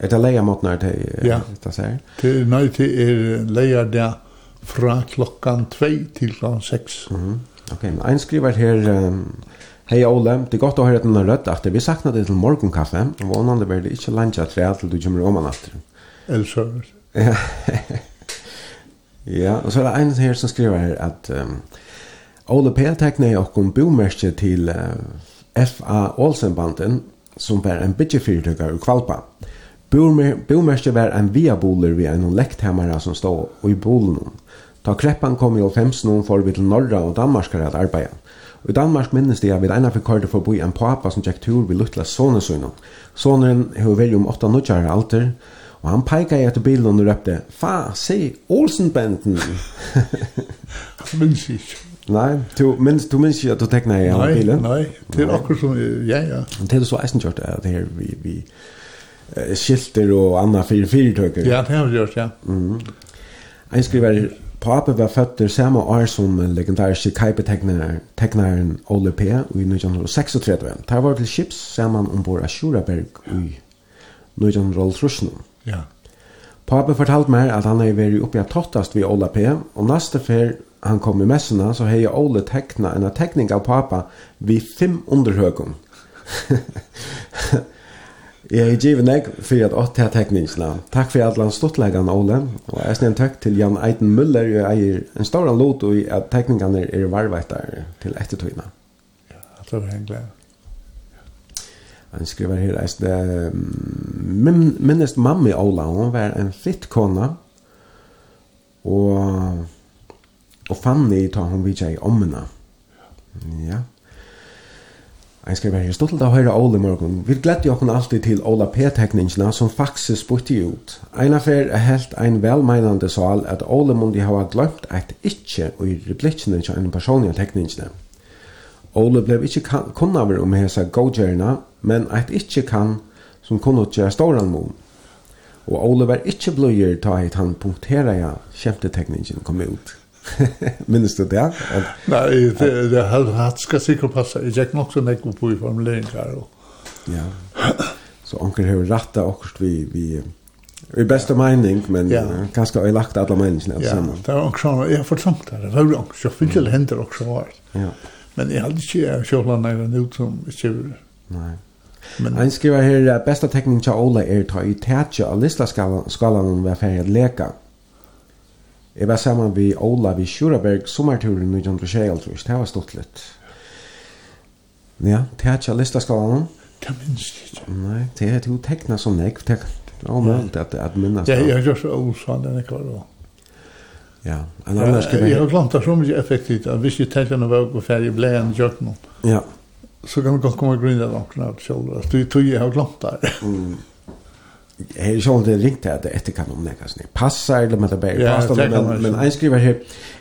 Er det leia mot når det ja. det sier? Det er når er leia der fra klokkan 2 til klokkan 6. Mm -hmm. Ok, men en skriver her, um, hei Ole, det er godt å høre den rødt at vi sakna det til morgenkaffe, og vannande blir det ikke lunch at tre til du kommer om natt. Eller så. Ja. ja, og så er det en her som skriver her at um, Ole P. tekner i okkom bomerskje til uh, F.A. Olsenbanden, som var en bitjefyrtøkker i Kvalpa. Bomerske var en viaboler vi en lekthemmere som stod i bolen. Ta kreppan kom i 15 år for vi til norra og Danmark att arbeta. Og i Danmark minnes det at vi ena fikk hørt forbi en papa som tjekk tur vi luttla Sonesøyna. Sonen har vært om 8-9 alter, og han peika i etter bilen og røpte, Fa, se, Olsenbanden! Han minns ikke. Nei, du minns, du minns ikke at du tekna i bilen? Nei, nei, det er akkur som, ja, ja. Det er så eisen kjørt at her vi, vi eh, skilter och anna fyrir fyrtöker. Ja, det har vi gjort, ja. Mm. En skriver Pape var fötter samma år som legendariske kajpetegnaren Ole P. i 1936. Der var til Chips sammen ombord av Sjuraberg i 1930. Ja. Pape fortalte meg at han er vært oppe av tottast ved Ole P. Og neste fer han kom i messene, så hei Ole tekna en tekning av Papa vid fem underhøkken. Jeg er givet deg for at åtte her. Takk for alle stortleggene, Ole. Og jeg snill takk til Jan Eiten Müller. Jeg eier en stor lot i at teknikene er varvettere til ettertøyene. Ja, det var en glede. Han skriver her, jeg min, minnes mamma Ola, hun var en fitt kona, og, og Fanny tar hun vidtje i ommene. Ja, Jeg skal være stolt å høre Ole i morgen. Vi gleder jo alltid til Ola P-tekningene som faktisk spurte ut. En affær er helt en velmeinende sal at Ole måtte ha glemt et ikke i replikkene til en person i tekningene. Ole ble ikke kunnet om hese godgjørende, men et ikke kan som kunne gjøre ståren mot. Og Ole var ikke bløyer ta et han punkterer ja, kjempetekningen kom ut. Minns du det? Nei, det, det har skal sikkert passe. Jeg gikk nok så nekko på i formuleringar. Ja. Så onkel har rätt där också vi vi i bästa mening men ja. kanske har jag lagt alla människorna ja, samman. Ja, det var också jag för tungt där. Det var också jag fick till händer också var. Ja. Men jag hade inte jag skulle några ut som skulle. Nej. Men han skriver här bästa tekniken till Ola är ta i tätja av lista skalan skalan var färdig leka. Jeg var sammen med Ola vi Sjuraberg sommerturen 1926, det var stått litt. Ja, det er ikke listaskalanen. Det minns ikke. Nei, det er jo tekna som nek, det er omøyelt at, at minnes det. Jeg har gjort så osann enn jeg var da. Ja, en annan skulle... Jeg har glant det så mye effektivt, at hvis jeg tenker når var på ferie, ble jeg en gjort noe. Ja. Så kan man godt komme og grunne av noen av det selv. Du tror jeg har glant det. Mm. Jeg er sånn det ringte at det etter kan om omlegge sånn. Passar, eller med det bare yeah, pastan, men, men en skriver her,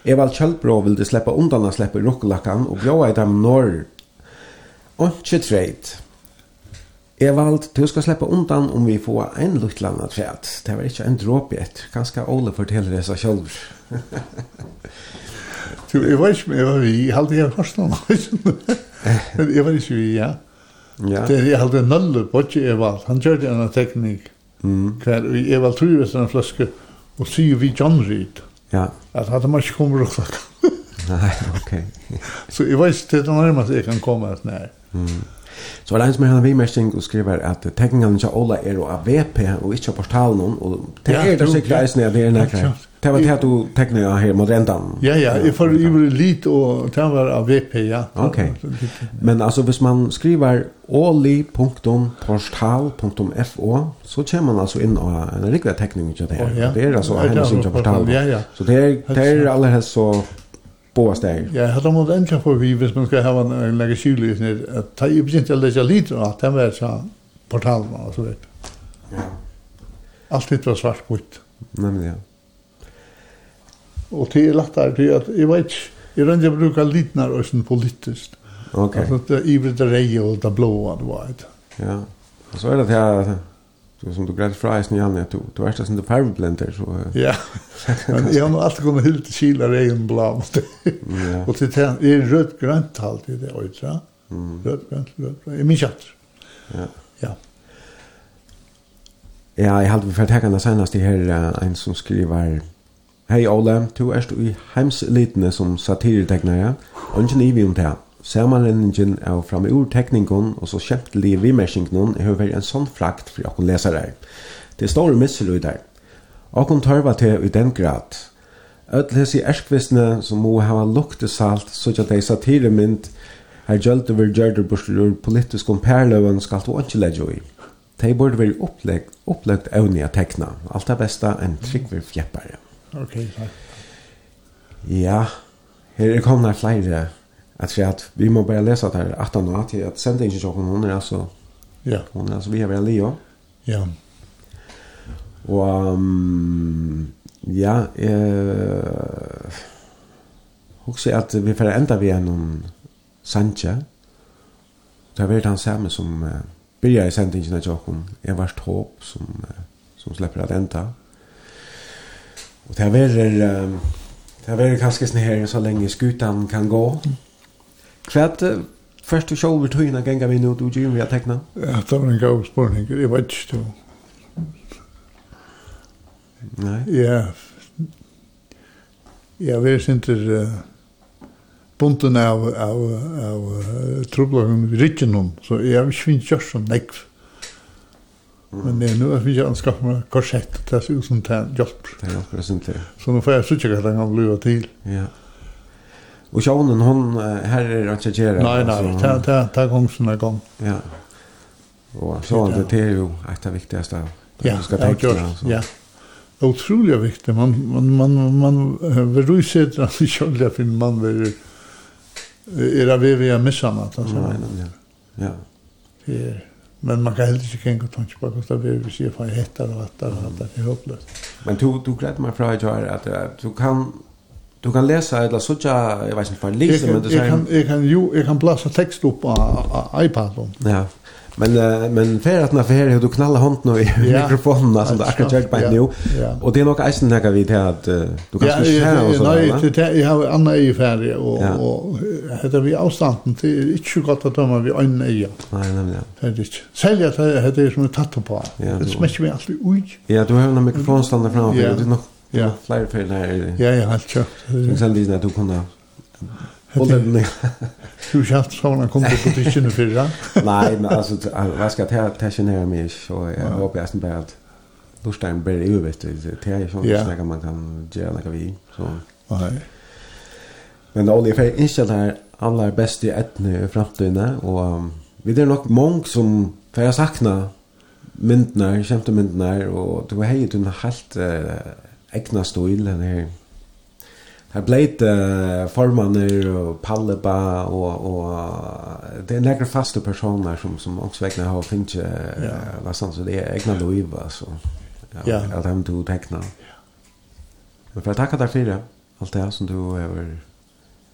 Evald Kjellbro det slippe undan å slippe rokkelakken, og bjøa i dem når ikke treit. Evald, du skal slippe undan om vi får en luktlandet træt. Det var ikke en dråp i etter. Kanskje Ole forteller det seg selv. Du, jeg var ikke med, jeg var vi. jeg hadde ikke hørt noen. Men jeg var ikke vi, ja. ja. Det, er jeg hadde nølle på ikke Evald. Han gjør det en teknikk. Mm. Kvar i Evald Tryve en flaske og sier vi John Reed. Ja. At hadde man ikke kommet och sagt. Nej, okej. Så jag vet det nærmest jeg kan komme att när. Så Så det en som er henne vimersing og skriver at tekningene ikke alle er av VP og ikke av portalen, og det er det sikkert eisen at det er nærkere. Det var det du tecknade jag här mot ändan. Ja, ja, jag får ju lite och det var av VP, ja. Okej. Men alltså, hvis man skriver oli.portal.fo så kommer man alltså in och en riktig teckning till det här. Oh, ja. Det är alltså hennes inte portal. Ja, ja. Så det är, det är allra helst så boa steg. Ja, jeg hadde måttet endelig for vi, hvis man skal ha en lege kylig, at jeg begynte å lese litt, at det var så portalen og så vet. Ja. Alt litt var svart bort. Nei, men ja. Og det er lagt der, til at, jeg vet ikke, jeg rønner jeg bruker nær også politisk. Ok. Altså, det er ivrig det reie og det blåa, du vet. Ja. Og så er det her, som du greit fra i snøen, at du, du er sånn du farveblender, så... Ja, men jeg har nå alltid kommet helt til kila reien blå, og til det er rødt grønt alltid, det er øyne, Rødt grønt, rødt grønt, jeg minns alt. Ja. Ja. Ja, jeg har alltid vært her senest i her, en som skriver Hei Ole, du erst i heimselitene som satiretegnere, og ikke ivi om det. Samanlendingen av framur tekningen og så kjentelig vimersingen har vært en sånn frakt for åkken lesere. Det er store der. Åkken tørva til i den grad. Ødel hessi erskvistene som må hava luktesalt, så ikke at det er satiremynd, her gjølt over gjørder bursler ur politisk om perløven skal du ikke legge i. De burde være opplegt, opplegt evnig å tekna. Alt er beste en tryggver fjeppare. Mm. Ok, takk. Ja, her er kommet flere. At vi, at vi må bare lese at her 18 år til at sende ikke sjokken hun er altså. Ja. Hun er altså, via via Leo. Ja. Og um, ja, eh, også at vi får enda vi gjennom Sanche. Det har vært han samme som uh, byrja i sendingen av sjokken. Jeg har håp som, uh, som slipper at enda. Ja Og det här är um, det här är kanskje sånn her så lenge skutan kan gå. Hva er det først du sjål vill tvinga gänga vi nu du gjør vi teckna. Ja, det var en god spørning. Jeg vet ikke du. Nei? Ja. Ja, vi är ikke uh, bunten av, av, av uh, trubblagum i rikken så jeg har ikke finnet gjort som nekv. Men det är nu att vi kan skaffa med korsett och ser ut som tän jobb. Det är akkurat sånt det. Så nu får jag söka att den kan bli till. Ja. Och Sjonen hon här är att jag Nej nej, ta ta ta gång såna gång. Ja. Och så det är ju ett av viktigaste. Ja, ska tänka Ja. Otroligt viktigt. Man man man man vill ju se berusar sig själv för man vill är det vi vi missar något alltså. Nej nej. Ja. Det är Men man kan heller inte känna att han inte bara kostar vi och se fan jag hittar och att det är hopplöst. Men du, du glädde mig fra att jag att du kan Du kan läsa eller så jag vet inte för läsa men det säger jag kan jag kan ju jag kan blåsa text upp på iPaden. Ja. Men uh, men för att när för hur du knalla hand nu i ja. mikrofonen alltså där kan jag bara nu. Och det är nog eisen där vi här att uh, du kan ju säga och så. Nej, det jag har andra i färg och ja. och heter vi avstanden till inte så gott att döma vi en i. Nej, nej, nej. Det är inte. Sälja det heter det som ett tatt på. Det smäcker mig alltid ut. Ja, du har en mikrofon stående framför dig. Det är nog Ja. Flyer för här. Ja, ja, helt klart. Sen det när du kunde Och den hur schalt så när kom på tischen för det. Nej, men alltså vad ska jag ta känna mig så jag hoppas inte att Lustein blir ju vet du det är ju sånt där man kan göra något vi så. Nej. Men det är är inställt här alla bäst i etne i framtiden och vi är nog många som för jag saknar myndnar, kämpte myndnar och du har hej en helt äh, egna stil den här Här blev uh, formanner och Palleba och, og det är några fasta personer som, som också vekna har finnes ja. vad sånn, så det är egna liv alltså. Ja, ja. Alt hem du tekna. Men för att tacka dig för det. Allt det som du har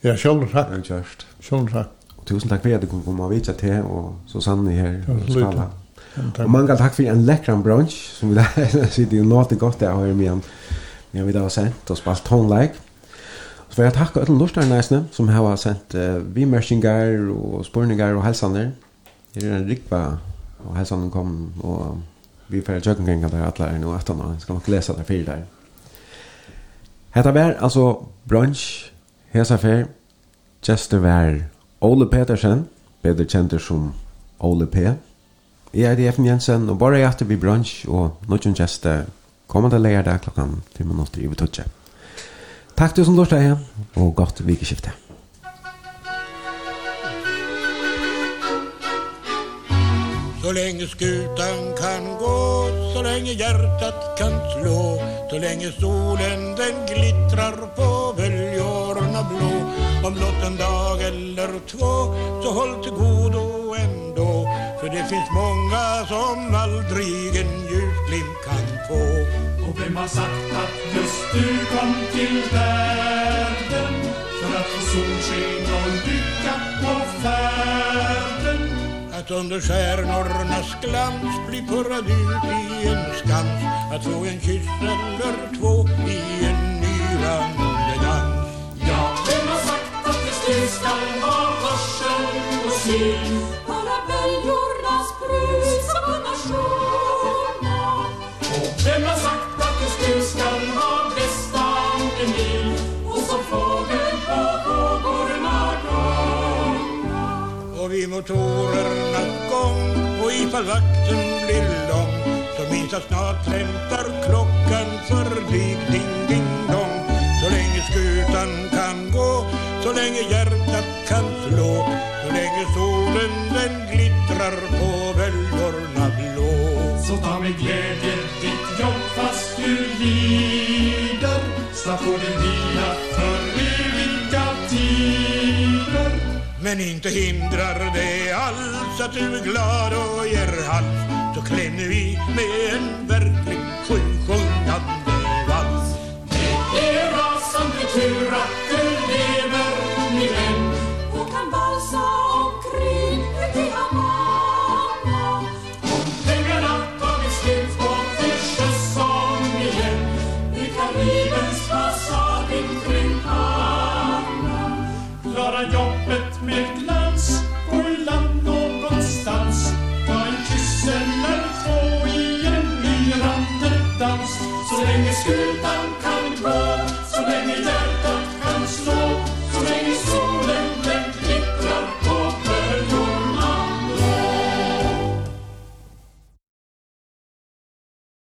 Ja, själv tack. takk. Gjørst. Själv tack. Och tusen tack för att du kunne komme og vitja til og Susanne her i Skala. Och många tack för en lekkran brunch som vi där sitter ju nå gott där har vi igjen. Ja, vi da har sendt och spalt tonleik får jag tacka alla lustarna nästan som har sent uh, vimersingar och spurningar och hälsaner. Det är en rikva och hälsan kom och vi får jag kring att alla är nu att han ska nog läsa där fyra där. Hetta var alltså brunch hesa fer Chester var Ole Petersen, bedre kjent som Ole P. Jeg er Jeffen Jensen, og bare etter vi brunch, og noen gjester kommer til leger der klokken 5 minutter i vi. Takk du som lortet her, og godt vikeskiftet. Så länge skutan kan gå, så länge hjärtat kan slå Så länge solen den glittrar på väljorna blå. Om blott en dag eller två, så håll till godo ändå För det finns många som aldrig en ljusglimt kan få vem har sagt att just du kom till världen? För att få solsken och lycka på färden. Att under stjärnornas glans bli purrad ut i en skans. Att få en kyss eller två i en nylande dans. Ja, vem har sagt att just du ska vara varsen och syn? Bara böljornas brus och nationer Och vem har sagt Och vi motorernas gång Och ifall vakten blir lång Så minns jag snart hämtar klockan dig ding ding dong. Så länge skutan kan gå Så länge hjärtat kan slå. Så länge solen den glittrar på vällorna blå Så ta med glädje ditt jobb fast du lider. Snart får du vila Men inte hindrar det alls att du är glad och ger hals Då klämmer vi med en verklig sjusjungande vals. Det är rasande tur att du lever.